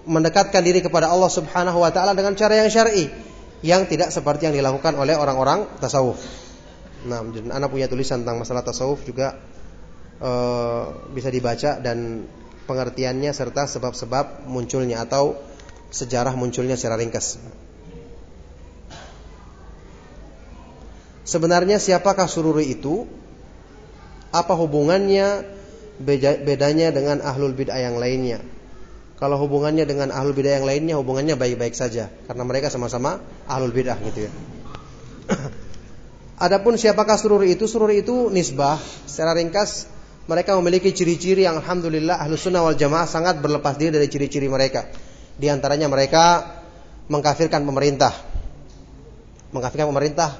mendekatkan diri kepada Allah Subhanahu wa taala dengan cara yang syar'i yang tidak seperti yang dilakukan oleh orang-orang tasawuf. Nah, dan anak punya tulisan tentang masalah tasawuf juga uh, bisa dibaca dan pengertiannya serta sebab-sebab munculnya atau sejarah munculnya secara ringkas. Sebenarnya siapakah sururi itu? Apa hubungannya bedanya dengan ahlul bid'ah yang lainnya? Kalau hubungannya dengan ahlul bidah yang lainnya hubungannya baik-baik saja karena mereka sama-sama ahlul bidah gitu ya. Adapun siapakah sururi itu? Sururi itu nisbah. Secara ringkas mereka memiliki ciri-ciri yang alhamdulillah ahlu sunnah wal jamaah sangat berlepas diri dari ciri-ciri mereka. Di antaranya mereka mengkafirkan pemerintah. Mengkafirkan pemerintah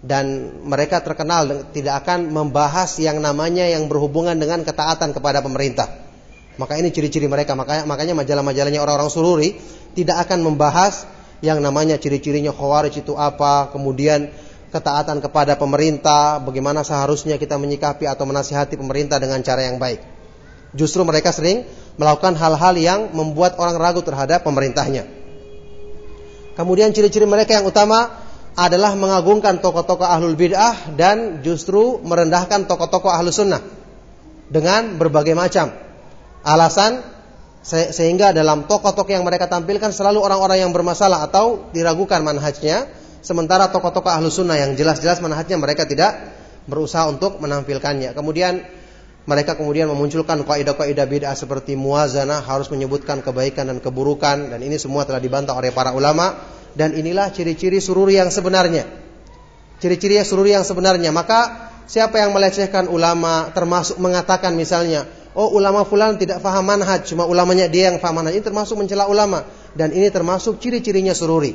dan mereka terkenal tidak akan membahas yang namanya yang berhubungan dengan ketaatan kepada pemerintah. Maka ini ciri-ciri mereka. Makanya, makanya majalah-majalahnya orang-orang sururi tidak akan membahas yang namanya ciri-cirinya khawarij itu apa, kemudian ketaatan kepada pemerintah, bagaimana seharusnya kita menyikapi atau menasihati pemerintah dengan cara yang baik. Justru mereka sering melakukan hal-hal yang membuat orang ragu terhadap pemerintahnya. Kemudian ciri-ciri mereka yang utama adalah mengagungkan tokoh-tokoh ahlul bid'ah dan justru merendahkan tokoh-tokoh ahlus sunnah dengan berbagai macam Alasan sehingga dalam tokoh-tokoh yang mereka tampilkan selalu orang-orang yang bermasalah atau diragukan manhajnya, sementara tokoh-tokoh ahlu sunnah yang jelas-jelas manhajnya mereka tidak berusaha untuk menampilkannya. Kemudian mereka kemudian memunculkan kaidah-kaidah bid'ah seperti muazanah harus menyebutkan kebaikan dan keburukan dan ini semua telah dibantah oleh para ulama dan inilah ciri-ciri sururi yang sebenarnya. Ciri-ciri sururi yang sebenarnya. Maka siapa yang melecehkan ulama termasuk mengatakan misalnya oh ulama fulan tidak faham manhaj, cuma ulamanya dia yang faham manhaj. Ini termasuk mencela ulama dan ini termasuk ciri-cirinya sururi.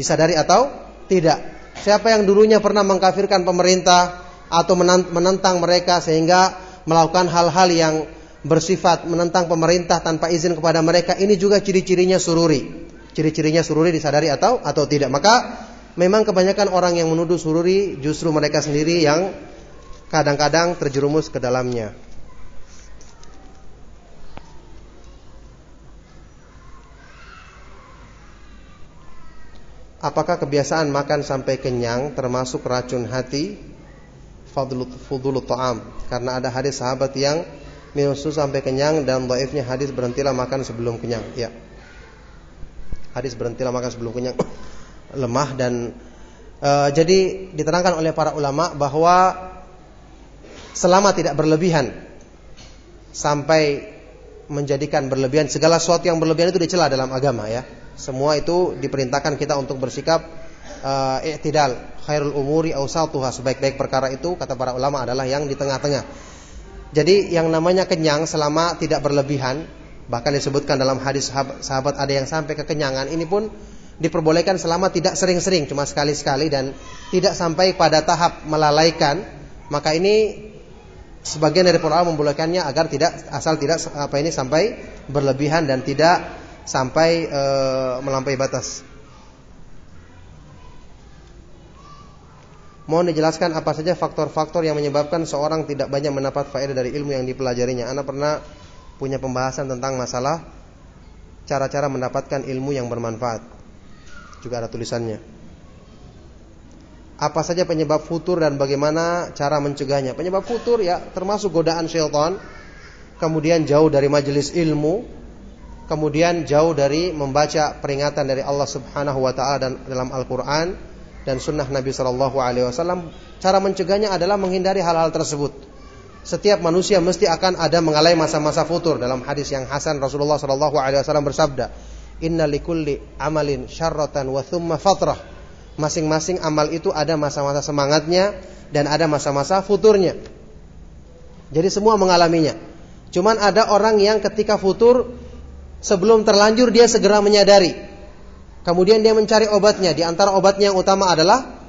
Disadari atau tidak? Siapa yang dulunya pernah mengkafirkan pemerintah atau menentang mereka sehingga melakukan hal-hal yang bersifat menentang pemerintah tanpa izin kepada mereka, ini juga ciri-cirinya sururi. ciri-cirinya sururi disadari atau atau tidak. Maka memang kebanyakan orang yang menuduh sururi justru mereka sendiri yang kadang-kadang terjerumus ke dalamnya. Apakah kebiasaan makan sampai kenyang termasuk racun hati? Fadlut ta'am. Karena ada hadis sahabat yang minum susu sampai kenyang dan dhaifnya hadis berhentilah makan sebelum kenyang. Ya. Hadis berhentilah makan sebelum kenyang lemah dan uh, jadi diterangkan oleh para ulama bahwa selama tidak berlebihan sampai menjadikan berlebihan segala sesuatu yang berlebihan itu dicela dalam agama ya. Semua itu diperintahkan kita untuk bersikap uh, i'tidal, khairul umuri awsatuha sebaik-baik perkara itu kata para ulama adalah yang di tengah-tengah. Jadi yang namanya kenyang selama tidak berlebihan, bahkan disebutkan dalam hadis sahabat, ada yang sampai kekenyangan, ini pun diperbolehkan selama tidak sering-sering, cuma sekali-sekali dan tidak sampai pada tahap melalaikan, maka ini sebagian dari para ulama membolehkannya agar tidak asal tidak apa ini sampai berlebihan dan tidak sampai e, melampaui batas. Mohon dijelaskan apa saja faktor-faktor yang menyebabkan seorang tidak banyak mendapat faedah dari ilmu yang dipelajarinya. Anda pernah punya pembahasan tentang masalah cara-cara mendapatkan ilmu yang bermanfaat. Juga ada tulisannya. Apa saja penyebab futur dan bagaimana cara mencegahnya? Penyebab futur ya termasuk godaan syaitan, kemudian jauh dari majelis ilmu, kemudian jauh dari membaca peringatan dari Allah Subhanahu wa taala dan dalam Al-Qur'an dan sunnah Nabi Shallallahu Alaihi Wasallam. Cara mencegahnya adalah menghindari hal-hal tersebut. Setiap manusia mesti akan ada mengalami masa-masa futur. Dalam hadis yang Hasan Rasulullah Shallallahu Alaihi Wasallam bersabda, Inna likulli amalin syarratan wa thumma fatrah. Masing-masing amal itu ada masa-masa semangatnya dan ada masa-masa futurnya. Jadi semua mengalaminya. Cuman ada orang yang ketika futur sebelum terlanjur dia segera menyadari Kemudian dia mencari obatnya. Di antara obatnya yang utama adalah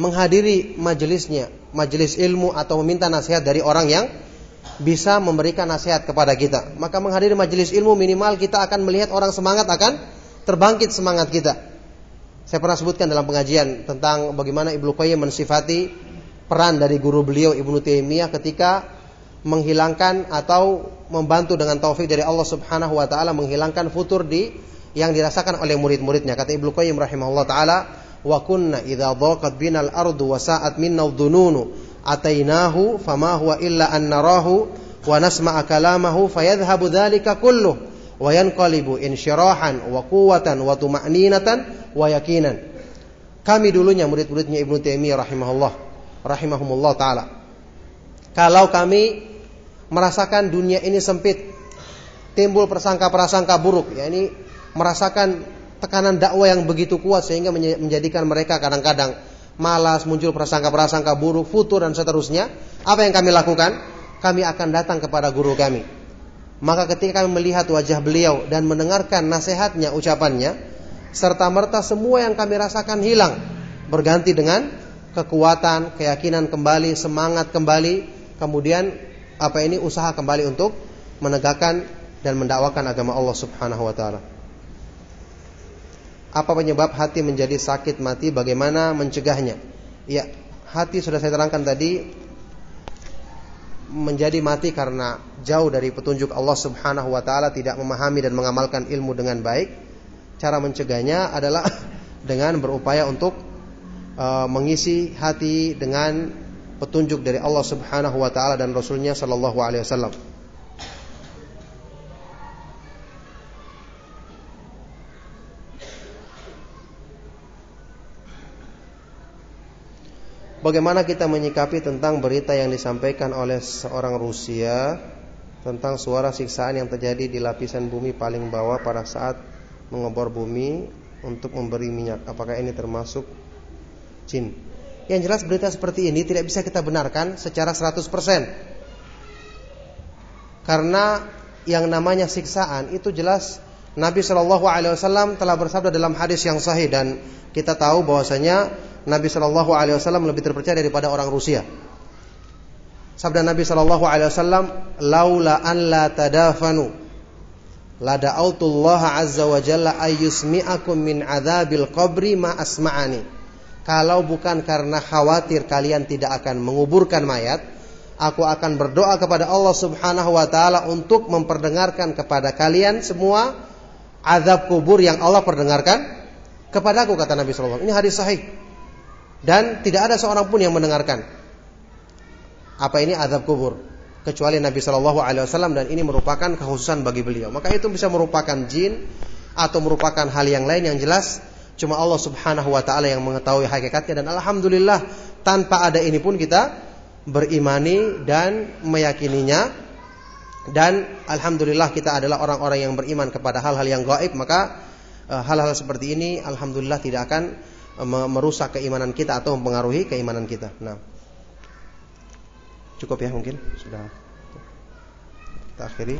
menghadiri majelisnya, majelis ilmu atau meminta nasihat dari orang yang bisa memberikan nasihat kepada kita. Maka menghadiri majelis ilmu minimal kita akan melihat orang semangat akan terbangkit semangat kita. Saya pernah sebutkan dalam pengajian tentang bagaimana Ibnu Qayyim mensifati peran dari guru beliau Ibnu Taimiyah ketika menghilangkan atau membantu dengan taufik dari Allah Subhanahu wa taala menghilangkan futur di yang dirasakan oleh murid-muridnya. Kata Ibnu Qayyim rahimahullah taala, "Wa kunna idza dhaqat binal ardu wa sa'at minna dhununu atainahu fama huwa illa an narahu wa nasma'a kalamahu fayadhhabu dhalika kulluh wa yanqalibu insyirahan wa quwwatan wa tuma'ninatan wa yakinan." Kami dulunya murid-muridnya Ibnu Taimiyah rahimahullah rahimahumullah taala. Kalau kami merasakan dunia ini sempit, timbul prasangka-prasangka buruk, ya ini merasakan tekanan dakwah yang begitu kuat sehingga menjadikan mereka kadang-kadang malas, muncul prasangka-prasangka buruk, futur dan seterusnya. Apa yang kami lakukan? Kami akan datang kepada guru kami. Maka ketika kami melihat wajah beliau dan mendengarkan nasihatnya, ucapannya, serta merta semua yang kami rasakan hilang, berganti dengan kekuatan, keyakinan kembali, semangat kembali, kemudian apa ini usaha kembali untuk menegakkan dan mendakwakan agama Allah Subhanahu wa taala. Apa penyebab hati menjadi sakit mati? Bagaimana mencegahnya? Ya, hati sudah saya terangkan tadi menjadi mati karena jauh dari petunjuk Allah Subhanahu wa taala, tidak memahami dan mengamalkan ilmu dengan baik. Cara mencegahnya adalah dengan berupaya untuk uh, mengisi hati dengan petunjuk dari Allah Subhanahu wa taala dan Rasulnya sallallahu alaihi wasallam. Bagaimana kita menyikapi tentang berita yang disampaikan oleh seorang Rusia tentang suara siksaan yang terjadi di lapisan bumi paling bawah pada saat mengebor bumi untuk memberi minyak? Apakah ini termasuk jin? Yang jelas berita seperti ini tidak bisa kita benarkan secara 100%. Karena yang namanya siksaan itu jelas Nabi Shallallahu Alaihi Wasallam telah bersabda dalam hadis yang sahih dan kita tahu bahwasanya Nabi Shallallahu Alaihi Wasallam lebih terpercaya daripada orang Rusia. Sabda Nabi Shallallahu Alaihi Wasallam, "Laula an la tadafanu." la da'autullah azza wa jalla ayyusmi'akum min adzabil qabri ma asma'ani. Kalau bukan karena khawatir kalian tidak akan menguburkan mayat, aku akan berdoa kepada Allah Subhanahu wa taala untuk memperdengarkan kepada kalian semua azab kubur yang Allah perdengarkan kepadaku kata Nabi sallallahu Ini hadis sahih. Dan tidak ada seorang pun yang mendengarkan. Apa ini azab kubur? Kecuali Nabi Shallallahu Alaihi Wasallam dan ini merupakan kekhususan bagi beliau. Maka itu bisa merupakan jin atau merupakan hal yang lain yang jelas cuma Allah Subhanahu Wa Taala yang mengetahui hakikatnya dan alhamdulillah tanpa ada ini pun kita berimani dan meyakininya dan alhamdulillah kita adalah orang-orang yang beriman kepada hal-hal yang gaib maka eh, hal-hal seperti ini alhamdulillah tidak akan merusak keimanan kita atau mempengaruhi keimanan kita. Nah, cukup ya mungkin sudah kita akhiri.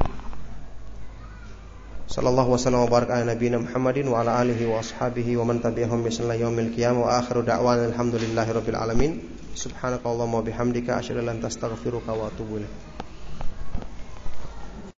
Sallallahu wasallam wa baraka ala nabiyina Muhammadin wa ala alihi wa ashabihi wa man tabi'ahum bi sunnah yaumil qiyamah wa akhiru da'wana alhamdulillahi rabbil alamin. Subhanakallahumma wa bihamdika asyhadu an la ilaha illa anta astaghfiruka wa atubu ilaik.